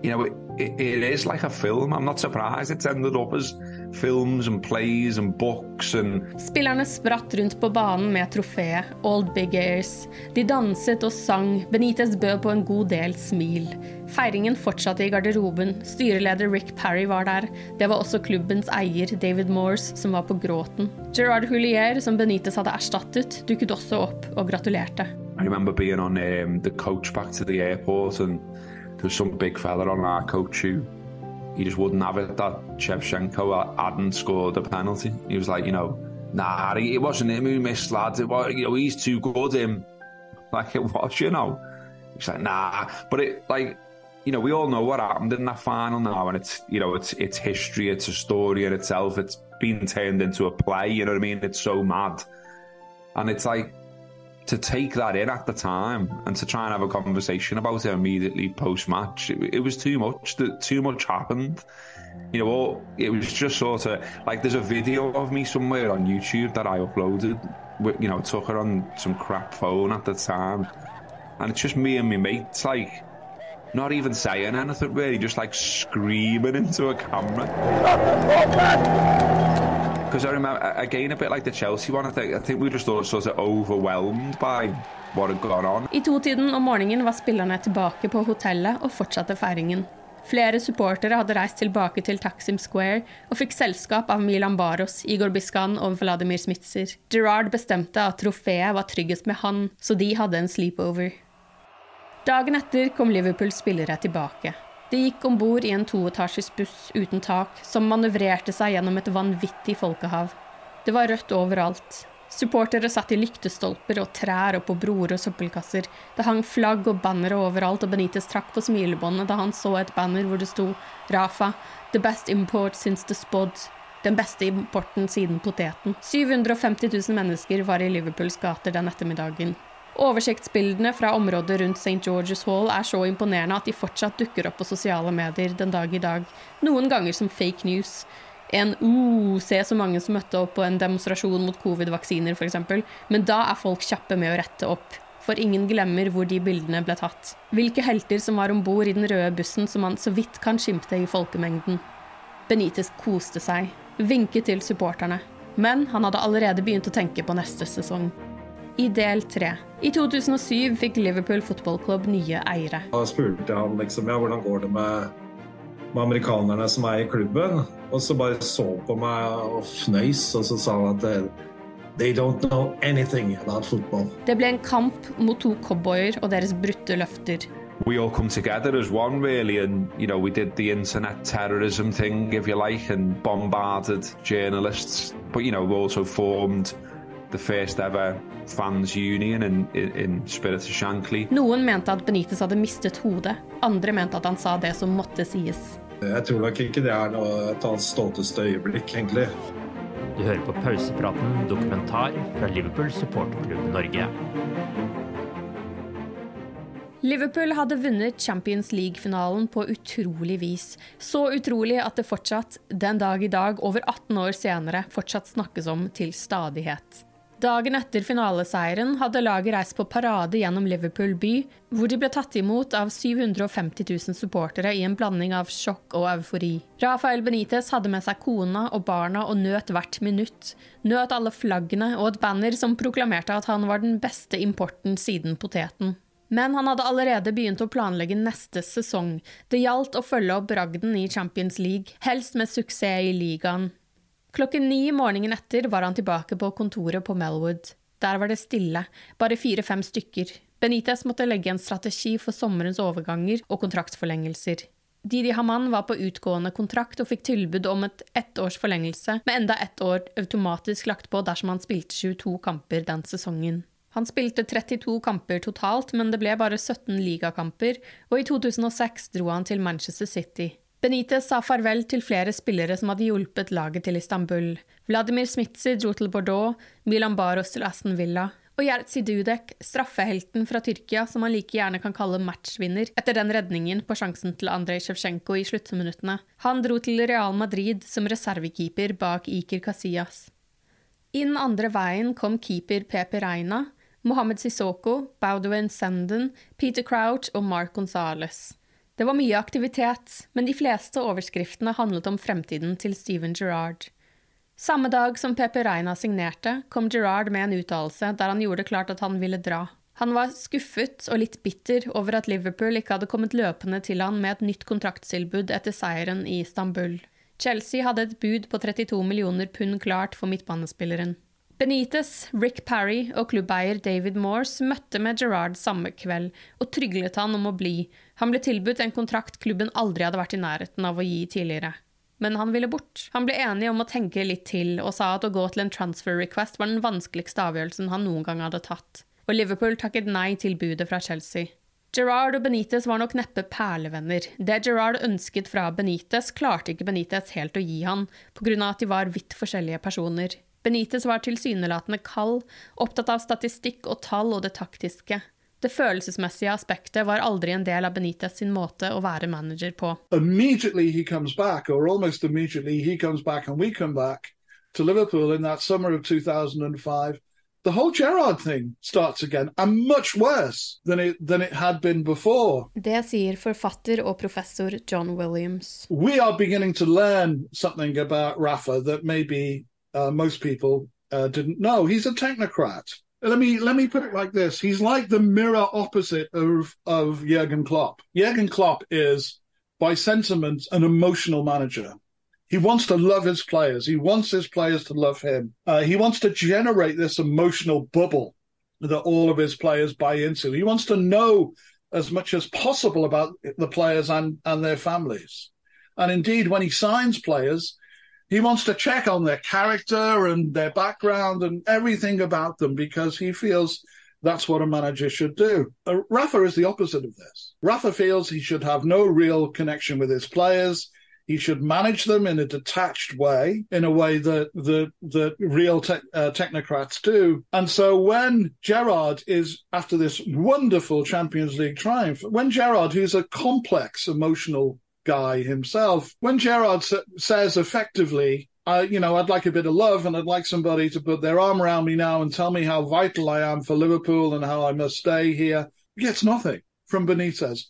You know, it, it, it is like a film. I'm not surprised it's ended up as films and plays and books and Spillerne spratt rundt på banen med trofeet Old Big Airs. De danset og sang. Benitez bød på en god del smil. Feiringen fortsatte i garderoben. Styreleder Rick Parry var der. Det var også klubbens eier David Morse som var på gråten. Gerard Hulier, som Benitez hadde erstattet, dukket også opp og gratulerte. I remember being on um, the coach back to the airport and there was some big fella on our coach who he just wouldn't have it that Shevchenko uh, hadn't scored a penalty. He was like, you know, nah, it wasn't him who missed, lads. It was, you know, he's too good, him. Like it was, you know. He's like, nah. But it, like, you know, we all know what happened in that final now, and it's, you know, it's it's history, it's a story in itself. It's been turned into a play. You know what I mean? It's so mad, and it's like to take that in at the time and to try and have a conversation about it immediately post match, it, it, was too much. That too much happened. You know, it was just sort of like there's a video of me somewhere on YouTube that I uploaded. You know, took her on some crap phone at the time, and it's just me and my mates, like not even saying anything really, just like screaming into a camera. because I remember again a bit like the Chelsea one. I think I think we just all sort of overwhelmed by what had gone on. I totiden om morgenen var spillerne tilbake på hotellet og fortsatte feiringen. Flere supportere hadde reist tilbake til Taksim Square og fikk selskap av Milan Baros, Igor Biskan og Vladimir Smitser. Gerard bestemte at trofeet var tryggest med han, så de hadde en sleepover. Dagen etter kom Liverpools spillere tilbake. De gikk om bord i en toetasjes buss uten tak, som manøvrerte seg gjennom et vanvittig folkehav. Det var rødt overalt. Supportere satt i lyktestolper og trær og på broer og søppelkasser. Det hang flagg og bannere overalt, og Benitez trakk på smilebåndet da han så et banner hvor det sto Rafa, the best import since the spod. Den beste importen siden poteten. 750 000 mennesker var i Liverpools gater den ettermiddagen. Oversiktsbildene fra området rundt St. George's Hall er så imponerende at de fortsatt dukker opp på sosiale medier den dag i dag, noen ganger som fake news. En uh, se så mange som møtte opp på en demonstrasjon mot covid-vaksiner f.eks., men da er folk kjappe med å rette opp. For ingen glemmer hvor de bildene ble tatt. Hvilke helter som var om bord i den røde bussen som man så vidt kan skimte i folkemengden. Benitez koste seg, vinket til supporterne. Men han hadde allerede begynt å tenke på neste sesong i del tre. I 2007 fikk Liverpool fotballklubb nye eiere. Da spurte han liksom, ja, hvordan går det med, med amerikanerne som er i klubben. Og så bare så på meg og fnøys, og så sa han at They don't know anything about football. Det ble en kamp mot to cowboyer og deres brutte løfter. we all come together as one really and you know we did the internet terrorism thing if you like and bombarded journalists but you know we also formed the first ever in, in Spirit of Shankly. Noen mente at Benitez hadde mistet hodet, andre mente at han sa det som måtte sies. Jeg tror nok ikke det er noe et hans stolteste øyeblikk, egentlig. Du hører på pausepraten dokumentar fra Liverpool supporterklubb Norge. Liverpool hadde vunnet Champions League-finalen på utrolig vis. Så utrolig at det fortsatt, den dag i dag, over 18 år senere, fortsatt snakkes om til stadighet. Dagen etter finaleseieren hadde laget reist på parade gjennom Liverpool by, hvor de ble tatt imot av 750 000 supportere i en blanding av sjokk og eufori. Rafael Benitez hadde med seg kona og barna og nøt hvert minutt. Nøt alle flaggene og et banner som proklamerte at han var den beste importen siden poteten. Men han hadde allerede begynt å planlegge neste sesong. Det gjaldt å følge opp bragden i Champions League, helst med suksess i ligaen. Klokken ni morgenen etter var han tilbake på kontoret på Melwood. Der var det stille, bare fire-fem stykker. Benitez måtte legge en strategi for sommerens overganger og kontraktsforlengelser. Didi Haman var på utgående kontrakt og fikk tilbud om et ettårs forlengelse, med enda ett år automatisk lagt på dersom han spilte 22 kamper den sesongen. Han spilte 32 kamper totalt, men det ble bare 17 ligakamper, og i 2006 dro han til Manchester City. Benitez sa farvel til flere spillere som hadde hjulpet laget til Istanbul. Vladimir Smitsi dro til Bordeaux, Milan Baros til Aston Villa, og Jertsi Dudek, straffehelten fra Tyrkia, som han like gjerne kan kalle matchvinner, etter den redningen på sjansen til Andrej Sjevtsjenko i sluttminuttene. Han dro til Real Madrid som reservekeeper bak Iker Casillas. Inn andre veien kom keeper Pepe Reina, Mohammed Sissoko, Baudouin Senden, Peter Crouch og Mark Gonzales. Det var mye aktivitet, men de fleste overskriftene handlet om fremtiden til Steven Gerrard. Samme dag som Pepe Reina signerte, kom Gerrard med en uttalelse der han gjorde klart at han ville dra. Han var skuffet og litt bitter over at Liverpool ikke hadde kommet løpende til han med et nytt kontraktstilbud etter seieren i Istanbul. Chelsea hadde et bud på 32 millioner pund klart for midtbanespilleren. Benitez, Rick Parry og klubbeier David Morse møtte med Gerrard samme kveld og tryglet han om å bli. Han ble tilbudt en kontrakt klubben aldri hadde vært i nærheten av å gi tidligere. Men han ville bort. Han ble enig om å tenke litt til, og sa at å gå til en transfer request var den vanskeligste avgjørelsen han noen gang hadde tatt. Og Liverpool takket nei til budet fra Chelsea. Gerrard og Benitez var nok neppe perlevenner. Det Gerrard ønsket fra Benitez, klarte ikke Benitez helt å gi han, av at de var vidt forskjellige personer. Benitez var tilsynelatende kald, opptatt av statistikk og tall og det taktiske. Det følelsesmessige aspektet var aldri en del av Benitez sin måte å være manager på. Immediately he comes back, or almost immediately he comes back and we come back to Liverpool in that summer of 2005. The whole Gerrard thing starts again, and much worse than it, than it had been before. Det sier forfatter og professor John Williams. We are beginning to learn something about Rafa that maybe uh, most people uh, didn't know. He's a technocrat. Let me let me put it like this: He's like the mirror opposite of of Jurgen Klopp. Jurgen Klopp is, by sentiment, an emotional manager. He wants to love his players. He wants his players to love him. Uh, he wants to generate this emotional bubble that all of his players buy into. He wants to know as much as possible about the players and, and their families. And indeed, when he signs players, he wants to check on their character and their background and everything about them because he feels that's what a manager should do. Uh, Rafa is the opposite of this. Rafa feels he should have no real connection with his players. He should manage them in a detached way, in a way that the real te- uh, technocrats do. And so when Gerard is after this wonderful Champions League triumph, when Gerard, who's a complex emotional guy himself, when Gerard sa- says effectively, I, you know, I'd like a bit of love and I'd like somebody to put their arm around me now and tell me how vital I am for Liverpool and how I must stay here. He gets nothing from Benitez.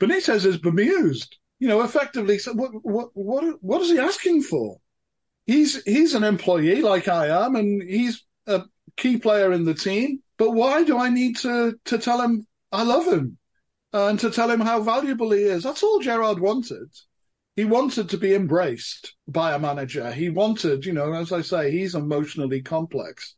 Benitez is bemused you know, effectively, what, what, what, what is he asking for? He's, he's an employee like I am, and he's a key player in the team. But why do I need to, to tell him I love him Uh, and to tell him how valuable he is? That's all Gerard wanted. He wanted to be embraced by a manager. He wanted, you know, as I say, he's emotionally complex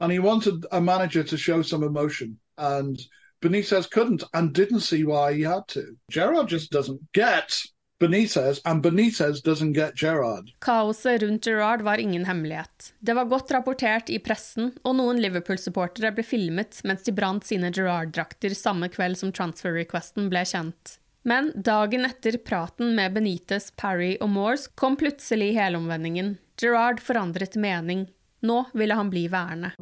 and he wanted a manager to show some emotion. And Benitez couldn't and didn't see why he had to. Gerard just doesn't get Benitez, and Benitez doesn't get Gerard. Kaoset rundt Gerard var ingen hemmelighet. Det var godt rapportert i pressen, og noen Liverpool-supportere ble filmet mens de brant sine Gerard-drakter samme kveld som transfer-requesten ble kjent. Men dagen etter praten med Benitez, Parry og Moores kom plutselig helomvendingen. Gerard forandret mening. Nå ville han bli værende.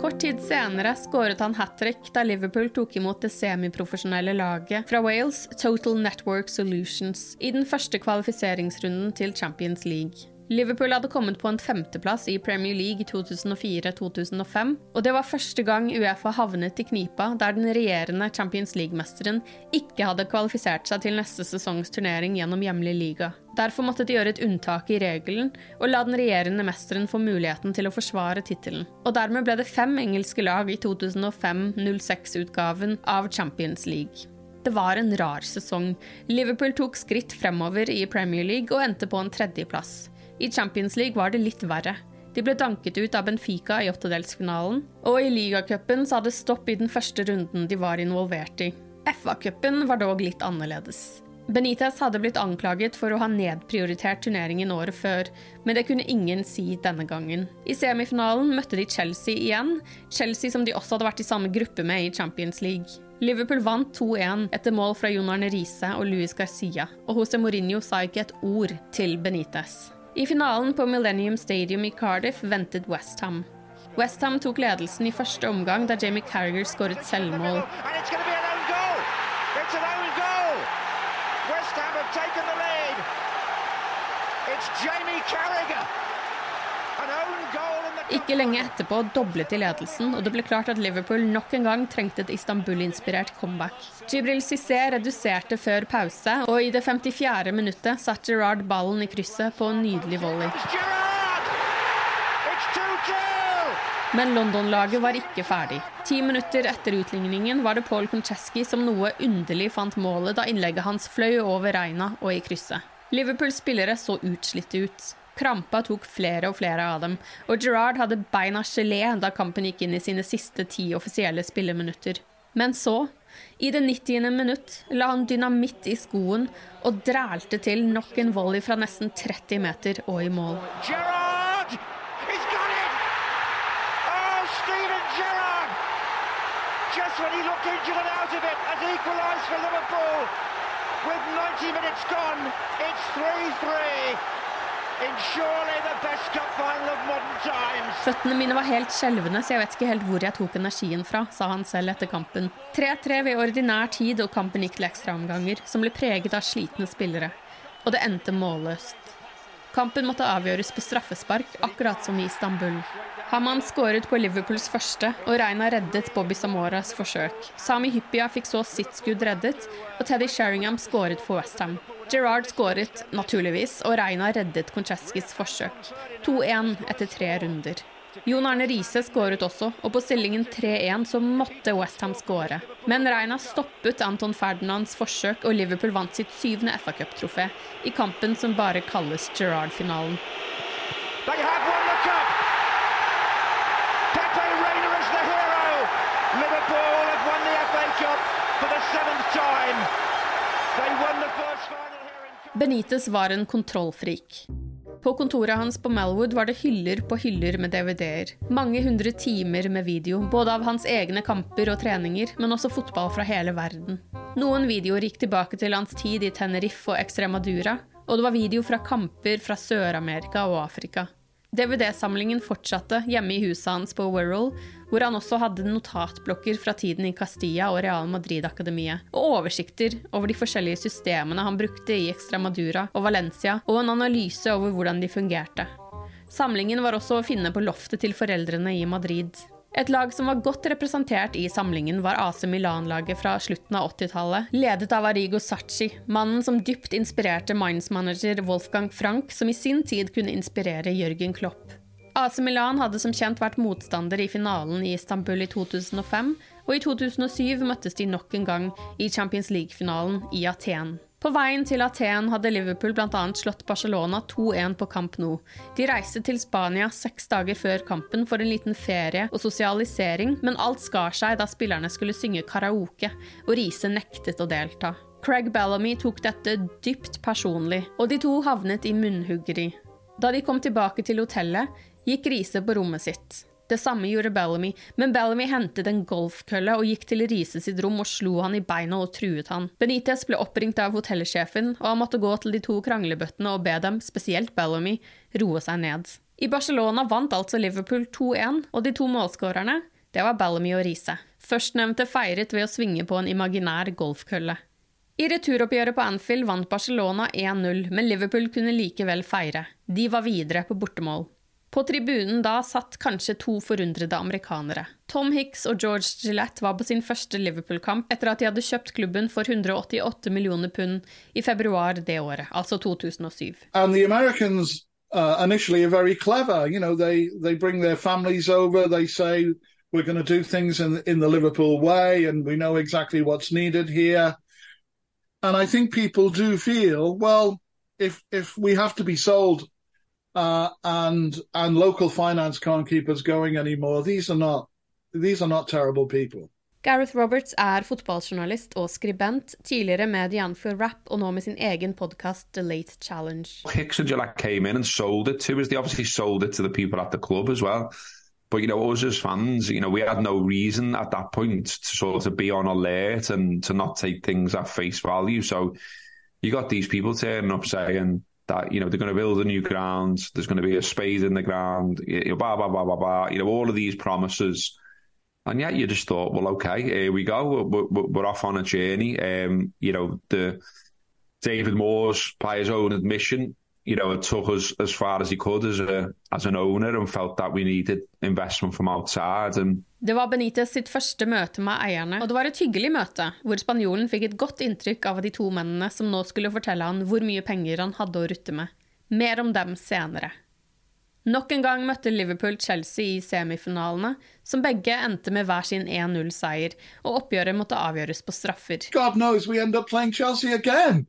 Kort tid senere skåret han hat trick da Liverpool tok imot det semiprofesjonelle laget fra Wales, Total Network Solutions, i den første kvalifiseringsrunden til Champions League. Liverpool hadde kommet på en femteplass i Premier League i 2004-2005, og det var første gang Uefa havnet i knipa der den regjerende Champions League-mesteren ikke hadde kvalifisert seg til neste sesongs turnering gjennom hjemlig liga. Derfor måtte de gjøre et unntak i regelen og la den regjerende mesteren få muligheten til å forsvare tittelen. Og dermed ble det fem engelske lag i 2005-06-utgaven av Champions League. Det var en rar sesong. Liverpool tok skritt fremover i Premier League og endte på en tredjeplass. I Champions League var det litt verre. De ble danket ut av Benfica i åttedelsfinalen, og i ligacupen sa det stopp i den første runden de var involvert i. FA-cupen var dog litt annerledes. Benitez hadde blitt anklaget for å ha nedprioritert turneringen året før, men det kunne ingen si denne gangen. I semifinalen møtte de Chelsea igjen, Chelsea som de også hadde vært i samme gruppe med i Champions League. Liverpool vant 2-1 etter mål fra Jon Arne Riise og Luis Garcia, og José Mourinho sa ikke et ord til Benitez. I finalen på Millennium Stadium i Cardiff ventet Westham. Westham tok ledelsen i første omgang da Jamie Carriger skåret selvmål. Ikke lenge etterpå doblet de ledelsen, og det ble klart at Liverpool nok en gang trengte et Istanbul-inspirert comeback. Jibril Cissé reduserte før pause, og i det 54. minuttet satte Gerard ballen i krysset på en nydelig volley. Men London-laget var ikke ferdig. Ti minutter etter utligningen var det Paul Koncheski som noe underlig fant målet da innlegget hans fløy over Reina og i krysset. Liverpools spillere så utslitte ut. Krampa tok flere og flere av dem, og Gerard hadde beina gelé da kampen gikk inn i sine siste ti offisielle spilleminutter. Men så, i det 90. minutt, la han dynamitt i skoen og drælte til nok en volley fra nesten 30 meter og i mål. Gerard! He's got it! Oh, Steven Gerrard! Just when he looked injured and out of it, has equalised for Liverpool. With 90 minutes gone, it's 3-3. Føttene mine var helt skjelvende, så jeg vet ikke helt hvor jeg tok energien fra, sa han selv etter kampen. 3-3 ved ordinær tid, og kampen gikk til ekstraomganger, som ble preget av slitne spillere. Og det endte målløst. Kampen måtte avgjøres på straffespark, akkurat som i Istanbul. Haman skåret på Liverpools første, og Reina reddet Bobby Samoras forsøk. Sami Hyppia fikk så sitt skudd reddet, og Teddy Sheringham skåret for Westham. Gerrard skåret, naturligvis, og Reina reddet Koncheskis forsøk. 2-1 etter tre runder. Jon Arne Riise skåret også, og på stillingen 3-1 så måtte Westham skåre. Men Reina stoppet Anton Ferdinands forsøk, og Liverpool vant sitt syvende FA-cuptrofé i kampen som bare kalles Gerrard-finalen. They have won the cup. Pepe Reina is the hero. Liverpool have won the FA Cup for the seventh time. They won the first final. Benitez var en kontrollfrik. På kontoret hans på Malwood var det hyller på hyller med DVD-er. Mange hundre timer med video, både av hans egne kamper og treninger, men også fotball fra hele verden. Noen videoer gikk tilbake til hans tid i Tenerife og Extremadura, og det var video fra kamper fra Sør-Amerika og Afrika. DVD-samlingen fortsatte hjemme i huset hans på Wirral, hvor han også hadde notatblokker fra tiden i Castilla og Real Madrid-akademiet, og oversikter over de forskjellige systemene han brukte i Extremadura og Valencia, og en analyse over hvordan de fungerte. Samlingen var også å finne på loftet til foreldrene i Madrid. Et lag som var godt representert i samlingen, var AC Milan-laget fra slutten av 80-tallet, ledet av Arigo Sacci, mannen som dypt inspirerte Minds-manager Wolfgang Frank, som i sin tid kunne inspirere Jørgen Klopp. AC Milan hadde som kjent vært motstander i finalen i Istanbul i 2005, og i 2007 møttes de nok en gang i Champions League-finalen i Aten. På veien til Aten hadde Liverpool bl.a. slått Barcelona 2-1 på Camp Nou. De reiste til Spania seks dager før kampen for en liten ferie og sosialisering, men alt skar seg da spillerne skulle synge karaoke, og Riise nektet å delta. Craig Bellamy tok dette dypt personlig, og de to havnet i munnhuggeri. Da de kom tilbake til hotellet, gikk Riise på rommet sitt. Det samme gjorde Bellamy, men Bellamy hentet en golfkølle og gikk til Riise sitt rom og slo han i beina og truet han. Benitez ble oppringt av hotellsjefen, og han måtte gå til de to kranglebøttene og be dem, spesielt Bellamy, roe seg ned. I Barcelona vant altså Liverpool 2-1, og de to målskårerne, det var Bellamy og Riise. Førstnevnte feiret ved å svinge på en imaginær golfkølle. I returoppgjøret på Anfield vant Barcelona 1-0, men Liverpool kunne likevel feire. De var videre på bortemål. På tribunen da satt kanskje to forundrede amerikanere. Tom Hicks og George Gillette var på sin første Liverpool-kamp etter at de hadde kjøpt klubben for 188 millioner pund i februar det året, altså 2007. And the Americans uh, initially are very clever. You know, they, they bring their families over, they say, we're going to do things in, in the Liverpool way, and we know exactly what's needed here. And I think people do feel, well, if if we have to be sold uh, and and local finance can't keep us going anymore. These are not these are not terrible people. Gareth Roberts er fotballjournalist og skribent, tidligere med Jan for Rap og nå med sin egen podkast The Late Challenge. Hicks and Gillette came in and sold it to us. They obviously sold it to the people at the club as well. But you know, us as fans, you know, we had no reason at that point to sort of be on alert and to not take things at face value. So you got these people turning up saying, that you know they're going to build a new ground. There's going to be a spade in the ground. You know, blah blah blah blah blah. You know all of these promises, and yet you just thought, well, okay, here we go. We're, we're off on a journey. Um, you know, the David Moore's, by his own admission, you know, it took us as far as he could as a as an owner, and felt that we needed investment from outside. And Det var Benitez sitt første møte med eierne, og det var et hyggelig møte, hvor spanjolen fikk et godt inntrykk av de to mennene som nå skulle fortelle han hvor mye penger han hadde å rutte med. Mer om dem senere. Nok en gang møtte Liverpool Chelsea i semifinalene, som begge endte med hver sin 1-0-seier, og oppgjøret måtte avgjøres på straffer. God knows we end up playing Chelsea again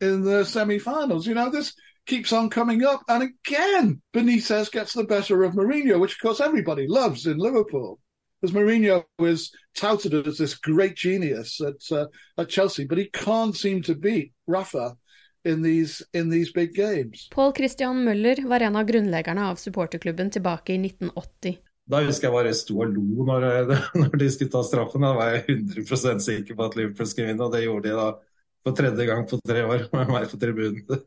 in the semifinals. You know, this keeps on coming up, and again Benitez gets the better of Mourinho, which of course everybody loves in Liverpool. Because Mourinho is touted as this great genius at uh, at Chelsea, but he can't seem to beat Rafa in these in these big games. Paul Christian Møller var en av grunnleggerne av supporterklubben tilbake i 1980. Da husker jeg bare sto og lo når, når de skulle ta straffen. Da var jeg 100% sikker på at Liverpool skulle vinne, og det gjorde de da for tredje gang på tre år med meg på tribunen.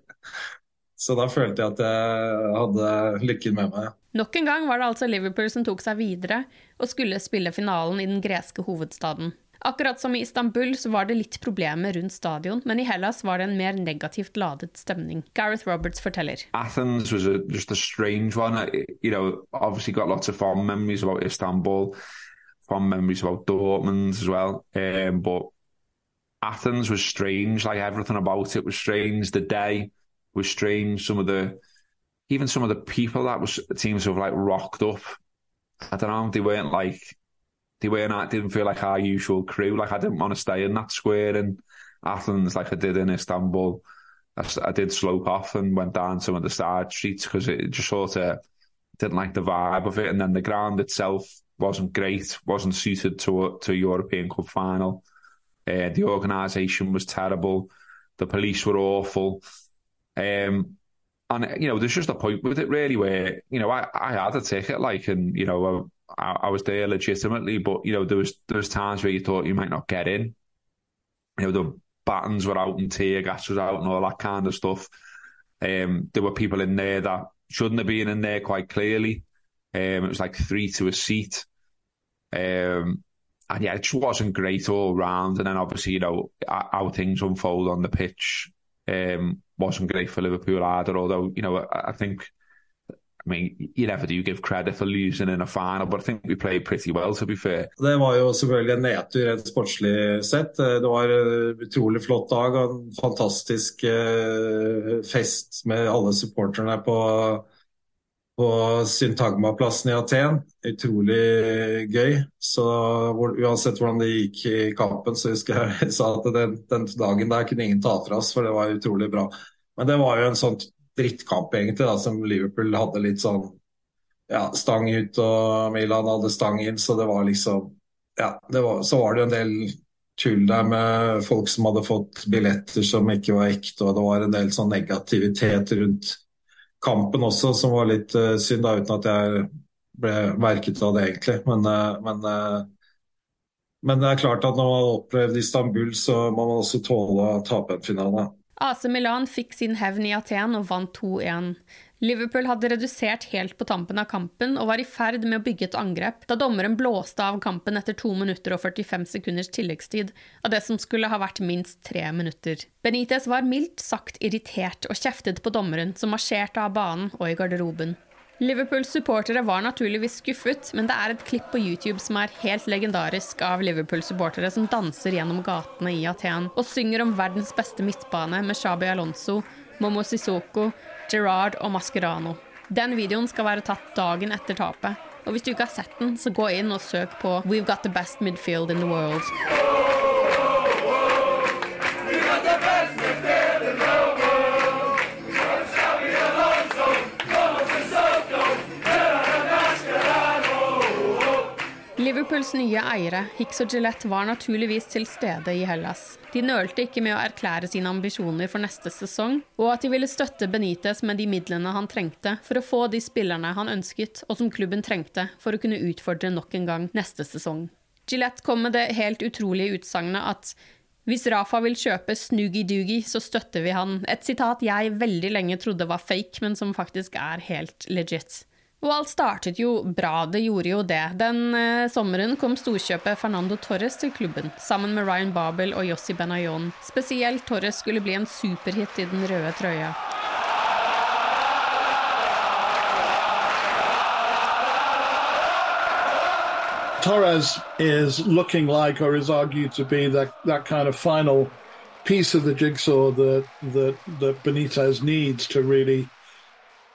Så da følte jeg at jeg hadde lykken med meg. Nok en gang var det altså Liverpool som tok seg videre og skulle spille finalen i den greske hovedstaden. Akkurat som i Istanbul så var det litt problemer rundt stadion, men i Hellas var det en mer negativt ladet stemning. Gareth Roberts forteller. Athens was a, just a strange one. You know, obviously got lots of fond memories about Istanbul, fond memories about Dortmund as well. Um, but Athens was strange. Like everything about it was strange. The day was strange. Some of the, even some of the people that was teams to have like rocked up. I don't know. They weren't like they weren't I didn't feel like our usual crew. Like I didn't want to stay in that square in Athens like I did in Istanbul. I, I did slope off and went down some of the side streets because it just sort of didn't like the vibe of it. And then the ground itself wasn't great, wasn't suited to a, to a European Cup final. Uh, the organisation was terrible. The police were awful. Um, and you know, there's just a point with it really where you know I, I had a ticket like, and you know I, I was there legitimately, but you know there was there was times where you thought you might not get in. You know the battens were out and tear gas was out and all that kind of stuff. Um, there were people in there that shouldn't have been in there quite clearly. Um, it was like three to a seat. Um, and yeah, it just wasn't great all round. And then obviously, you know, how things unfold on the pitch um, wasn't great for Liverpool either. Although, you know, I, I think I mean, you never do give credit for losing in a final, but I think we played pretty well, to be fair. Det var jo selvfølgelig en nedtur rent sportslig sett. Det var en utrolig flott dag og en fantastisk eh, fest med alle supporterne på, på Syntagma-plassen i Aten. Utrolig gøy. Så uansett hvordan det gikk i kampen, så husker jeg jeg sa at den, den dagen der kunne ingen ta fra oss, for det var utrolig bra. Men det var jo en sånn drittkamp, egentlig, da, som Liverpool hadde litt sånn ja, stang ut, og Milan hadde stang inn, så det var liksom Ja, var, så var det jo en del tull der med folk som hadde fått billetter som ikke var ekte, og det var en del sånn negativitet rundt kampen også, som var litt uh, synd, da, uten at jeg ble merket av det, egentlig. Men, uh, men, uh, men, det er klart at når man har opplevd Istanbul, så må man også tåle å tape en finale. AC Milan fikk sin hevn i Aten og vant 2-1. Liverpool hadde redusert helt på tampen av kampen og var i ferd med å bygge et angrep da dommeren blåste av kampen etter 2 minutter og 45 sekunders tilleggstid av det som skulle ha vært minst tre minutter. Benitez var mildt sagt irritert og kjeftet på dommeren, som marsjerte av banen og i garderoben. Liverpools supportere var naturligvis skuffet, men det er et klipp på YouTube som er helt legendarisk av Liverpool-supportere som danser gjennom gatene i Aten og synger om verdens beste midtbane med Shabi Alonso, Momo Sissoko, Gerard og Mascherano. Den videoen skal være tatt dagen etter tapet. Og hvis du ikke har sett den, så gå inn og søk på We've got the best midfield in the world. Liverpools nye eiere, Hicks og Gillette, var naturligvis til stede i Hellas. De nølte ikke med å erklære sine ambisjoner for neste sesong, og at de ville støtte Benitez med de midlene han trengte for å få de spillerne han ønsket, og som klubben trengte for å kunne utfordre nok en gang neste sesong. Gillette kom med det helt utrolige utsagnet at hvis Rafa vil kjøpe Snoogie Doogie, så støtter vi han. Et sitat jeg veldig lenge trodde var fake, men som faktisk er helt legit. Og alt startet jo bra, det gjorde jo det. Den eh, sommeren kom storkjøpet Fernando Torres til klubben, sammen med Ryan Babel og Jossi Benayon. Spesielt Torres skulle bli en superhit i den røde trøya. Torres is looking like, or is argued to be, that, that kind of final piece of the jigsaw that, that, that Benitez needs to really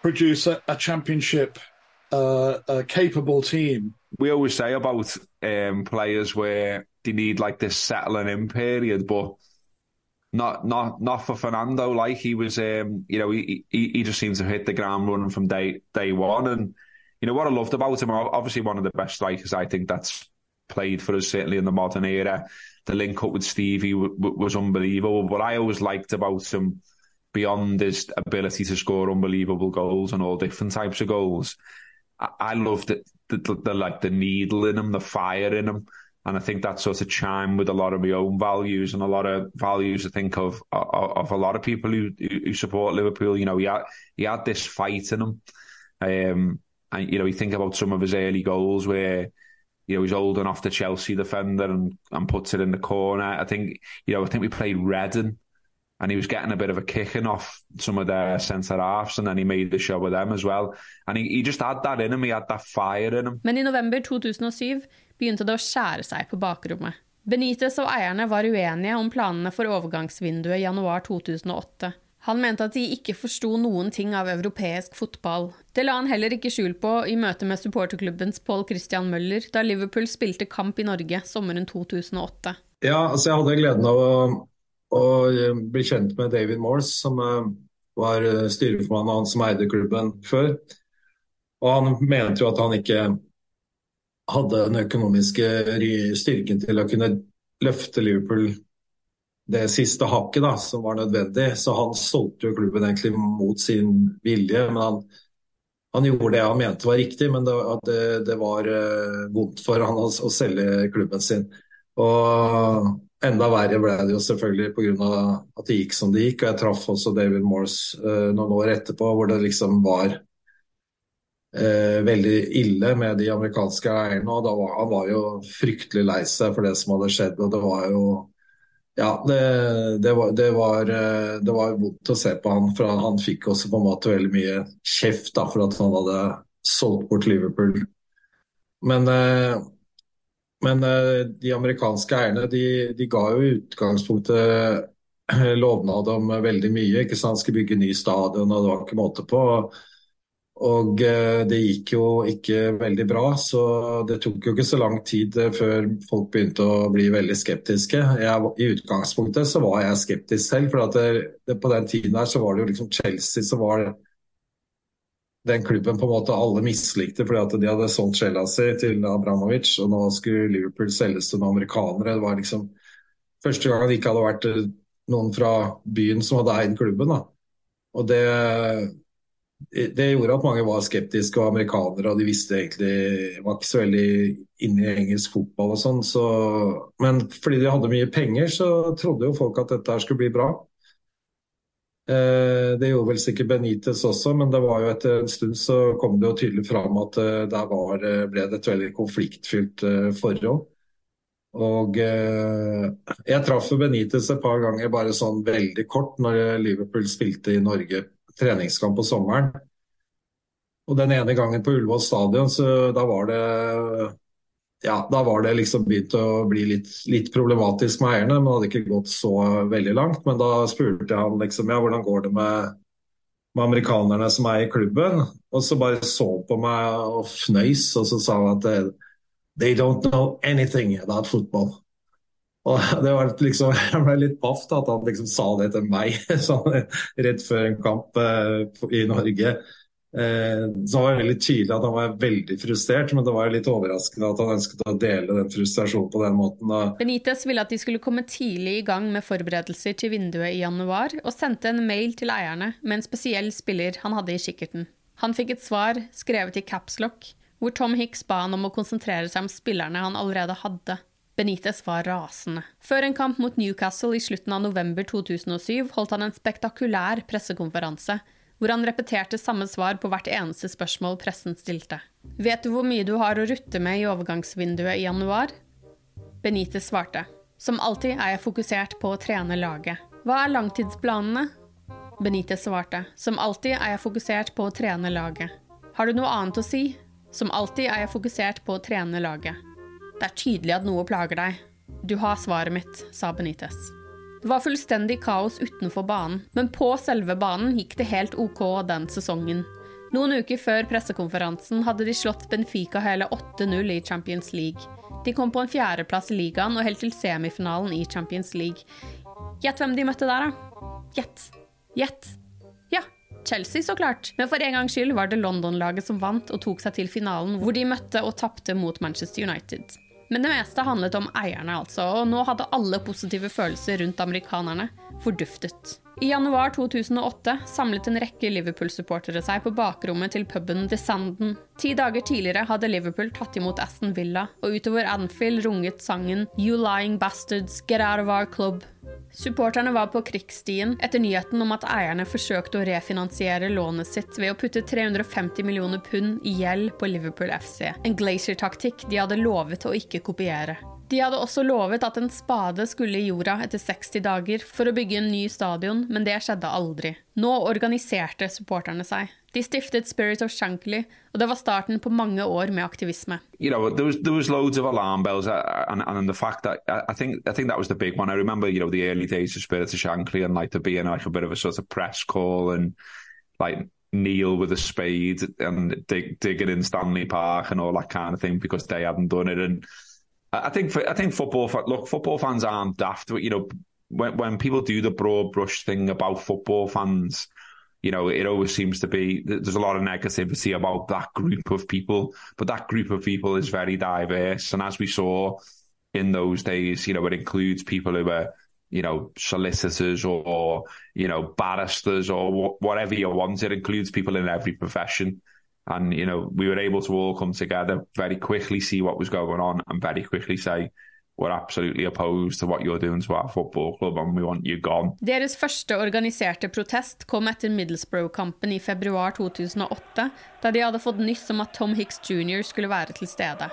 produce a, a championship uh, a capable team. We always say about um, players where they need like this settling in period, but not not not for Fernando. Like he was, um, you know, he, he, he just seems to hit the ground running from day day one. And you know what I loved about him, obviously one of the best strikers I think that's played for us certainly in the modern era. The link up with Stevie w- w- was unbelievable. But I always liked about him beyond his ability to score unbelievable goals and all different types of goals I, I loved the, the, the, like the needle in him, the fire in him. And I think that sort of chime with a lot of my own values and a lot of values I think of of, of a lot of people who who support Liverpool. You know, he had he had this fight in him. Um, and you know, you think about some of his early goals where you know, he's holding off the Chelsea defender and, and puts it in the corner. I think, you know, I think we played Redden and he was getting a bit of a kicking off some of their centre halves and then he made the show with them as well. And he, he just had that in him, he had that fire in him. Men i november 2007 begynte det å skjære seg på bakrommet. Benitez og eierne var uenige om planene for overgangsvinduet i januar 2008. Han mente at de ikke forsto noen ting av europeisk fotball. Det la han heller ikke skjul på i møte med supporterklubbens Paul Christian Møller da Liverpool spilte kamp i Norge sommeren 2008. Ja, altså jeg hadde gleden av å, å bli kjent med David Morse, som uh, var styreformann og han som eide klubben før. Og han mente jo at han ikke hadde den økonomiske styrken til å kunne løfte Liverpool det siste hakket da, som var nødvendig. Så han solgte jo klubben egentlig mot sin vilje. Men han, han gjorde det han mente var riktig, men det, det, det var uh, vondt for han å, å, selge klubben sin. Og enda verre ble det jo selvfølgelig pga. at det gikk som det gikk. Og jeg traff også David Morse uh, noen år etterpå, hvor det liksom var uh, veldig ille med de amerikanske eierne. og var, Han var jo fryktelig lei seg for det som hadde skjedd. og det var jo ja, det, det, var, det, var, uh, det, var, vondt å se på han, for han fikk også på en måte veldig mye kjeft da, for at han hadde solgt bort Liverpool. Men, men eh, de amerikanske eierne de, de ga jo i utgangspunktet lovnad om veldig mye. ikke sant? Skulle bygge ny stadion, og det var ikke måte på. Og eh, det gikk jo ikke veldig bra, så det tok jo ikke så lang tid eh, før folk begynte å bli veldig skeptiske. Jeg, I utgangspunktet så var jeg skeptisk selv, for det, det, på den tiden her så var det jo liksom Chelsea som var den klubben på en måte alle mislikte fordi at de hadde solgt sjela si til Abramovic, og nå skulle Liverpool selges til noen amerikanere. Det var liksom første gang det ikke hadde vært eh, noen fra byen som hadde eid klubben. da. Og det det gjorde at mange var skeptiske og amerikanere, og de visste egentlig var ikke så veldig inne i engelsk fotball og sånn. Så, men fordi de hadde mye penger, så trodde jo folk at dette skulle bli bra. Eh, det gjorde vel sikkert Benitez også, men det var jo etter en stund så kom det jo tydelig fram at det der var, eh, ble det et veldig konfliktfylt eh, forhold. Og eh, Jeg traff Benitez et par ganger bare sånn veldig kort når Liverpool spilte i Norge treningskamp på sommeren. Og den ene gangen på Ullevål stadion, så da var det ja, da var det liksom begynt å bli litt, litt problematisk med eierne, men det hadde ikke gått så veldig langt. Men da spurte jeg han liksom ja, hvordan går det med, med amerikanerne som er i klubben. Og så bare så på meg og fnøys, og så sa han at they don't know anything about football. Og det var liksom, Jeg ble litt paff at han liksom sa det til meg sånn, rett før en kamp eh, i Norge. Eh, så var det veldig tydelig at han var veldig frustrert, men det var litt overraskende at han ønsket å dele den frustrasjonen på den måten. Benitez ville at de skulle komme tidlig i gang med forberedelser til vinduet i januar, og sendte en mail til eierne med en spesiell spiller han hadde i kikkerten. Han fikk et svar skrevet i capslock, hvor Tom Hicks ba han om å konsentrere seg om spillerne han allerede hadde. Benitez var rasende. Før en kamp mot Newcastle i slutten av november 2007 holdt han en spektakulær pressekonferanse, hvor han repeterte samme svar på hvert eneste spørsmål pressen stilte. Vet du hvor mye du har å rutte med i overgangsvinduet i januar? Benitez svarte. Som alltid er jeg fokusert på å trene laget. Hva er langtidsplanene? Benitez svarte. Som alltid er jeg fokusert på å trene laget. Har du noe annet å si? Som alltid er jeg fokusert på å trene laget. Det er tydelig at noe plager deg. Du har svaret mitt, sa Benitez. Det var fullstendig kaos utenfor banen, men på selve banen gikk det helt OK den sesongen. Noen uker før pressekonferansen hadde de slått Benfica hele 8-0 i Champions League. De kom på en fjerdeplass i ligaen og helt til semifinalen i Champions League. Gjett hvem de møtte der, da? Gjett. Gjett. Ja, Chelsea, så klart. Men for en gangs skyld var det London-laget som vant og tok seg til finalen, hvor de møtte og tapte mot Manchester United. Men det meste handlet om eierne, altså, og nå hadde alle positive følelser rundt amerikanerne forduftet. I januar 2008 samlet en rekke Liverpool-supportere seg på bakrommet til puben The Sanden. Ti dager tidligere hadde Liverpool tatt imot Aston Villa, og utover Anfield runget sangen You Lying Bastards, Get Out of Our Club. Supporterne var på krigsstien etter nyheten om at eierne forsøkte å refinansiere lånet sitt ved å putte 350 millioner pund i gjeld på Liverpool FC, en Glacier-taktikk de hadde lovet å ikke kopiere. De hadde også lovet at en spade skulle i jorda etter 60 dager for å bygge en ny stadion, men det skjedde aldri. Nå organiserte supporterne seg. De stiftet Spirit of Shankly, og det var starten på mange år med aktivisme. You know, there was there was loads of alarm bells, uh, and and the fact that I I Spirit of Shankly and like there being like a bit of a sort of press call with a spade and dig, digging in Stanley Park and all that kind of thing because they hadn't done it and. I think I think football look football fans aren't daft. You know, when when people do the broad brush thing about football fans, you know, it always seems to be there's a lot of negativity about that group of people, but that group of people is very diverse. And as we saw in those days, you know, it includes people who are, you know, solicitors or, or you know, barristers or whatever you want. It includes people in every profession. And, you know, we were able to all come together very quickly, see what was going on, and very quickly say, we're absolutely opposed to what you're doing to our football club and we want you gone. Deres første organiserte protest kom etter Middlesbrough-kampen i februar 2008, da de hadde fått nyss om at Tom Hicks jr. skulle være til stede.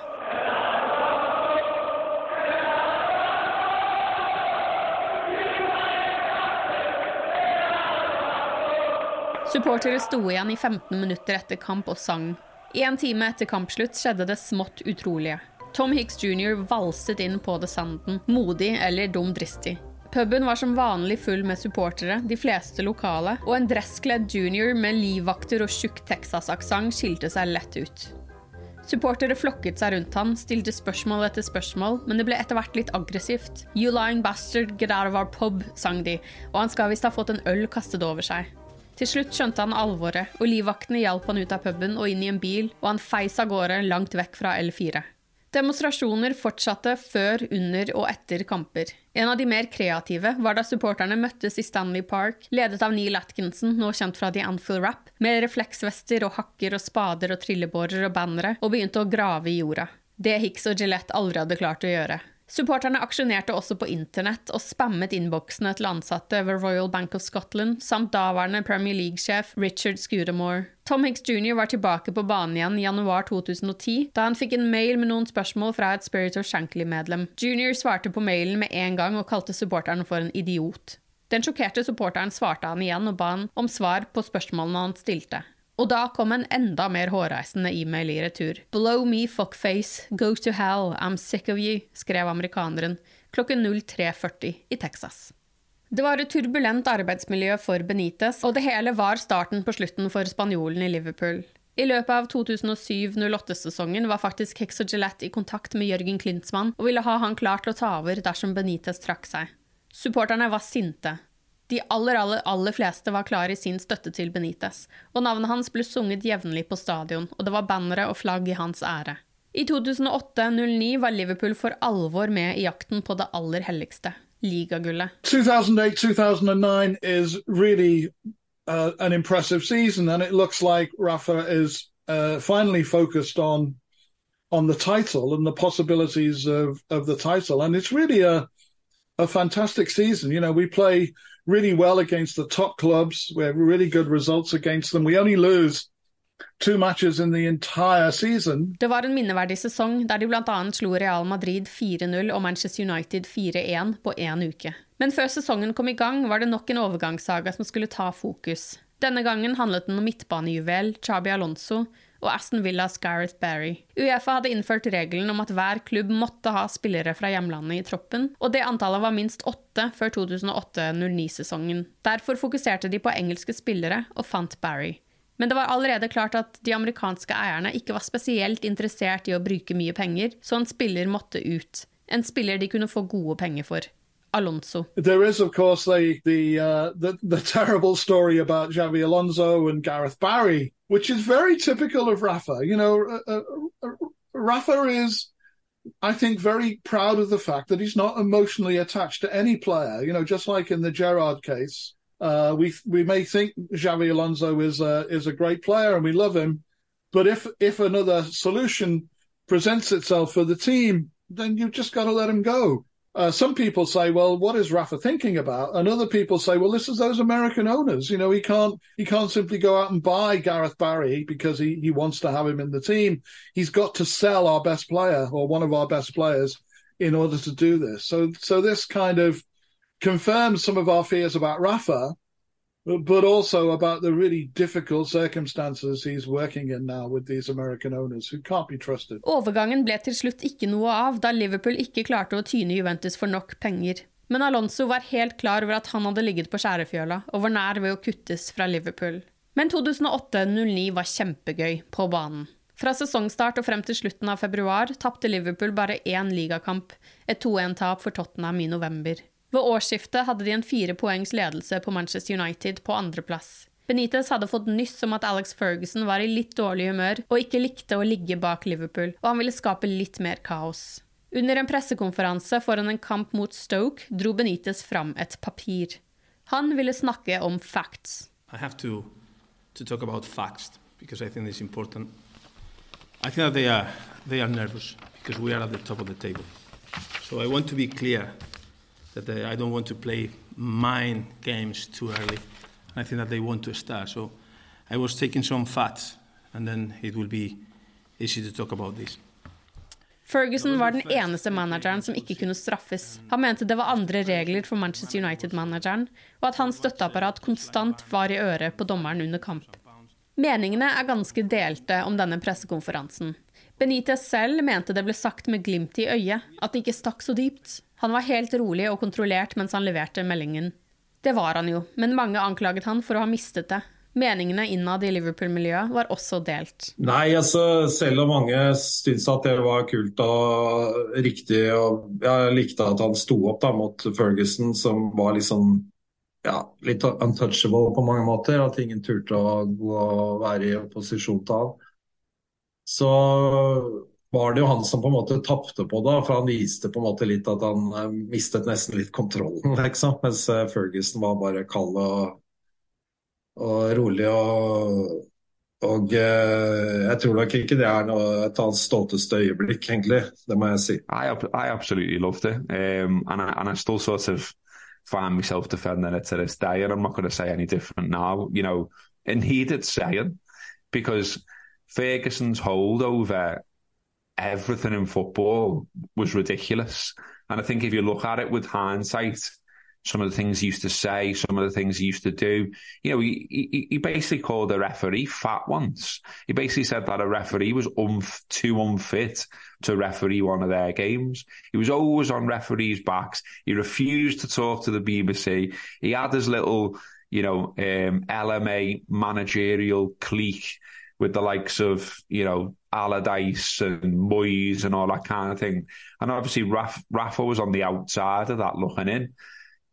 Supportere sto igjen i 15 minutter etter kamp og sang. En time etter kampslutt skjedde det smått utrolige. Tom Hicks jr. valset inn på The Sanden, modig eller dum dristig. Puben var som vanlig full med supportere, de fleste lokale, og en dresskledd junior med livvakter og tjukk Texas-aksent skilte seg lett ut. Supportere flokket seg rundt han, stilte spørsmål etter spørsmål, men det ble etter hvert litt aggressivt. You lying bastard, get out of our pub, sang de, og han skal visst ha fått en øl kastet over seg. Til slutt skjønte han alvoret, og livvaktene hjalp han ut av puben og inn i en bil, og han feis av gårde langt vekk fra L4. Demonstrasjoner fortsatte før, under og etter kamper. En av de mer kreative var da supporterne møttes i Stanley Park, ledet av Neil Atkinson, nå kjent fra The Anfield Rap, med refleksvester og hakker og spader og trillebårer og bannere, og begynte å grave i jorda. Det Hicks og Gillette aldri hadde klart å gjøre. Supporterne aksjonerte også på internett og spammet innboksene til ansatte ved Royal Bank of Scotland samt daværende Premier League-sjef Richard Scudamore. Tom Hicks jr. var tilbake på banen igjen i januar 2010, da han fikk en mail med noen spørsmål fra et Spirit of Shankly-medlem. Junior svarte på mailen med en gang og kalte supporteren for en idiot. Den sjokkerte supporteren svarte han igjen og ba han om svar på spørsmålene han stilte. Og da kom en enda mer hårreisende e-mail i retur. Blow me fuckface, go to hell, I'm sick of you, skrev amerikaneren klokken 03.40 i Texas. Det var et turbulent arbeidsmiljø for Benitez, og det hele var starten på slutten for spanjolen i Liverpool. I løpet av 2007-08-sesongen var faktisk Hex og Gillette i kontakt med Jørgen Klintsmann og ville ha han klar til å ta over dersom Benitez trakk seg. Supporterne var sinte, de aller, aller, aller fleste var klare i sin støtte til Benitez, og navnet hans ble sunget jevnlig på stadion, og det var bannere og flagg i hans ære. I 2008-09 var Liverpool for alvor med i jakten på det aller helligste, ligagullet. 2008-2009 is really uh, an impressive season, and it looks like Rafa is uh, finally focused on on the title and the possibilities of, of the title, a fantastic season. You know, we play really well against the top clubs. We have really good results against them. We only lose two matches in the entire season. Det var en minneverdig sesong der de bl.a. slo Real Madrid 4-0 og Manchester United 4-1 på én uke. Men før sesongen kom i gang, var det nok en overgangssaga som skulle ta fokus. Denne gangen handlet den om midtbanejuvel Chabi Alonso, og Aston Villas Gareth Barry. Uefa hadde innført regelen om at hver klubb måtte ha spillere fra hjemlandet i troppen, og det antallet var minst åtte før 2008-09-sesongen. Derfor fokuserte de på engelske spillere og fant Barry. Men det var allerede klart at de amerikanske eierne ikke var spesielt interessert i å bruke mye penger, så en spiller måtte ut. En spiller de kunne få gode penger for. Alonso. There is, of course, the the, uh, the the terrible story about Xavi Alonso and Gareth Barry, which is very typical of Rafa. You know, uh, uh, Rafa is, I think, very proud of the fact that he's not emotionally attached to any player. You know, just like in the Gerard case, uh, we we may think Javi Alonso is a is a great player and we love him, but if if another solution presents itself for the team, then you've just got to let him go. Uh, some people say, well, what is Rafa thinking about? And other people say, well, this is those American owners. You know, he can't, he can't simply go out and buy Gareth Barry because he, he wants to have him in the team. He's got to sell our best player or one of our best players in order to do this. So, so this kind of confirms some of our fears about Rafa, but also about the really difficult circumstances he's working in now with these American owners who can't be trusted. Overgangen ble til slutt ikke noe av da Liverpool ikke klarte å tyne Juventus for nok penger. Men Alonso var helt klar over at han hadde ligget på skjærefjøla og var nær ved å kuttes fra Liverpool. Men 2008-09 var kjempegøy på banen. Fra sesongstart og frem til slutten av februar tapte Liverpool bare én ligakamp, et 2-1-tap for Tottenham i november. Ved årsskiftet hadde de en fire poengs ledelse på Manchester United på andreplass. Benitez hadde fått nyss om at Alex Ferguson var i litt dårlig humør og ikke likte å ligge bak Liverpool, og han ville skape litt mer kaos. Under en pressekonferanse foran en kamp mot Stoke dro Benitez fram et papir. Han ville snakke om facts. To, to talk about facts because I think it's important. I think that they are, they are nervous because we are at the top of the table. So I want to be clear that they, I don't want to play mind games too early. I think that they want to start. So I was taking some facts, and then it will be easy to talk about this. Ferguson var den eneste manageren som ikke kunne straffes. Han mente det var andre regler for Manchester United-manageren, og at hans støtteapparat konstant var i øret på dommeren under kamp. Meningene er ganske delte om denne pressekonferansen. Benitez selv mente det ble sagt med glimt i øyet, at det ikke stakk så dypt. Han var helt rolig og kontrollert mens han leverte meldingen. Det var han jo, men mange anklaget han for å ha mistet det. Meningene innad i Liverpool-miljøet var også delt. Nei, altså selv om mange syntes at det var kult og riktig, og jeg likte at han sto opp da mot Ferguson, som var liksom ja, litt untouchable på mange måter. At ingen turte å gå og være i opposisjon til han. Så var det jo han som på en måte tapte på det, for han viste på en måte litt at han uh, mistet nesten litt kontrollen, liksom. Mens uh, Ferguson var bare kald og, og rolig og og eh, jeg tror nok ikke det er noe, et av hans stolteste øyeblikk, egentlig. Det må jeg si. I, I absolutely loved it. Um, and, I, and I still sort of find myself defending it to this day. And I'm not going to say any different now. You know, and he did say it because Ferguson's hold over everything in football was ridiculous. And I think if you look at it with hindsight, some of the things he used to say, some of the things he used to do, you know, he, he, he basically called a referee fat once. He basically said that a referee was unf- too unfit to referee one of their games. He was always on referees' backs. He refused to talk to the BBC. He had his little, you know, um, LMA managerial clique with the likes of, you know, Allardyce and Moyes and all that kind of thing. And obviously, Raf, Rafa was on the outside of that looking in.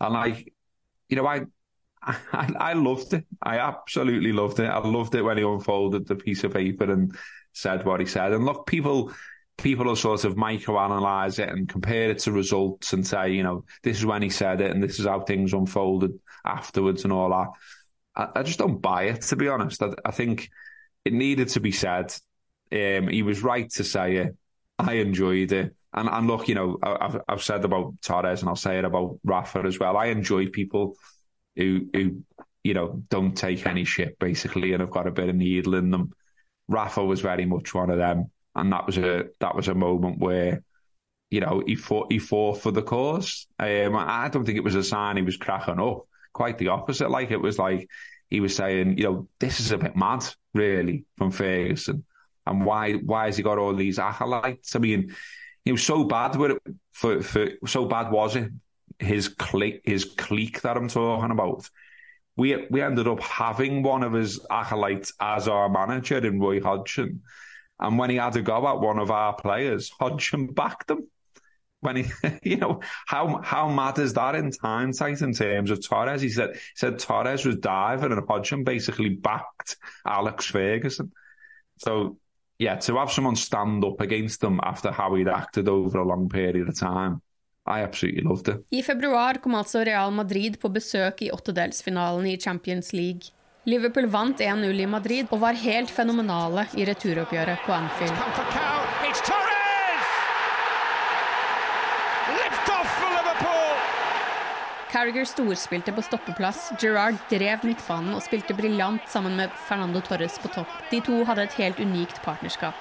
And like, you know, I, I, I loved it. I absolutely loved it. I loved it when he unfolded the piece of paper and said what he said. And look, people, people will sort of microanalyze it and compare it to results and say, you know, this is when he said it and this is how things unfolded afterwards and all that. I, I just don't buy it, to be honest. I, I think it needed to be said. Um, he was right to say it. I enjoyed it. And, and look, you know, I've, I've said about Torres and I'll say it about Rafa as well. I enjoy people who, who, you know, don't take any shit basically and have got a bit of needle in them. Rafa was very much one of them. And that was a, that was a moment where, you know, he fought, he fought for the cause. Um, I don't think it was a sign he was cracking up. Quite the opposite. Like it was like, he was saying, you know, this is a bit mad, really, from Ferguson. And why why has he got all these acolytes? I mean, he was so bad with it for, for so bad was it his clique his clique that I'm talking about. We we ended up having one of his acolytes as our manager in Roy Hodgson. And when he had to go at one of our players, Hodgson backed him. When he, you know, how how mad is that in hindsight in terms of Torres? He said he said Torres was diving and Hodgson basically backed Alex Ferguson. So yeah, to have someone stand up against them after how he'd acted over a long period of time, I absolutely loved it. I februar kom altså Real Madrid på besøk i åttedelsfinalen i Champions League. Liverpool vant 1-0 i Madrid og var helt fenomenale i returoppgjøret på Anfield. Carriger storspilte på stoppeplass, Gerrard drev midtbanen og spilte briljant sammen med Fernando Torres på topp. De to hadde et helt unikt partnerskap.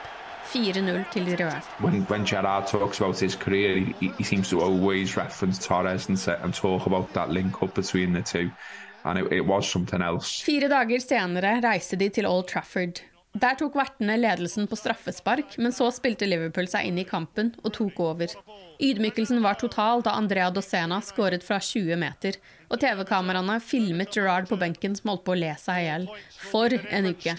4-0 til de røde. When, when Gerard talks about his career, he, he seems to always reference Torres and, and talk about that link up between the two. And it, it was something else. Fire dager senere reiste de til Old Trafford. Der tok vertene ledelsen på straffespark, men så spilte Liverpool seg inn i kampen og tok over. Ydmykelsen var total da Andrea Dosena skåret fra 20 meter, og TV-kameraene filmet Gerard på benken som holdt på å le seg i hjel. For en uke!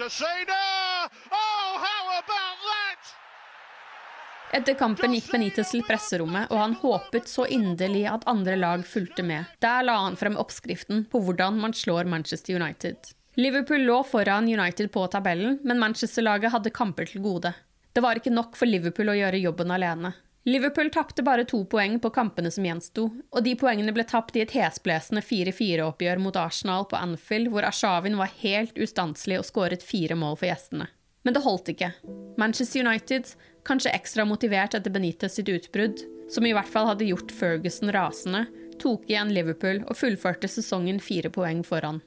Etter kampen gikk Benitez til presserommet, og han håpet så inderlig at andre lag fulgte med. Der la han frem oppskriften på hvordan man slår Manchester United. Liverpool lå foran United på tabellen, men Manchester-laget hadde kamper til gode. Det var ikke nok for Liverpool å gjøre jobben alene. Liverpool tapte bare to poeng på kampene som gjensto, og de poengene ble tapt i et hesblesende 4-4-oppgjør mot Arsenal på Anfield, hvor Ashavin var helt ustanselig og skåret fire mål for gjestene. Men det holdt ikke. Manchester United, kanskje ekstra motivert etter Benitez sitt utbrudd, som i hvert fall hadde gjort Ferguson rasende, tok igjen Liverpool og fullførte sesongen fire poeng foran.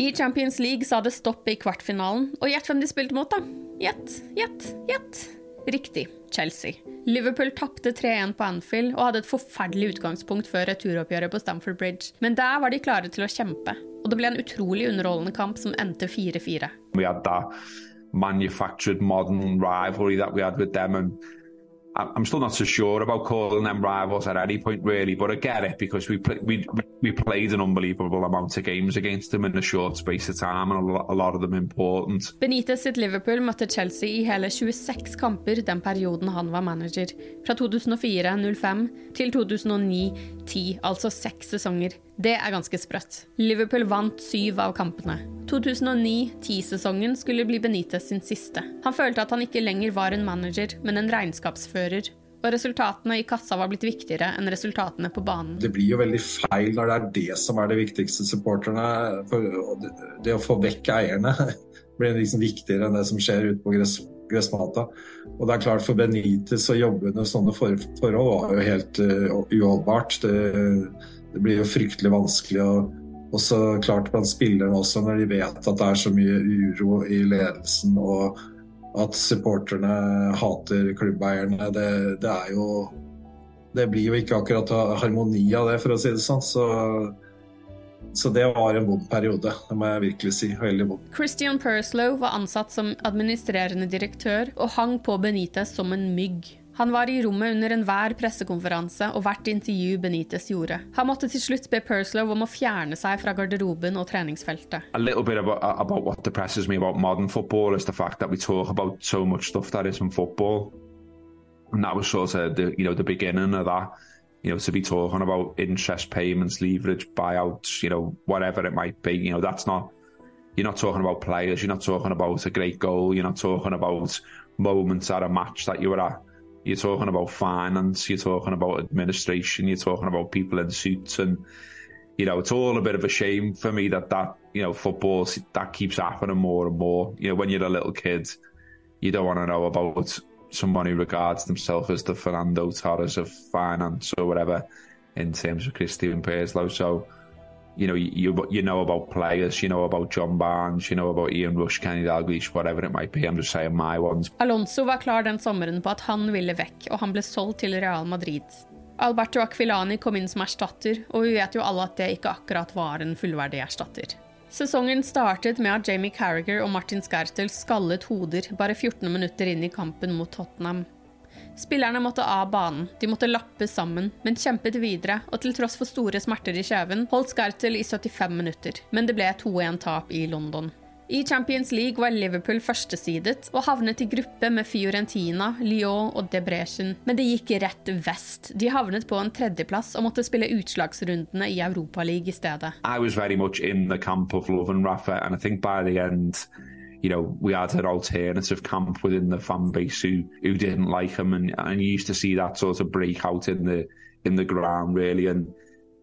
I Champions League sa det stopp i kvartfinalen, og gjett hvem de spilte mot, da? Gjett, gjett, gjett. Riktig, Chelsea. Liverpool tapte 3-1 på Anfield og hadde et forferdelig utgangspunkt før returoppgjøret på Stamford Bridge, men der var de klare til å kjempe, og det ble en utrolig underholdende kamp som endte 4-4. We had that manufactured modern rivalry that we had with them and I'm still not so sure about calling them rivals at any point, really, but I get it because we play, we we played an unbelievable amount of games against them in a short space of time, and a lot of them important. Benitez sitt Liverpool møtte Chelsea i hele 26 kamper den perioden han var manager, fra 2004-05 til 2009-10, altså seks sesonger. Det er ganske sprøtt. Liverpool vant syv av kampene. 2009-10-sesongen skulle bli Benitez sin siste. Han følte at han ikke lenger var en manager, men en regnskapsfører. Og resultatene i kassa var blitt viktigere enn resultatene på banen. Det blir jo veldig feil når det er det som er det viktigste supporterne. Det å få vekk eierne blir liksom viktigere enn det som skjer ute på gress, gressmata. Og det er klart For Benitez å jobbe under sånne forhold var jo helt uh, uholdbart. Det, det blir jo fryktelig vanskelig Og, og så klart blant spillerne også, når de vet at det er så mye uro i ledelsen og at supporterne hater klubbeierne. Det, det er jo Det blir jo ikke akkurat harmoni av det, for å si det sånn. Så, så det var en vond periode, det må jeg virkelig si. Veldig vond. Christian Perslow var ansatt som administrerende direktør og hang på Benitez som en mygg. Han var i rommet under enhver pressekonferanse og hvert intervju Benitez gjorde. Han måtte til slutt be Perslow om å fjerne seg fra garderoben og treningsfeltet. A little bit about, about what depresses modern football is the fact that we talk about so much stuff that isn't football. And that was sort of the, you know, the beginning of that. You know, to be talking about interest payments, leverage, buyouts, you know, whatever it might be, you know, that's not, you're not talking about players, you're not talking about a great goal, you're not talking about moments at a match that you were at You're talking about finance, you're talking about administration, you're talking about people in suits, and you know it's all a bit of a shame for me that that you know football that keeps happening more and more. You know when you're a little kid, you don't want to know about someone who regards themselves as the Fernando Torres of finance or whatever in terms of Christian Perslow. So you know, you you know about players, you know about John Barnes, you know about Ian Rush, Kenny Dalglish, whatever it might be. I'm just saying my ones. Alonso var klar den sommeren på at han ville vekk, og han ble solgt til Real Madrid. Alberto Aquilani kom inn som erstatter, og vi vet jo alle at det ikke akkurat var en fullverdig erstatter. Sesongen startet med at Jamie Carriger og Martin Skertel skallet hoder bare 14 minutter inn i kampen mot Tottenham. Spillerne måtte av banen, de måtte lappe sammen, men kjempet videre, og til tross for store smerter i kjeven holdt Skertel i 75 minutter. Men det ble 2-1-tap i London. I Champions League var Liverpool førstesidet og havnet i gruppe med Fiorentina, Lyon og Debrecen, men det gikk rett vest. De havnet på en tredjeplass og måtte spille utslagsrundene i Europaligaen i stedet. I was very much in the camp of love and Rafa, and I think you know, we had an alternative camp within the fan base who who didn't like him, and and you used to see that sort of breakout in the in the ground really, and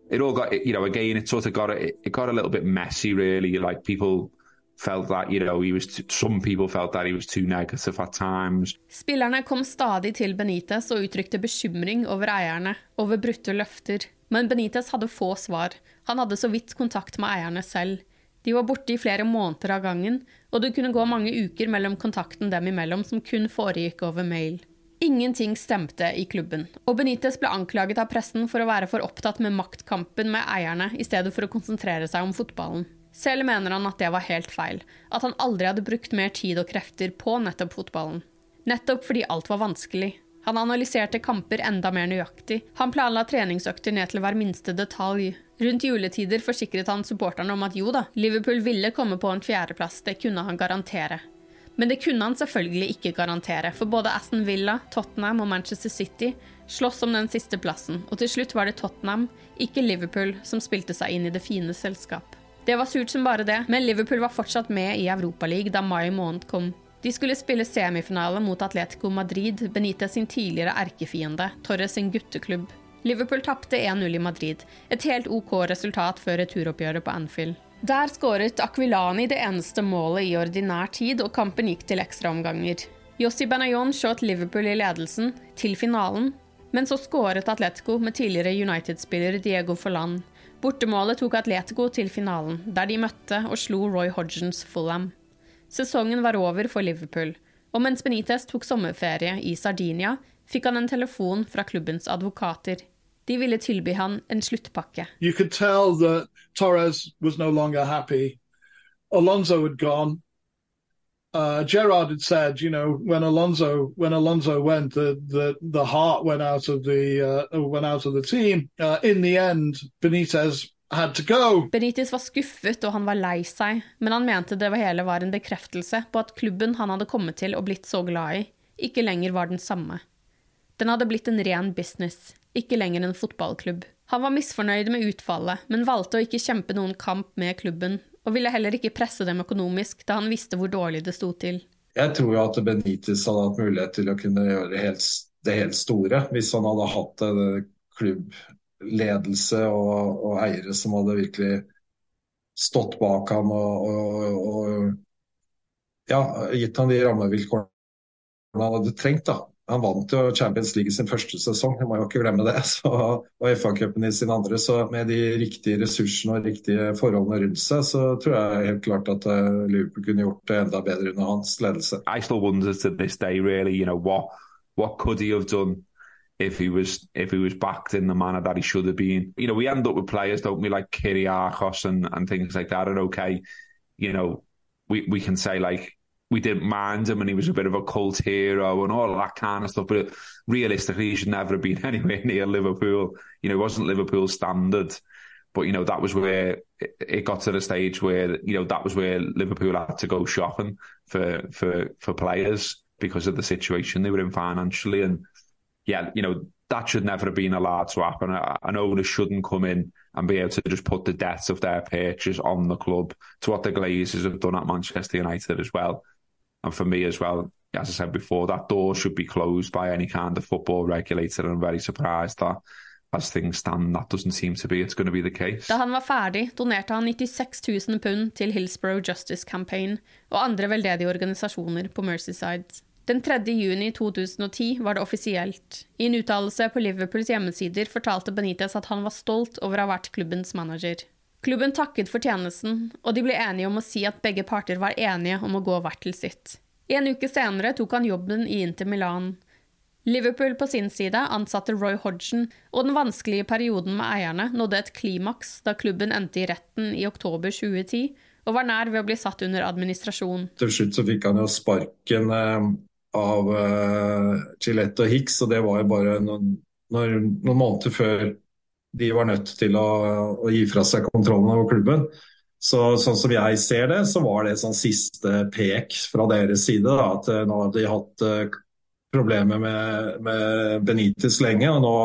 it all got you know again it sort of got it, got a little bit messy really, like people felt that you know he was too, some people felt that he was too negative at times. Spillerne kom stadig til Benitez og uttrykte bekymring over eierne, over brutte løfter. Men Benitez hadde få svar. Han hadde så vidt kontakt med eierne selv. De var borte i flere måneder av gangen, og det kunne gå mange uker mellom kontakten dem imellom som kun foregikk over mail. Ingenting stemte i klubben, og Benitez ble anklaget av pressen for å være for opptatt med maktkampen med eierne i stedet for å konsentrere seg om fotballen. Selv mener han at det var helt feil, at han aldri hadde brukt mer tid og krefter på nettopp fotballen. Nettopp fordi alt var vanskelig. Han analyserte kamper enda mer nøyaktig. Han planla treningsøkter ned til hver minste detalj. Rundt juletider forsikret han supporterne om at jo da, Liverpool ville komme på en fjerdeplass, det kunne han garantere. Men det kunne han selvfølgelig ikke garantere, for både Aston Villa, Tottenham og Manchester City sloss om den siste plassen, og til slutt var det Tottenham, ikke Liverpool, som spilte seg inn i det fine selskap. Det var surt som bare det, men Liverpool var fortsatt med i Europaligaen da mai måned kom. De skulle spille semifinale mot Atletico Madrid, Benitez sin tidligere erkefiende, Torres sin gutteklubb. Liverpool tapte 1-0 i Madrid, et helt OK resultat før returoppgjøret på Anfield. Der skåret Aquilani det eneste målet i ordinær tid, og kampen gikk til ekstraomganger. Jossi Benayon skjøt Liverpool i ledelsen, til finalen, men så skåret Atletico med tidligere United-spiller Diego Forlan. Bortemålet tok Atletico til finalen, der de møtte og slo Roy Hodgins Fulham. Sesongen var over for Liverpool, og mens Benitez tok sommerferie i Sardinia, fikk han en telefon fra klubbens advokater. De ville tilby han en sluttpakke. Torres was no longer happy. Alonso had gone. Uh, Gerard had said, you know, when Alonso when Alonso went, the the, the heart went out of the uh, went out of the team. Uh, in the end, Benitez had to go. Benitez var skuffet og han var lei seg, men han mente det hele var en bekreftelse på at klubben han hadde kommet til og blitt så glad i, ikke lenger var den samme. Den hadde blitt en ren business, ikke lenger en fotballklubb. Han var misfornøyd med utfallet, men valgte å ikke kjempe noen kamp med klubben, og ville heller ikke presse dem økonomisk, da han visste hvor dårlig det sto til. Jeg tror jo at Benitez hadde hatt mulighet til å kunne gjøre helt, det helt store, hvis han hadde hatt en klubbledelse og, og eiere som hadde virkelig stått bak ham og, og, og ja, gitt ham de rammevilkårene han hadde trengt. da. Han vant jo Champions League sin første sesong, jeg må jo ikke glemme det. Så, og FA-cupen i sin andre. Så med de riktige ressursene og riktige forholdene rundt seg, så tror jeg helt klart at uh, Liverpool kunne gjort det enda bedre under hans ledelse. I still wonder to this day, really, you know, what, what could he have done if he was if he was backed in the manner that he should have been. You know, we end up with players, don't we, like Kiriakos and, and things like that. And okay, you know, we, we can say like we didn't mind him and he was a bit of a cult hero and all that kind of stuff. But realistically, he should never have been anywhere near Liverpool. You know, it wasn't Liverpool standard. But, you know, that was where it got to the stage where, you know, that was where Liverpool had to go shopping for, for, for players because of the situation they were in financially. And yeah, you know, that should never have been allowed to happen. An owner shouldn't come in and be able to just put the debts of their purchase on the club to what the Glazers have done at Manchester United as well. And for me as well, as I said before, that door should be closed by any kind of football regulator. And I'm very surprised that as things stand, that doesn't seem to be it's going to be the case. Da han var ferdig, donerte han 96 000 pund til Hillsborough Justice Campaign og andre veldedige organisasjoner på Merseyside. Den 3. juni 2010 var det offisielt. I en uttalelse på Liverpools hjemmesider fortalte Benitez at han var stolt over å ha vært klubbens manager. Klubben takket for tjenesten, og de ble enige om å si at begge parter var enige om å gå hvert til sitt. En uke senere tok han jobben i Inter Milan. Liverpool på sin side ansatte Roy Hodgson, og den vanskelige perioden med eierne nådde et klimaks da klubben endte i retten i oktober 2010 og var nær ved å bli satt under administrasjon. Til slutt så fikk han jo sparken eh, av eh, Gillette og Hicks, og det var jo bare noen, noen, måneder før de var nødt til å, å gi fra seg kontrollen over klubben. Så, sånn som jeg ser det, så var det sånn siste pek fra deres side. Da, at eh, nå hadde de hatt uh, problemer med, med Benitez lenge, og nå,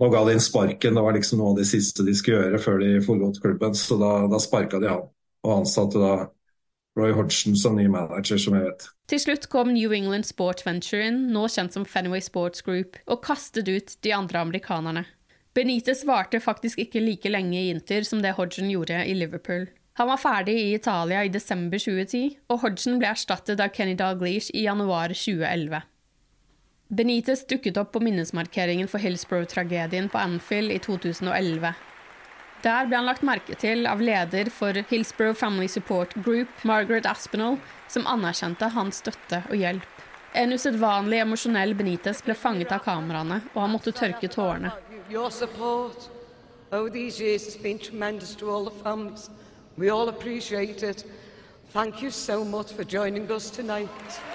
nå ga de inn sparken. Det var liksom noe av det siste de skulle gjøre før de forlot klubben. Så da, da sparka de han, og ansatte da Roy Hodgson som ny manager, som jeg vet. Til slutt kom New England Sport Venture inn, nå kjent som Fenway Sports Group, og kastet ut de andre amerikanerne. Benitez varte faktisk ikke like lenge i Inter som det Hodgson gjorde i Liverpool. Han var ferdig i Italia i desember 2010, og Hodgson ble erstattet av Kenny Dalglish i januar 2011. Benitez dukket opp på minnesmarkeringen for Hillsborough-tragedien på Anfield i 2011. Der ble han lagt merke til av leder for Hillsborough Family Support Group, Margaret Aspinall, som anerkjente hans støtte og hjelp. En usedvanlig emosjonell Benitez ble fanget av kameraene, og han måtte tørke tårene. Over these years has been tremendous to all the families. We all appreciate it. Thank you so much for joining us tonight.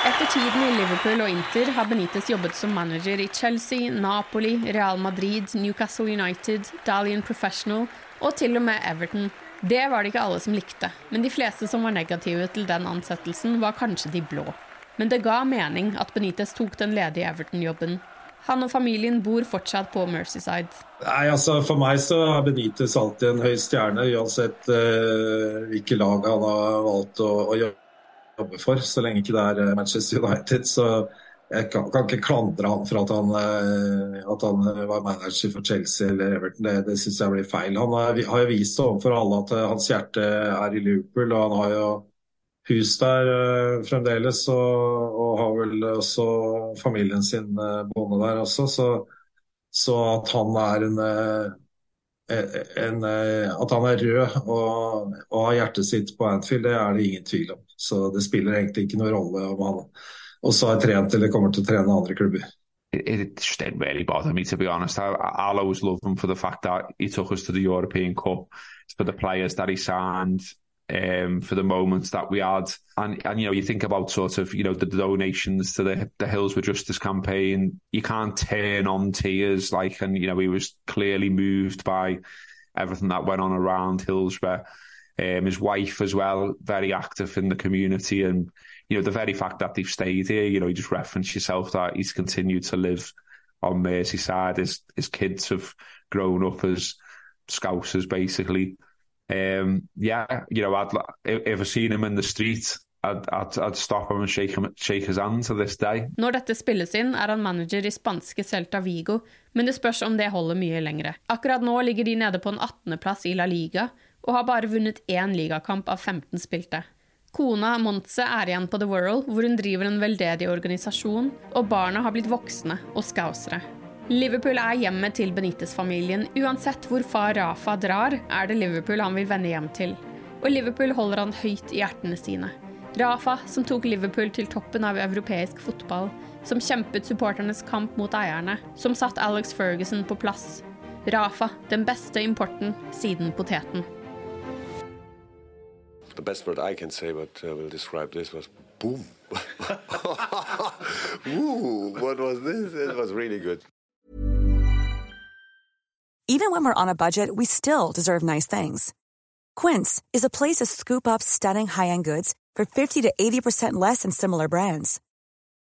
Etter tiden i Liverpool og Inter har Benitez jobbet som manager i Chelsea, Napoli, Real Madrid, Newcastle United, Dalian Professional og til og med Everton. Det var det ikke alle som likte, men de fleste som var negative til den ansettelsen, var kanskje de blå. Men det ga mening at Benitez tok den ledige Everton-jobben. Han og familien bor fortsatt på Mercyside. Nei, altså For meg så er Benitez alltid en høy stjerne, uansett uh, hvilke lag han har valgt å, å gjøre jobber for, så lenge ikke det er eh, Manchester United. Så jeg kan, kan ikke klandre han for at han, eh, at han, var manager for Chelsea eller Everton. Det, det syns jeg blir feil. Han har, har jo vist overfor alle at eh, hans hjerte er i Liverpool, og han har jo hus der fremdeles. Og, og, har vel også familien sin boende der også. Så, så, at han er en, en, at han er rød og, og har hjertet sitt på Anfield, det er det ingen tvil om. Så det spiller egentlig ikke noen rolle om han også har trent eller kommer til å trene andre klubber. It, didn't really bother me, to be honest. I, I'll always love him for the fact that he took us to the European Cup, for the players that he signed, um, for the moments that we had. And, and, you know, you think about sort of, you know, the donations to the, the Hills Justice campaign. You can't turn on tears, like, and, you know, he was clearly moved by everything that went on around Hillsborough. Um, his wife as well, very active in the community, and you know the very fact that they've stayed here. You know, you just referenced yourself that he's continued to live on Merseyside. His his kids have grown up as Scousers, basically. Um, yeah, you know, I'd if I seen him in the street. I'd, I'd, I'd stop him and shake, him, shake his hand to this day. Når dette spilles inn, er han manager i spanske Celta Vigo, men det spørs om det holder mye lengre. Akkurat nå ligger de nede på en 18.-plass i La Liga, og har bare vunnet én ligakamp av 15 spilte. Kona Montse er igjen på The World, hvor hun driver en veldedig organisasjon, og barna har blitt voksne og skausere. Liverpool er hjemmet til Benitez-familien. Uansett hvor far Rafa drar, er det Liverpool han vil vende hjem til. Og Liverpool holder han høyt i hjertene sine. Rafa, som tok Liverpool til toppen av europeisk fotball, som kjempet supporternes kamp mot eierne, som satt Alex Ferguson på plass. Rafa, den beste importen siden poteten. The best word I can say, but uh, will describe this was boom. Woo! What was this? It was really good. Even when we're on a budget, we still deserve nice things. Quince is a place to scoop up stunning high-end goods for fifty to eighty percent less than similar brands.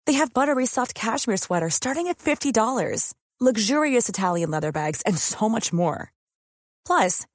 They have buttery soft cashmere sweaters starting at fifty dollars, luxurious Italian leather bags, and so much more. Plus.